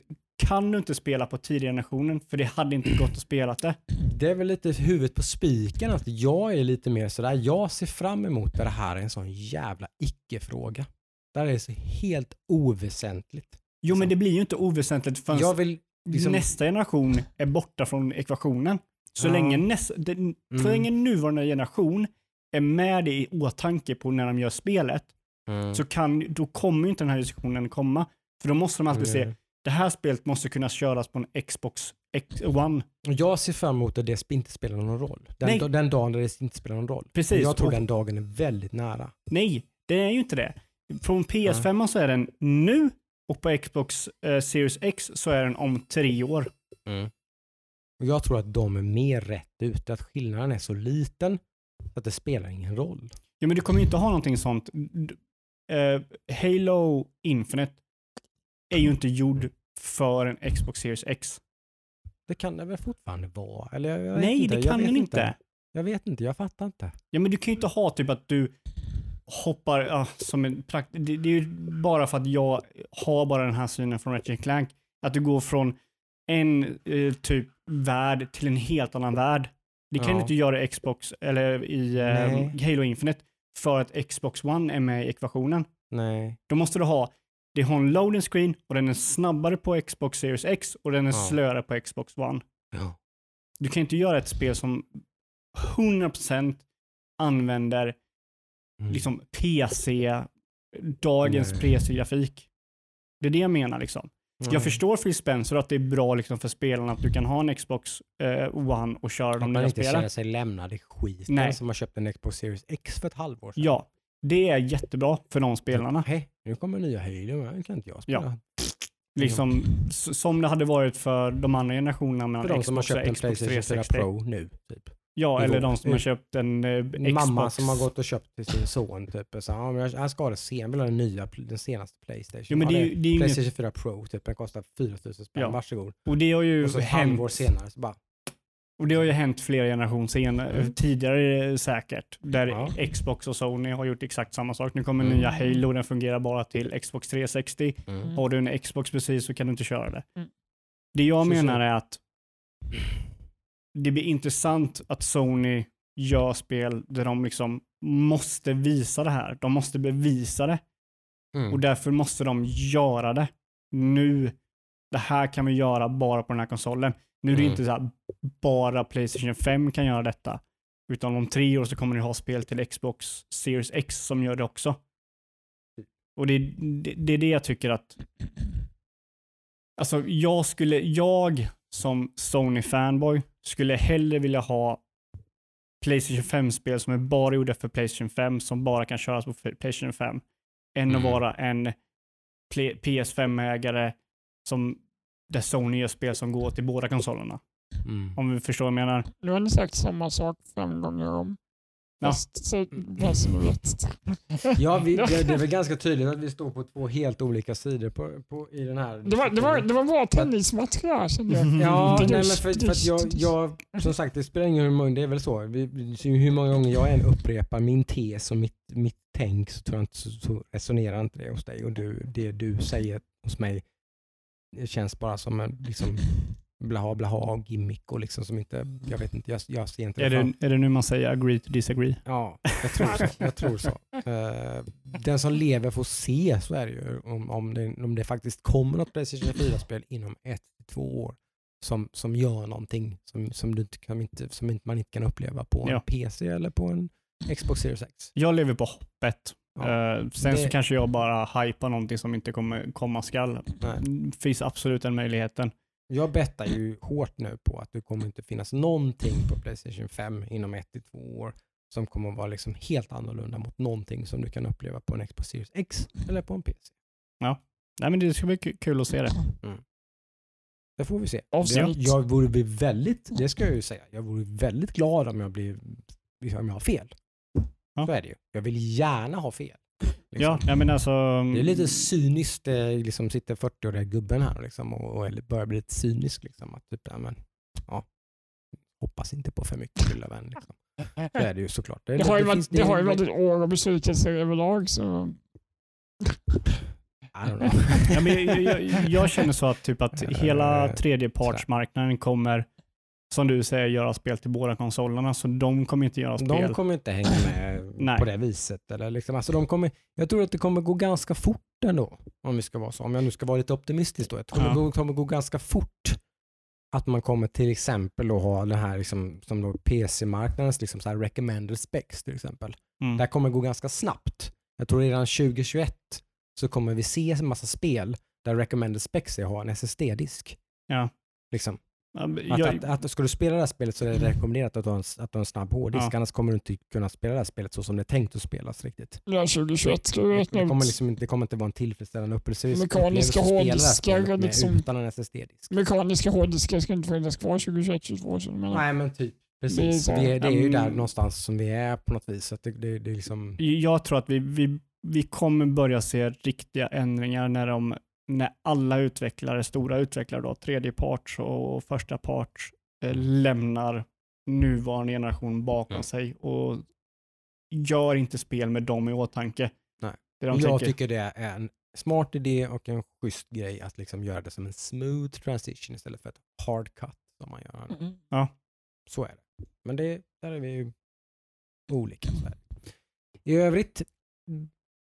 kan du inte spela på tidigare generationen för det hade inte gått att spela det. Det är väl lite huvudet på spiken att jag är lite mer sådär, jag ser fram emot det här är en sån jävla icke-fråga. Där är det så helt oväsentligt. Jo men Så. det blir ju inte oväsentligt förrän Jag vill liksom, nästa generation är borta från ekvationen. Så Ja. länge, nästa, så Mm. länge nuvarande generation är med det i åtanke på när de gör spelet mm, så kan, då kommer ju inte den här diskussionen komma. För då måste de alltid se, mm. det här spelet måste kunna köras på en Xbox X One. Jag ser fram emot att det inte spelar någon roll. Nej. Den, den dagen där det inte spelar någon roll. Precis. Jag tror Och- den dagen är väldigt nära. Nej, det är ju inte det. Från PS5 så är den nu och på Xbox eh, Series X så är den om tre år. Och jag tror att de är mer rätt ute, att skillnaden är så liten att det spelar ingen roll. Ja, men du kommer ju inte ha någonting sånt. Eh, Halo Infinite är ju inte gjord för en Xbox Series X. Det kan det väl fortfarande vara? Eller jag, jag Nej, inte. det kan den inte. Jag vet inte, jag fattar inte. Ja, men du kan ju inte ha typ att du hoppar, ja, som en prakt det, det är ju bara för att jag har bara den här synen från Ratchet Clank. Att du går från en eh, typ värld till en helt annan värld. Det kan Ja. du inte göra i Xbox eller i eh. Halo Infinite för att Xbox One är med i ekvationen. Nej. Då måste du ha, det har en loading screen och den är snabbare på Xbox Series X och den är Ja. slöare på Xbox One. Ja. Du kan inte göra ett spel som 100% använder Mm. liksom PC, dagens. PC-grafik. Det är det jag menar liksom. Mm. Jag förstår Phil Spencer att det är bra liksom för spelarna att du kan ha en Xbox eh, One och köra Att de man nya inte spelen. känner sig lämnad i skiten Nej. som har köpt en Xbox Series X för ett halvår sedan. Ja, det är jättebra för de spelarna. Hej, nu kommer nya men det kan inte jag spela. Ja. Liksom som det hade varit för de andra generationerna mellan För de som har Xbox köpt en Xbox Playstation 4 360. Pro nu. Typ. Ja, eller de som har köpt en eh, Xbox. Mamma som har gått och köpt till sin son. Typ, och sa, ja, men jag, han ska ha det sen, vill ha den nya, den senaste Playstation. Jo, men det, Ja, är det är ju inget, Playstation 4 Pro, typ, den kostar 4000 spänn, Ja. varsågod. och det har ju Och så hänt halvår senare så bara, Och det har ju hänt flera generationer senare, Mm. tidigare eh, säkert, där Ja. Xbox och Sony har gjort exakt samma sak. Nu kommer Mm. nya Halo, den fungerar bara till Xbox 360. mm. Har du en Xbox precis så kan du inte köra det. Mm. Det jag Så- menar så. är att det blir intressant att Sony gör spel där de liksom måste visa det här. De måste bevisa det Mm. och därför måste de göra det nu. Det här kan vi göra bara på den här konsolen. Nu är det Mm. inte så här, bara Playstation 5 kan göra detta. Utan om tre år så kommer ni ha spel till Xbox Series X som gör det också. Och det, är- det, det är det jag tycker att... Alltså jag skulle, jag som Sony-fanboy skulle hellre vilja ha Playstation 5-spel som är bara gjorda för Playstation 5, som bara kan köras på Playstation 5, än att Mm. vara en Play- PS5-ägare som där Sony gör spel som går till båda konsolerna. Mm. Om vi förstår vad jag menar. Nu har sagt samma sak fem gånger om. Ja. Vet. Ja, vi, det, det är väl ganska tydligt att vi står på två helt olika sidor på, på, i den här Det var, det var, det var bra tennismatch det här kände jag. Ja, Dryst, nej, men för, för att jag, jag, som sagt, det spelar ingen roll, det är väl så. Hur många gånger jag än upprepar min tes och mitt, mitt tänk så, tror jag inte, så, så resonerar inte det hos dig. Och du, det du säger hos mig det känns bara som en liksom, blaha blaha gimmick och liksom som inte, jag vet inte, jag, jag ser inte Är fram- det, är det nu man säger agree to disagree? Ja, jag tror så. Jag tror så. Eh, den som lever får se, så är det ju. Om, om, det, om det faktiskt kommer något Playstation 4-spel inom ett till två år som, som gör någonting som, som, du inte kan, inte, som inte, man inte kan uppleva på en Ja. PC eller på en Xbox Series X. Jag lever på hoppet. Ja. Eh, sen Det- så kanske jag bara hypar någonting som inte kommer komma skall. Nej. Finns absolut den möjligheten. Jag bettar ju hårt nu på att det kommer inte finnas någonting på Playstation 5 inom ett till två år som kommer att vara liksom helt annorlunda mot någonting som du kan uppleva på en Xbox Series X eller på en PC. Nej men det ska bli ku- kul att se det. Det får vi se. Avsnitt. Jag, jag vore väldigt, det ska jag ju säga, jag vore väldigt glad om jag blir, om jag har fel. Ja. Så är det ju. Jag vill gärna ha fel. Liksom. Ja, jag menar alltså... Det är lite cyniskt, eh, liksom sitter 40-åriga gubben här liksom, och, och eller börjar bli lite cynisk. Liksom, att typ, ja, men, ja, hoppas inte på för mycket lilla vän. Liksom. Så är det ju såklart. Det har ju varit, det har ju det- varit ett år av besvikelser överlag så... Ja, men jag, jag, jag känner så att, typ att hela tredjepartsmarknaden kommer, som du säger, göra spel till båda konsolerna. Så de kommer inte göra spel. De kommer inte hänga med på det viset. Eller liksom, alltså de kommer, jag tror att det kommer gå ganska fort ändå. Om vi ska vara så. Om jag nu ska vara lite optimistisk då. Jag tror Ja. det kommer- kommer gå ganska fort att man kommer till exempel att ha det här liksom, som då PC-marknadens liksom så här recommended specs till exempel. Mm. Det här kommer gå ganska snabbt. Jag tror redan 2021 så kommer vi se en massa spel där recommended specs är att ha en SSD-disk. Ja. Liksom. Att, jag, att, att, ska du spela det här spelet så är det rekommenderat att du har en, att du har en snabb hårddisk. Ja. Annars kommer du inte kunna spela det här spelet så som det är tänkt att spelas riktigt. Ja, 2021 ska vi Det, räkna det, kommer, liksom, inte- det kommer inte vara en tillfredsställande upplevelse. Mekaniska det hårddiskar liksom. Utan en SSD-disk. Mekaniska hårddiskar ska inte finnas kvar 2021-2022. så jag menar- Nej men typ. Det är Precis. så. Vi är, det är ju där Mm. någonstans som vi är på något vis. Så att det, det, det är liksom... jag tror att vi, vi, vi kommer börja se riktiga ändringar när de när alla utvecklare, stora utvecklare, då, tredjeparts och första parts eh, lämnar nuvarande generation bakom Mm. sig och gör inte spel med dem i åtanke. Nej. Det de jag tänker. tycker det är en smart idé och en schysst grej att liksom göra det som en smooth transition istället för ett hard cut som man gör. Mm. Så är det. Men det, där är vi ju olika. Så här. I övrigt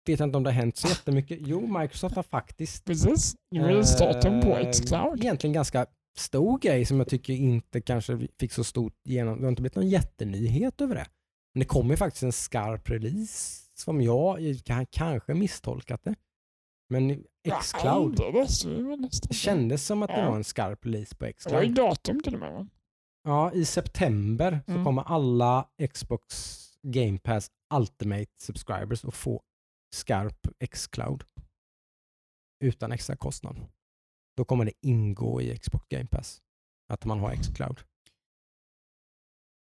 vet jag inte om det har hänt så jättemycket. Jo, Microsoft har faktiskt Precis. Nu är det starten på Xcloud. egentligen ganska stor grej som jag tycker inte kanske fick så stort genom. Det har inte blivit någon jättenyhet över det. Men det kommer ju faktiskt en skarp release som jag kan, kanske misstolkat det. Men Xcloud det kändes som att det var en skarp release på Det var ju Xcloud. datum till och med. va? Ja, i september så Mm. kommer alla Xbox Game Pass Ultimate subscribers att få skarp Xcloud utan extra kostnad. Då kommer det ingå i Xbox Game Pass att man har Xcloud.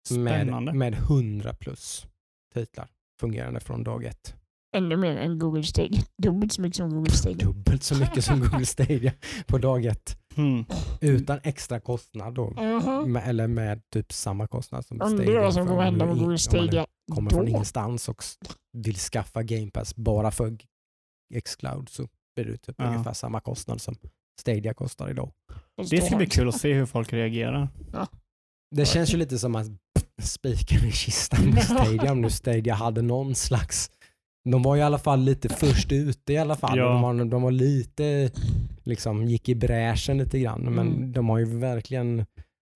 Spännande. Med, med 100 plus titlar fungerande från dag ett. Ännu mer än Google Stadia. Dubbelt så mycket som Google Stadia. Dubbelt så mycket som Google Stadia på dag ett. Hmm. Utan extra kostnad då. Jaha. Med, eller med typ samma kostnad som Undrar vad som kommer om hända med Google Stadia kommer från då. ingenstans och vill skaffa Game Pass bara för Xcloud så blir det typ Ja. ungefär samma kostnad som Stadia kostar idag. Det ska bli kul att se hur folk reagerar. Det känns ju lite som att spiken i kistan med Stadia om nu Stadia hade någon slags de var i alla fall lite först ute i alla fall. Ja. De, var, de var lite, liksom gick i bräschen lite grann. Men Mm. de har ju verkligen,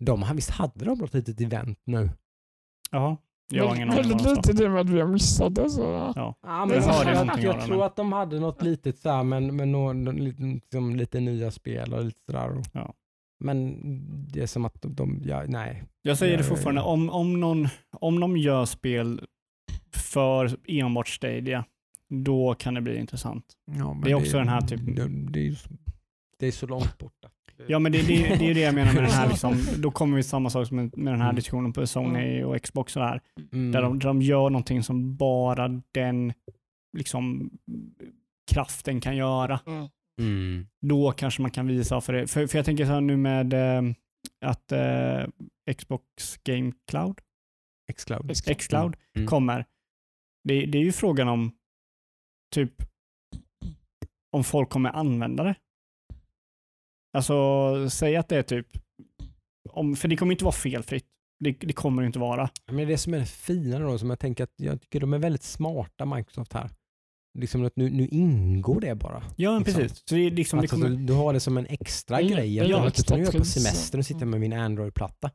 de, har- visst hade de något litet event nu? Ja, jag har ingen aning Väldigt lite det med att vi har missat det. Så. Ja. Ja, men jag hörde jag, någonting tror att de hade något litet så här, men, men nå- nå- lite, liksom, lite nya spel och lite sådär. Ja. Men det är som att de, de ja, nej. Jag säger det Ja, fortfarande, ja. om, om, någon, om de gör spel för enbart Stadia, då kan det bli intressant. Det är också den här typen- Det, det, är, det är så långt borta. Ja, men det, det, det är ju det jag menar med den här, liksom, då kommer vi till samma sak som med, med den här Mm. diskussionen på Sony och Xbox och där, Mm. där de, där de gör någonting som bara den liksom, kraften kan göra. Mm. Mm. Då kanske man kan visa för det. För, för jag tänker så här nu med eh, att eh, Xbox Game Cloud, Xcloud. Xcloud, Mm. kommer. Det, det är ju frågan om typ om folk kommer använda det. Alltså, säg att det är typ, om, för det kommer inte vara felfritt. Det, det kommer det inte vara. Men det är det som är det fina då, som jag tänker att jag tycker de är väldigt smarta Microsoft här. Liksom att nu, nu ingår det bara. Ja, men Liksom. precis. Så det, är liksom, det Alltså, kommer, du, du har det som en extra Ja, grej. ja, jag, extra typ, när jag är på semester och sitter ja. med min Android-platta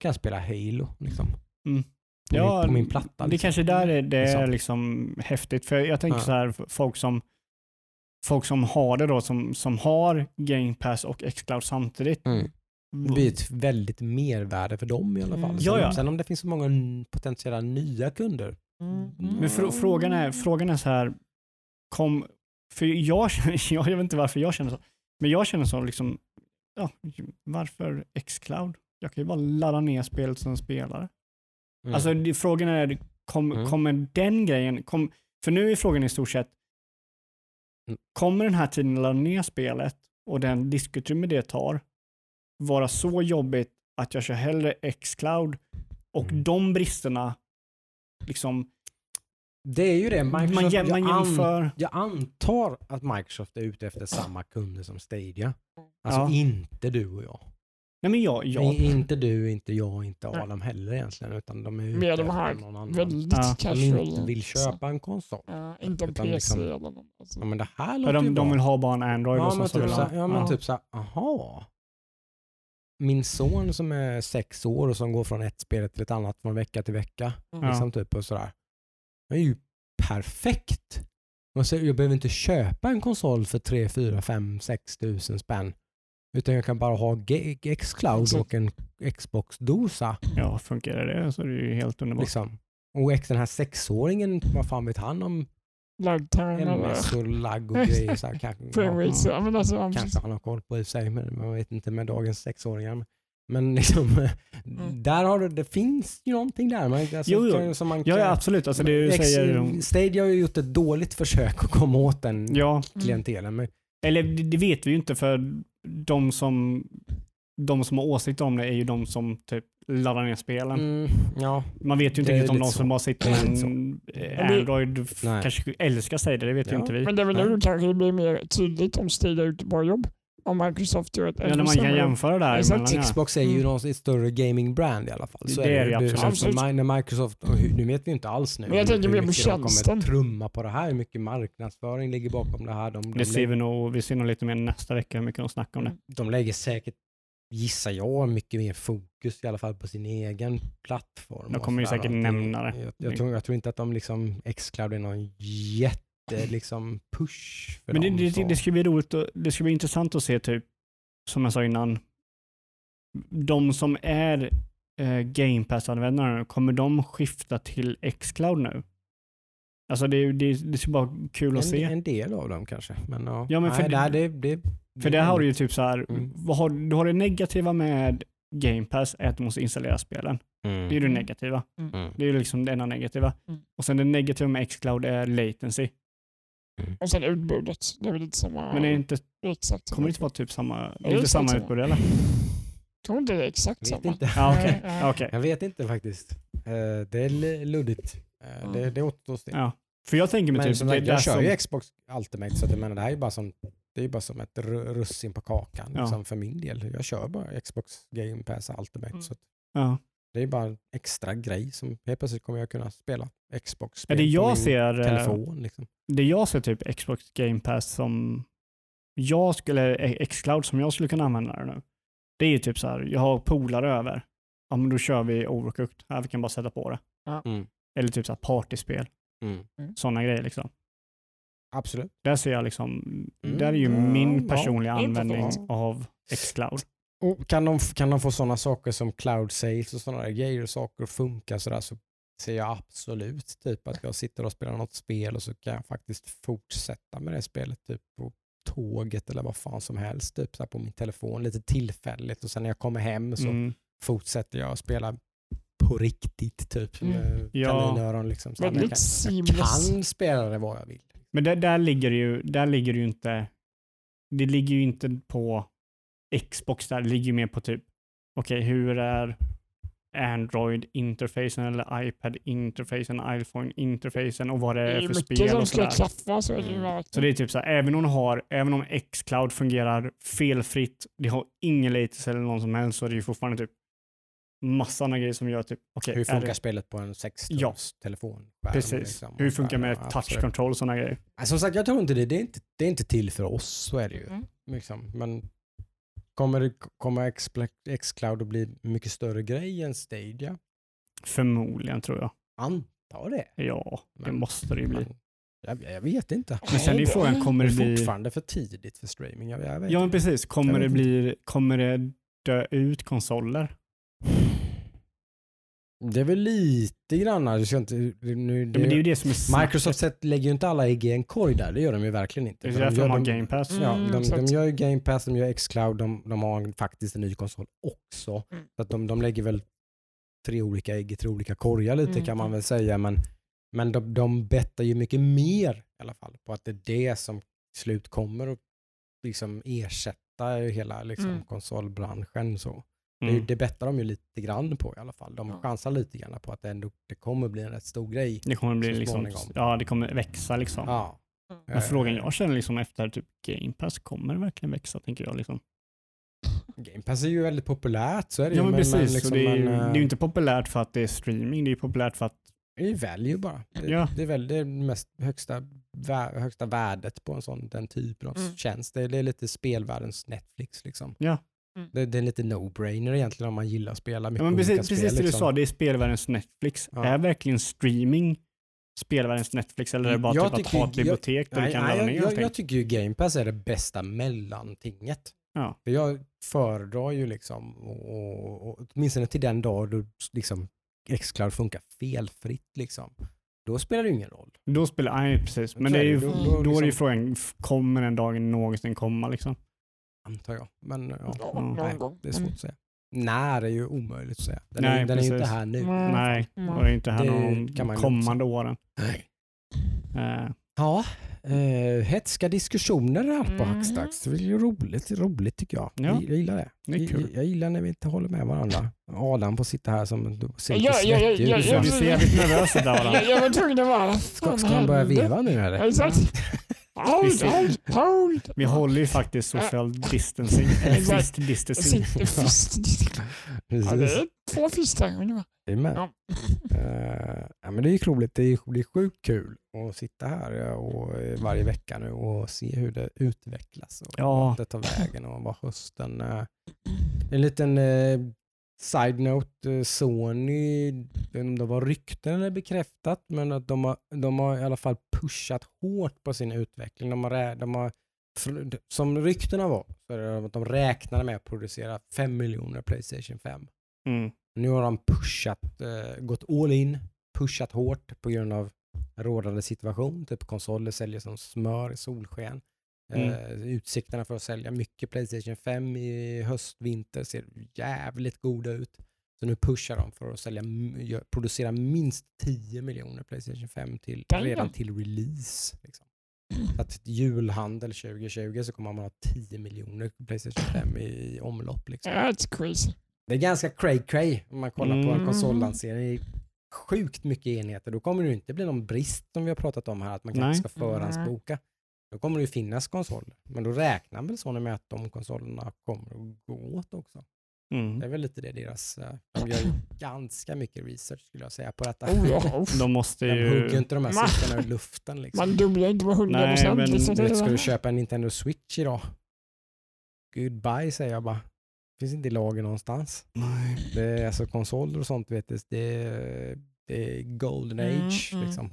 kan jag spela Halo. Liksom. Mm. På, Ja, min, på min platta. det Liksom. kanske där är, det är Liksom. liksom häftigt. För jag tänker Ja. så här, folk som, folk som har det då, som, som har Game Pass och Xcloud samtidigt. Mm. Det blir ett väldigt mervärde för dem i alla fall. Mm. Sen, Ja, ja. sen om det finns så många potentiella nya kunder. Men fr frågan, är, frågan är så här, kom, för jag, känner- jag, vet inte varför jag känner så, men jag känner så liksom, ja, varför Xcloud? Jag kan ju bara ladda ner spelet som spelare. Mm. Alltså det, frågan är, kom, Mm. kommer den grejen, kom, för nu är frågan i stort sett, Mm. Kommer den här tiden att ladda ner spelet och den diskututrymme det tar vara så jobbigt att jag kör hellre Xcloud och Mm. de bristerna liksom, det är ju det. Microsoft, man, jäm, man jag, an, jämför, jag antar att Microsoft är ute efter samma kunder som Stadia. Alltså Ja. inte du och jag. Nej men jag, jag, I- Inte du, inte jag, inte Nej. Adam heller egentligen. Utan de är ute de efter här någon annan. Väldigt Ja. Casual. inte vill köpa en konsol. Ja, inte en Utan PC liksom- eller något. Alltså. Ja men det här Ja, låter ju de, de vill ha bara en Android och Ja men så typ vill så, de, ja, men ja. typ så här, aha. Min son som är sex år och som går från ett spel till ett annat från vecka till vecka. Mm. Liksom typ och sådär. Det är ju perfekt. Jag behöver inte köpa en konsol för 3, 4, 5, 6 tusen spänn. Utan jag kan bara ha Xcloud och en Xbox-dosa. ja, fungerar det så är det ju helt underbart. Liksom. Och den här sexåringen, vad fan vet han om eller MS och lagg och grejer? Så här, kanske. Ja, men alltså, han- Kanske han har koll på i och för sig, men man vet inte med dagens sexåringar. Men liksom, där har du, det finns ju någonting där. Man, alltså, Jo, jo. Som man Ja, kan, ja, absolut. Alltså det X- säger, Stadia har ju gjort ett dåligt försök att komma åt den ja, klientelen. Men Eller det vet vi ju inte för de som, de som har åsikter om det är ju de som typ laddar ner spelen. Mm, ja, Man vet ju inte riktigt om de som bara sitter med en Android kanske älskar sig det, det vet ju Ja. inte vi. Men det är väl nu kanske det blir mer tydligt om Stadia är ute på jobb. Om Microsoft gör ett Ja, ännu när man kan jämföra emellan, ja. Xbox är ju Mm. någon ett större gaming-brand i alla fall. Så Det är det ju. absolut. så Absolut. när Microsoft, nu vet vi inte alls nu Men jag tänker mer på mycket de tjänsten. kommer trumma på det här, hur mycket marknadsföring ligger bakom det här. De, de, Det ser vi nog, vi ser nog lite mer nästa vecka hur mycket de snackar om det. de lägger säkert, gissar jag, mycket mer fokus i alla fall på sin egen plattform. De kommer ju säkert nämna det. Jag, jag, tror, jag tror inte att de liksom, Xcloud är någon jätte liksom, push för Men det, dem. det, så. det, ska bli roligt och, det ska bli intressant att se typ, som jag sa innan, de som är eh, Game Pass-användare, kommer de skifta till Xcloud nu? Alltså det, det, det ska bara kul att en, se. en del av dem kanske. Men, ja. Ja, men för Nej, det- det, det, För där har du ju typ så här, Mm. vad har, du har det negativa med Game Pass är att du måste installera spelen. Mm. Det är det negativa. Mm. Det är ju liksom det enda negativa. Mm. Och sen det negativa med Xcloud är latency. Och sen utbudet. Det är väl lite samma. Men det är inte, exakt. kommer det inte vara typ samma, det är inte samma utbud eller? Jag tror inte det är exakt Vet samma. inte. Nej, Ja, okej. Jag vet inte faktiskt. Eh, Det är luddigt. Eh, Mm. Det, det återstår att se. Ja. För jag tänker mig Men typ, som det där jag kör som, ju Xbox Ultimate så att jag menar, det här är ju bara som, det är bara som ett ru- russin på kakan Ja. liksom, för min del. Jag kör bara Xbox Game Pass Ultimate. Mm. Så att ja. Det är bara en extra grej som helt plötsligt kommer jag kunna spela Ja, Xbox-spel det på jag min ser, eh, telefon. Liksom. det jag ser typ Xbox Game Pass som jag skulle, eh, Xcloud som jag skulle kunna använda det nu. Det är ju typ så här, jag har polare över. Ja men då kör vi Overcooked. Ja, vi kan bara sätta på det. Mm. Eller typ så här partyspel. Mm. Sådana grejer liksom. Absolut. Där ser jag liksom, Mm. där är ju Ja, min ja, personliga användning av Xcloud. Och kan, de, kan de få sådana saker som cloud sales och sådana där grejer och saker att funka sådär så ser jag absolut typ att jag sitter och spelar något spel och så kan jag faktiskt fortsätta med det spelet typ på tåget eller vad fan som helst typ så här på min telefon lite tillfälligt och sen när jag kommer hem så Mm. fortsätter jag att spela på riktigt typ Mm. med Ja. kaninöron liksom. Så jag, kan, jag kan spela det vad jag vill. Men där, där ligger det ju, där ligger det ju inte, det ligger ju inte på Xbox där, ligger mer på typ, okej hur är Android-interfacen eller iPad-interfacen, iPhone-interfacen och vad det Det är för spel och sådär. klaffa. Så är det ju Mm. Så det är typ så här, även om, de har, även om Xcloud fungerar felfritt, det har ingen latency eller någon som helst, så är det ju fortfarande typ massa andra grejer som gör typ, okej, Hur funkar det, spelet på en 6 Ja. telefon? precis. liksom. Hur funkar med Ja, touch absolut. control och sådana grejer? Nej, Som sagt, jag tror inte det. Det är inte, det är inte till för oss, så är det ju. Mm. Liksom. Men kommer, det, kommer Xcloud att bli mycket större grej än Stadia? Förmodligen tror jag. Antar det. Ja, det Men- måste det ju bli. Jag, jag vet inte. Men sen är ju frågan, kommer Det bli... fortfarande för tidigt för streaming. Jag, jag Ja, men precis. Kommer det, bli, kommer det dö ut konsoler? Det är väl lite grann. Du ska inte, nu, det, Ja, men det är ju det som är snacket. Microsoft sätt, lägger ju inte alla ägg i en korg där. Det gör de ju verkligen inte. Det är För därför gör de har de- Game Pass. Mm. Ja, de, de exakt. gör ju Game Pass, de gör Xcloud, de, de har faktiskt en ny konsol också. Mm. Så att de, de lägger väl tre olika ägg i tre olika korgar lite Mm. kan man väl säga. Men, men de, de bettar ju mycket mer i alla fall på att det är det som slut kommer att liksom ersätta hela liksom, Mm. konsolbranschen. Så. Det, Mm. ju- det bettar de ju lite grann på i alla fall. De Ja. chansar lite grann på att det, ändå, det kommer bli en rätt stor grej. Det kommer bli liksom, ja det kommer växa liksom. Ja. Men frågan jag känner liksom efter typ Game Pass, kommer det verkligen växa tänker jag liksom? Game Pass är ju väldigt populärt, så är det Ja ju. men precis, liksom, och det, är ju, men, det eh, är ju inte populärt för att det är streaming, det är ju populärt för att Det är ju value bara. Det, Ja. det är väl det mest högsta, vä- högsta värdet på en sån, den typen av Mm. tjänst. Det, det är lite spelvärldens Netflix. Liksom. Ja. Mm. Det, det är lite no-brainer egentligen om man gillar att spela mycket Ja, men olika precis, spel. precis det du liksom. sa, det är spelvärldens Netflix. Ja. Är verkligen streaming spelvärldens Netflix eller är det bara Jag typ att ha ett bibliotek där Nej, du kan nej, ladda jag, ner jag, allting? jag tycker ju Game Pass är det bästa mellantinget. Ja. För jag föredrar ju liksom, och, och, och, åtminstone till den dag då liksom Xcloud funkar felfritt liksom. Då spelar det ju ingen roll. Då spelar, nej precis. Men det är är ju, det. då, Då- då är det ju liksom- frågan, kommer den dagen någonsin komma liksom? Antar jag. Men ja, Mm. nej, det är svårt att säga. När är ju omöjligt att säga. Den, Nej, är, den är ju inte här nu. Mm. Nej, Mm. och det är inte här Det de kommande åren. Nej. Eh, Ja, Eh, hetska diskussioner här på Mhm. Hackstacks. Det är ju roligt, roligt tycker jag. Ja. Jag, jag gillar det. Det är kul. Jag, jag gillar när vi inte håller med varandra. Adam får sitta här som ser lite Ja, ja, ja, svettig ja, ut. ja, Du ser jävligt nervös ut där Adam. Jag, jag var tvungen att vara... Ska, ska han börja veva nu eller? Exakt. Hold, hold, hold. Vi håller ju faktiskt social distancing. Exakt. fist distancing. Ja, det är två fistar ungefär. Amen. Ja. Eh, ja, men det är roligt. Det är, det är sjukt kul att sitta här ja, och, eh, varje vecka nu och se hur det utvecklas och Ja. det tar vägen och vad hösten... eh, en liten eh, side-note. eh, Sony, jag vet om det var rykten eller bekräftat, men att de har, de har i alla fall pushat hårt på sin utveckling. De har, de har, som ryktena var, så är det att de räknade med att producera 5 miljoner Playstation 5. Mm. Nu har de pushat, eh, gått all in, pushat hårt på grund av rådande situation. Typ konsoler säljer som smör i solsken. Eh, utsikterna för att sälja mycket Playstation 5 i höst, vinter ser jävligt goda ut. Så nu pushar de för att sälja, producera minst 10 miljoner Playstation 5 till, Damn. redan till release. Liksom. Så att julhandel 2020 så kommer man ha 10 miljoner Playstation 5 i omlopp. Liksom. That's crazy. Det är ganska cray cray om man kollar på en Mm. konsollansering. Sjukt mycket enheter. Då kommer det inte bli någon brist som vi har pratat om här, att man kanske ska förhandsboka. Då kommer det ju finnas konsoler. Men då räknar väl Sony med att de konsolerna kommer att gå åt också. Mm. Det är väl lite det deras... eh, De gör ju ganska mycket research skulle jag säga på detta. Oh, ja. De måste De hugger ju... inte de här siffrorna ur luften. Liksom. Man dubblar inte på 100 Nej, procent. men liksom. Du vet, ska du köpa en Nintendo Switch idag? Goodbye säger jag bara. Finns inte i lager någonstans. Nej. Det är alltså konsoler och sånt vet du, det är, det är golden Mm, age. mm. Liksom.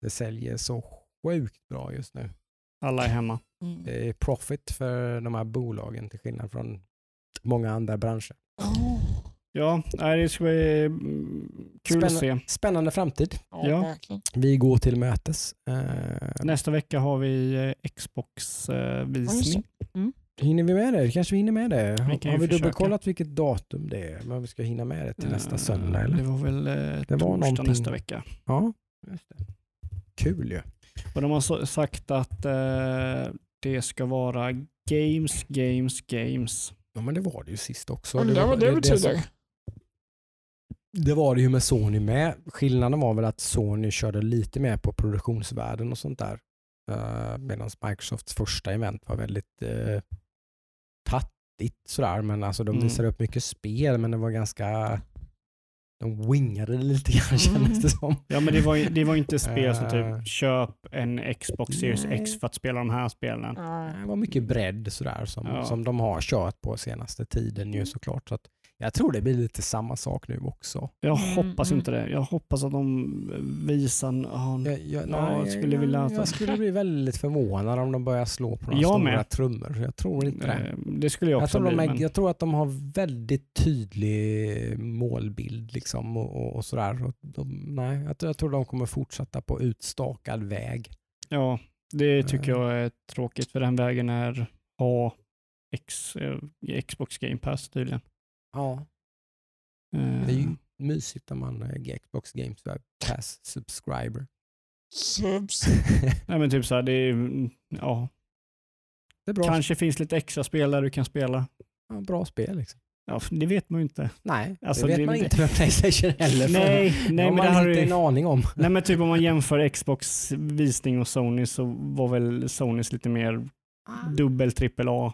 Det säljer så sjukt bra just nu. Alla är hemma. Mm. Det är profit för de här bolagen till skillnad från många andra branscher. Oh. Ja, det ska bli mm, kul att se. Spännande framtid. Ja, Ja. Vi går till mötes. Eh, Nästa vecka har vi eh, Ja, Xbox-visning. hinner vi med det? Kanske vi hinner med det? Vi Har, vi försöka. dubbelkollat vilket datum det är? Men vi ska hinna med det till nästa söndag Det eller? var väl eh, Det torsdag var någonting. nästa vecka. Ja, just det. Kul ju. Och de har sagt att eh, det ska vara games, games, games. Ja men det var det ju sist också. Undrar vad det som- betyder. Det var det ju med Sony med. Skillnaden var väl att Sony körde lite mer på produktionsvärden och sånt där. Uh, Medan Microsofts första event var väldigt uh, tattigt sådär. Men alltså de Mm. visade upp mycket spel men det var ganska... De wingade det lite grann kändes det som. Ja, men det var, ju- det var inte spel som Eh. typ köp en Xbox Series Nej. X för att spela de här spelen. Det var mycket bredd sådär som, Ja. som de har kört på senaste tiden ju såklart. Så att jag tror det blir lite samma sak nu också. Jag Mm, hoppas mm. inte det. Jag hoppas att de visar... ja, Jag, jag, Ja, jag skulle jag, vilja att- jag skulle bli väldigt förvånad om de börjar slå på några Jag stora med. trummor. Jag tror inte det. eh, det skulle jag Jag också tror, bli. de är, men- jag tror att de har väldigt tydlig målbild liksom och, och, och sådär. Och de, nej, jag, tror- jag tror de kommer fortsätta på utstakad väg. Ja, det tycker Eh. jag är tråkigt för den vägen är ha X, eh, Xbox Game Pass tydligen. Ja, Eh, det är ju mysigt när man är Xbox Games Pass subscriber. Subs. Nej men typ så här, det är mm, ja, det är bra, kanske finns lite extra spel där du kan spela. ja, bra spel liksom. Ja, det vet man ju inte. Nej, Alltså, det vet det- man det- inte med Playstation heller. Nej, det nej har men man det har inte du, en aning om. Nej men typ om man jämför Xbox visning och Sony så var väl Sonys lite mer dubbel trippel A.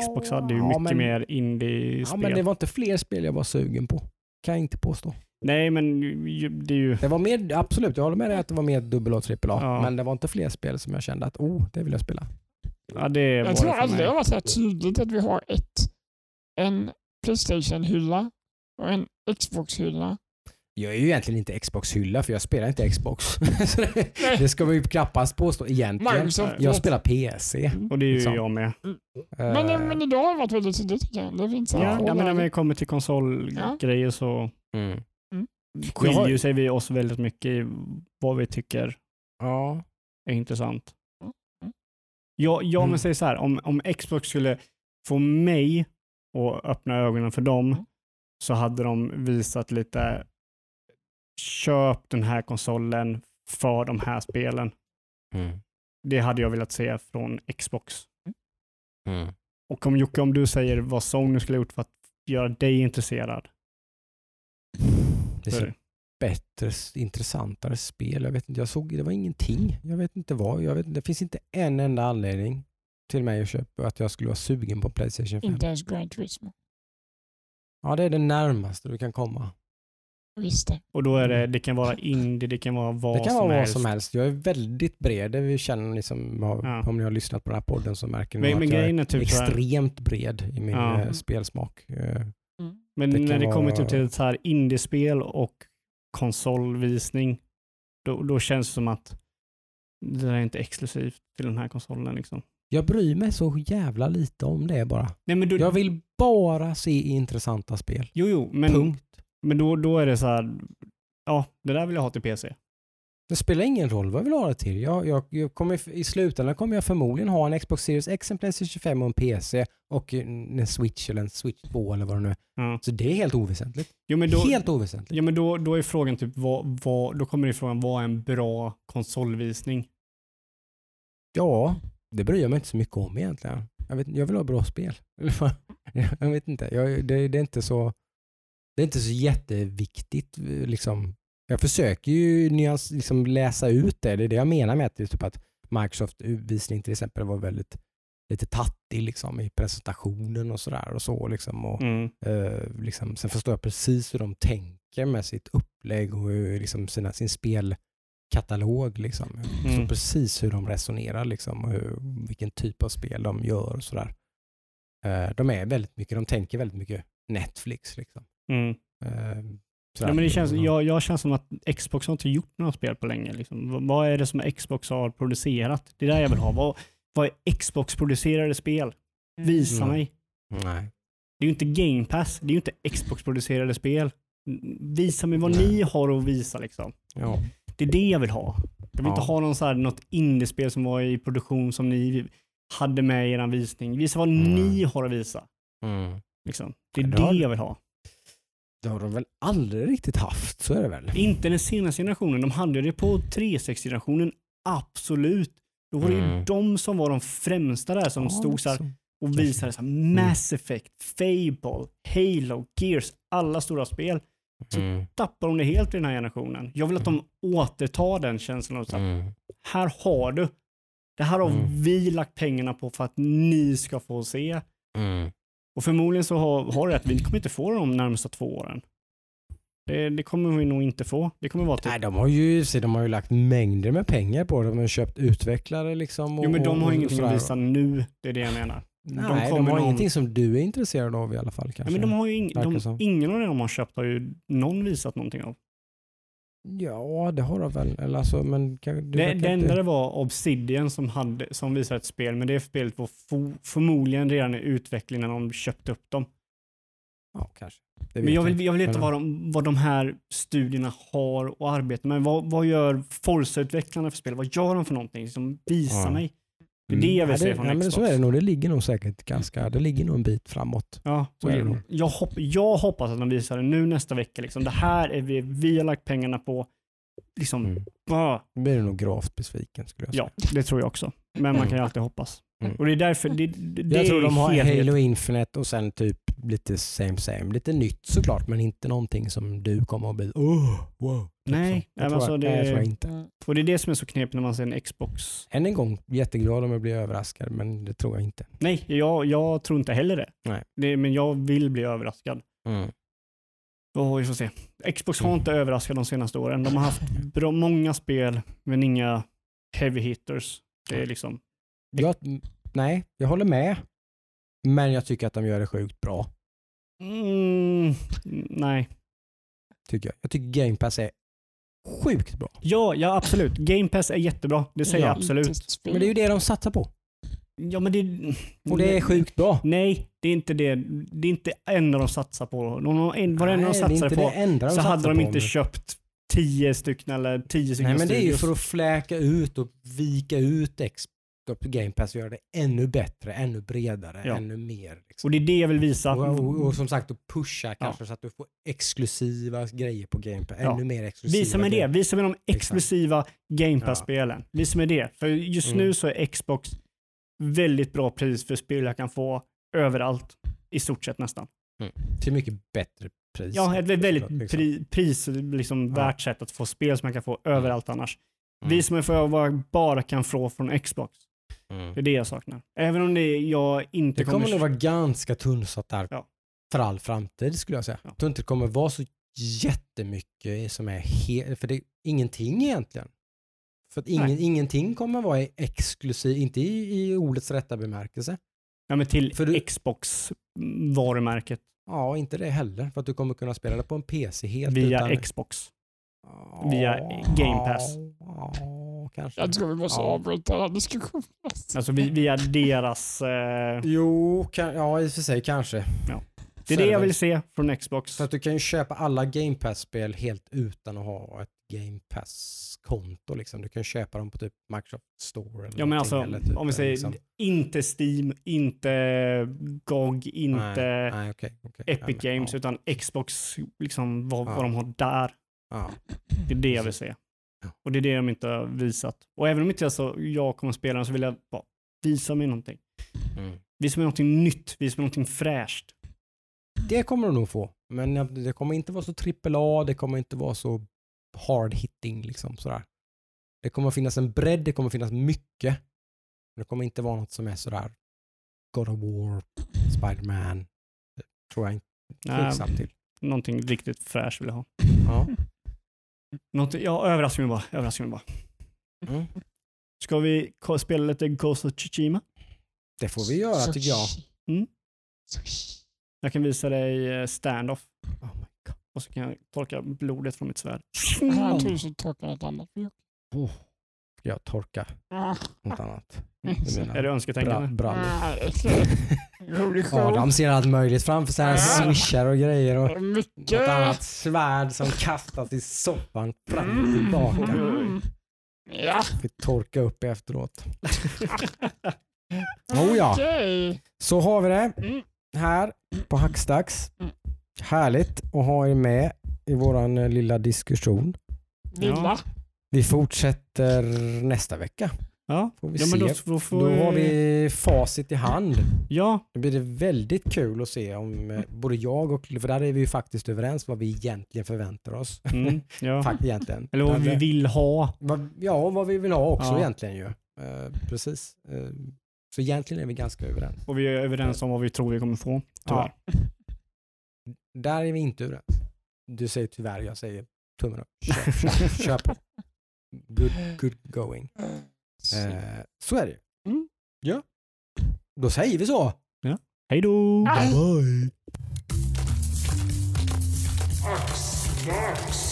Xbox hade ju Ja, mycket men- mer indie-spel. Ja, men det var inte fler spel jag var sugen på. Kan jag inte påstå. Nej men det är ju... Det var mer, absolut, jag håller med dig att det var mer dubbel A, trippel A. Ja. Men det var inte fler spel som jag kände att oh, det vill jag spela. Ja, det var Jag tror aldrig det varit så här tydligt att vi har ett, en Playstation-hylla och en Xbox-hylla. Jag är ju egentligen inte Xbox-hylla för jag spelar inte Xbox. Det, det ska man ju knappast påstå egentligen. Microsoft. Jag spelar PC. Och det är ju liksom. jag med. Men, Eh, men idag har det varit väldigt tydligt tycker jag. Det finns Ja, alla ja, men när vi kommer till konsolgrejer så mm. skiljer ju sig vi oss väldigt mycket i vad vi tycker Ja. är intressant. Mm. Ja, ja Mm. men säg så här, om, om Xbox skulle få mig att öppna ögonen för dem Mm. så hade de visat lite köp den här konsolen för de här spelen. Mm. Det hade jag velat se från Xbox. Mm. Och om Jocke, om du säger vad Sony skulle ha gjort för att göra dig intresserad. Det För- är bättre, intressantare spel. Jag vet inte, jag såg, det var ingenting. Jag vet inte vad. Jag vet, inte- det finns inte en enda anledning till mig att köpa att jag skulle vara sugen på Playstation 5. Inte ens Gran Turismo. Ja, det är det närmaste du kan komma. Visst det. Och då är det, det kan vara indie, det kan vara vad det kan som vara vad helst. som helst. Jag är väldigt bred. Det vi känner liksom, Ja. om ni har lyssnat på den här podden så märker ni Men- att jag är typ extremt bred i min Ja. eh, spelsmak. Eh, Men Det när det kommer vara- typ till ett så här indiespel och konsolvisning, då, då känns det som att det där är inte exklusivt till den här konsolen. Liksom. Jag bryr mig så jävla lite om det bara. Nej, men du, Jag vill bara se intressanta spel. Jo, jo, men, Punkt. Men då, då är det så här, ja, det där vill jag ha till PC. Det spelar ingen roll vad jag vill ha det till. Jag, jag, jag kommer, I slutändan kommer jag förmodligen ha en Xbox Series X, en Playstation 25 och en PC och en Switch eller en Switch 2 eller vad det nu är. Ja. Så det är helt oväsentligt. Jo, då, helt oväsentligt. ja, men då, då är frågan typ, vad, vad, då kommer det frågan, vad är en bra konsolvisning? Ja, det bryr jag mig inte så mycket om egentligen. Jag, vet, jag vill ha bra spel. jag vet inte. Jag, det, det, är inte så, det är inte så jätteviktigt. Liksom. Jag försöker ju nyans, liksom läsa ut det. Det är det jag menar med att, typ att Microsoft-visning till exempel var väldigt lite tattig liksom, i presentationen och sådär. Och så, liksom, och, Mm. eh, liksom, sen förstår jag precis hur de tänker med sitt upplägg och hur, liksom, sina, sin spelkatalog. Liksom. Jag förstår Mm. precis hur de resonerar liksom, och hur, vilken typ av spel de gör. och sådär. Eh, de är väldigt mycket, de tänker väldigt mycket Netflix. Liksom. Mm. Eh, sådär. Ja, men det känns, Och- jag, jag känns som att Xbox har inte gjort några spel på länge. Liksom. Vad är det som Xbox har producerat? Det är där jag vill ha. Vad, vad är Xbox-producerade spel? Visa Mm. mig. Nej. Det är ju inte Game Pass. Det är ju inte Xbox-producerade spel. Mm, Visa mig vad Nej. ni har att visa. Liksom. Ja. Det är det jag vill ha. Jag vill Ja. inte ha någon så här, något indiespel som var i produktion som ni hade med i er visning. Visa vad Mm. ni har att visa. Mm. Liksom. Det är det det jag vill ha. Det har de väl aldrig riktigt haft, så är det väl? Inte den senaste generationen. De hade det på 360-generationen. Absolut. Då var det ju Mm. de som var de främsta där som Ja, stod så här så. och visade så här, Mass Effect, Fable, Halo, Gears, alla stora spel. Så Mm. tappar de det helt i den här generationen. Jag vill att de återtar den känslan. Och så här, Mm. här har du. Det här har Mm. vi lagt pengarna på för att ni ska få se. Mm. Och förmodligen så har, har det att vi kommer inte få det de närmsta två åren. Det, det kommer vi nog inte få. Det kommer vara typ Nej, de har, ju, de har ju lagt mängder med pengar på det. De har köpt utvecklare liksom. Och, Jo men de har ingenting att visa nu, det är det jag menar. Nej, de, kommer har någon- ingenting som du är intresserad av i alla fall Ja, kanske. men de har ju ing, de, ingen av dem har köpt har ju någon visat någonting av. Ja, det har de väl. Eller alltså, men kan, du Det, det enda inte... det var Obsidian som, hade, som visade ett spel, men det spelet var fo, förmodligen redan i utveckling när de köpte upp dem. Ja, kanske. Men jag vill, jag vill veta vad de, vad de här studierna har och arbetar med. Vad, vad gör Forza-utvecklarna för spel? Vad gör de för någonting? Som visar Ja. mig. Det är det jag vill ja, se det, från ja, men Xbox. Så är det nog. Det ligger nog säkert ganska, det ligger nog en bit framåt. Ja, Så är det jag, nog. jag, hopp, jag hoppas att de visar det nu nästa vecka. Liksom. Det här är vi, vi har lagt pengarna på. Liksom, Mm. ah, Då blir du nog gravt besviken skulle jag säga. ja, det tror jag också. Men man kan ju alltid hoppas. Mm. Och det är därför, det, det, jag tror är de har helhet. Halo Infinite och sen typ lite same same. Lite nytt såklart, men inte någonting som du kommer att bli oh, wow. typ Nej, jag tror, alltså det- jag tror jag inte. Mm. Och det är det som är så knepigt när man ser en Xbox. Än en gång, jätteglad om jag blir överraskad, men det tror jag inte. Nej, jag, jag tror inte heller det. Nej. det. Men jag vill bli överraskad. Mm. Och vi får se. Xbox har Mm. inte överraskat de senaste åren. De har haft bra, många spel, men inga heavy hitters. Det är liksom... Jag, nej, jag håller med. Men jag tycker att de gör det sjukt bra. Mm, nej. Tycker jag. jag tycker Game Pass är sjukt bra. Ja, ja absolut. Game Pass är jättebra. Det säger Ja. jag absolut. Men det är ju det de satsar på. Ja, men det... Och det är sjukt bra. Nej, det är inte det. Det är inte enda de satsar på. De, de, en, varenda de det satsar på det enda de så hade de inte men- köpt tio stycken eller tio stycken Nej men det är ju för att fläka ut och vika ut X, upp Game Pass och göra det ännu bättre, ännu bredare, Ja. ännu mer. Liksom. Och det är det jag vill visa. Och, och, och som sagt, att pusha kanske så att du får exklusiva grejer på Game Pass. Ja. Ännu mer exklusiva Visa mig det. Visa mig de exklusiva Game Pass-spelen. Visa mig det. För just Mm. nu så är Xbox väldigt bra pris för spel jag kan få överallt. I stort sett nästan. Till mycket bättre pris. Ja, ett väldigt Liksom. pri, pris, liksom Ja. värt sätt att få spel som jag kan få överallt annars. Mm. Visa mig för vad jag bara kan få från Xbox. Mm. Det är det jag saknar. Även om det jag inte Det kommer kommer... nog vara ganska tunnsått där Ja. för all framtid skulle jag säga. Ja. Jag tror inte det kommer vara så jättemycket som är helt, för det är ingenting egentligen. För att ingen, ingenting kommer vara exklusivt, inte i, i ordets rätta bemärkelse. Ja, men till För du- Xbox-varumärket Ja, inte det heller. För att du kommer kunna spela det på en PC helt via utan... Xbox. via Game Pass. Ja, kanske. Jag tror vi måste Ja. avbryta den här diskussionen. Alltså vi- via deras... Eh, Jo, kan, ja i och för sig kanske. det är Så det jag vill se från Xbox. Så att du kan ju köpa alla Game Pass-spel helt utan att ha ett Game Pass-konto. Liksom. Du kan köpa dem på typ Microsoft Store. Eller Ja men alltså, eller typ, om vi säger liksom- inte Steam, inte GOG, inte Nej, nej, okej, okej. Epic Ja, men, Games, ja, utan Xbox, liksom vad, Ja. vad de har där. Ja. Det är det jag vill se. Och det är det de inte har visat. Och även om inte jag, så, jag kommer att spela den så vill jag bara visa mig någonting. Mm. Visa mig någonting nytt, visa mig någonting fräscht. Det kommer de nog få. Men det kommer inte vara så AAA, det kommer inte vara så hard hitting liksom sådär. Det kommer finnas en bredd, det kommer finnas mycket. Men det kommer inte vara något som är sådär God of War, Spider-Man. Det tror jag inte. Tveksam till. någonting riktigt fräscht vill jag ha. Ja. Någonting, ja, överraska mig bara. Överraska mig bara. Mm. Ska vi spela lite Ghost of Tsushima? Det får vi göra tycker jag. Mm. Jag kan visa dig eh, standoff Oh my God. och så kan jag torka blodet från mitt svärd. Jag tror du ska torka något annat. Oh. Jag torka Ah, något annat? Mm. Är det önsketänkande? bra. Adam ser allt möjligt framför sig. Han swishar och grejer och något Mycket. annat svärd som kastas i soffan fram och tillbaka. Mm. Ja, Vi torka upp efteråt. Oh ja, så har vi det Mm. här på Hackstacks. Mm. Härligt att ha er med i våran eh, lilla diskussion. Lilla. Vi fortsätter nästa vecka. Ja, Får vi ja men se. då, då får Då har vi facit i hand. Ja, Det blir det väldigt kul att se om eh, både jag och, för där är vi ju faktiskt överens vad vi egentligen förväntar oss. mm, ja. Fakt, egentligen. Eller vad vi det- vill ha. vad, ja, vad vi vill ha också Ja. egentligen ju. Eh, precis. Eh, så egentligen är vi ganska överens. Och vi är överens om vad vi tror vi kommer få. Tyvärr. Ja. Där är vi inte överens. Du säger tyvärr, jag säger tummen upp. Kör, kör, kör på. Good, good going. Eh, så är det. Mm. Ja. Då säger vi så. Hej då! Bye. Max.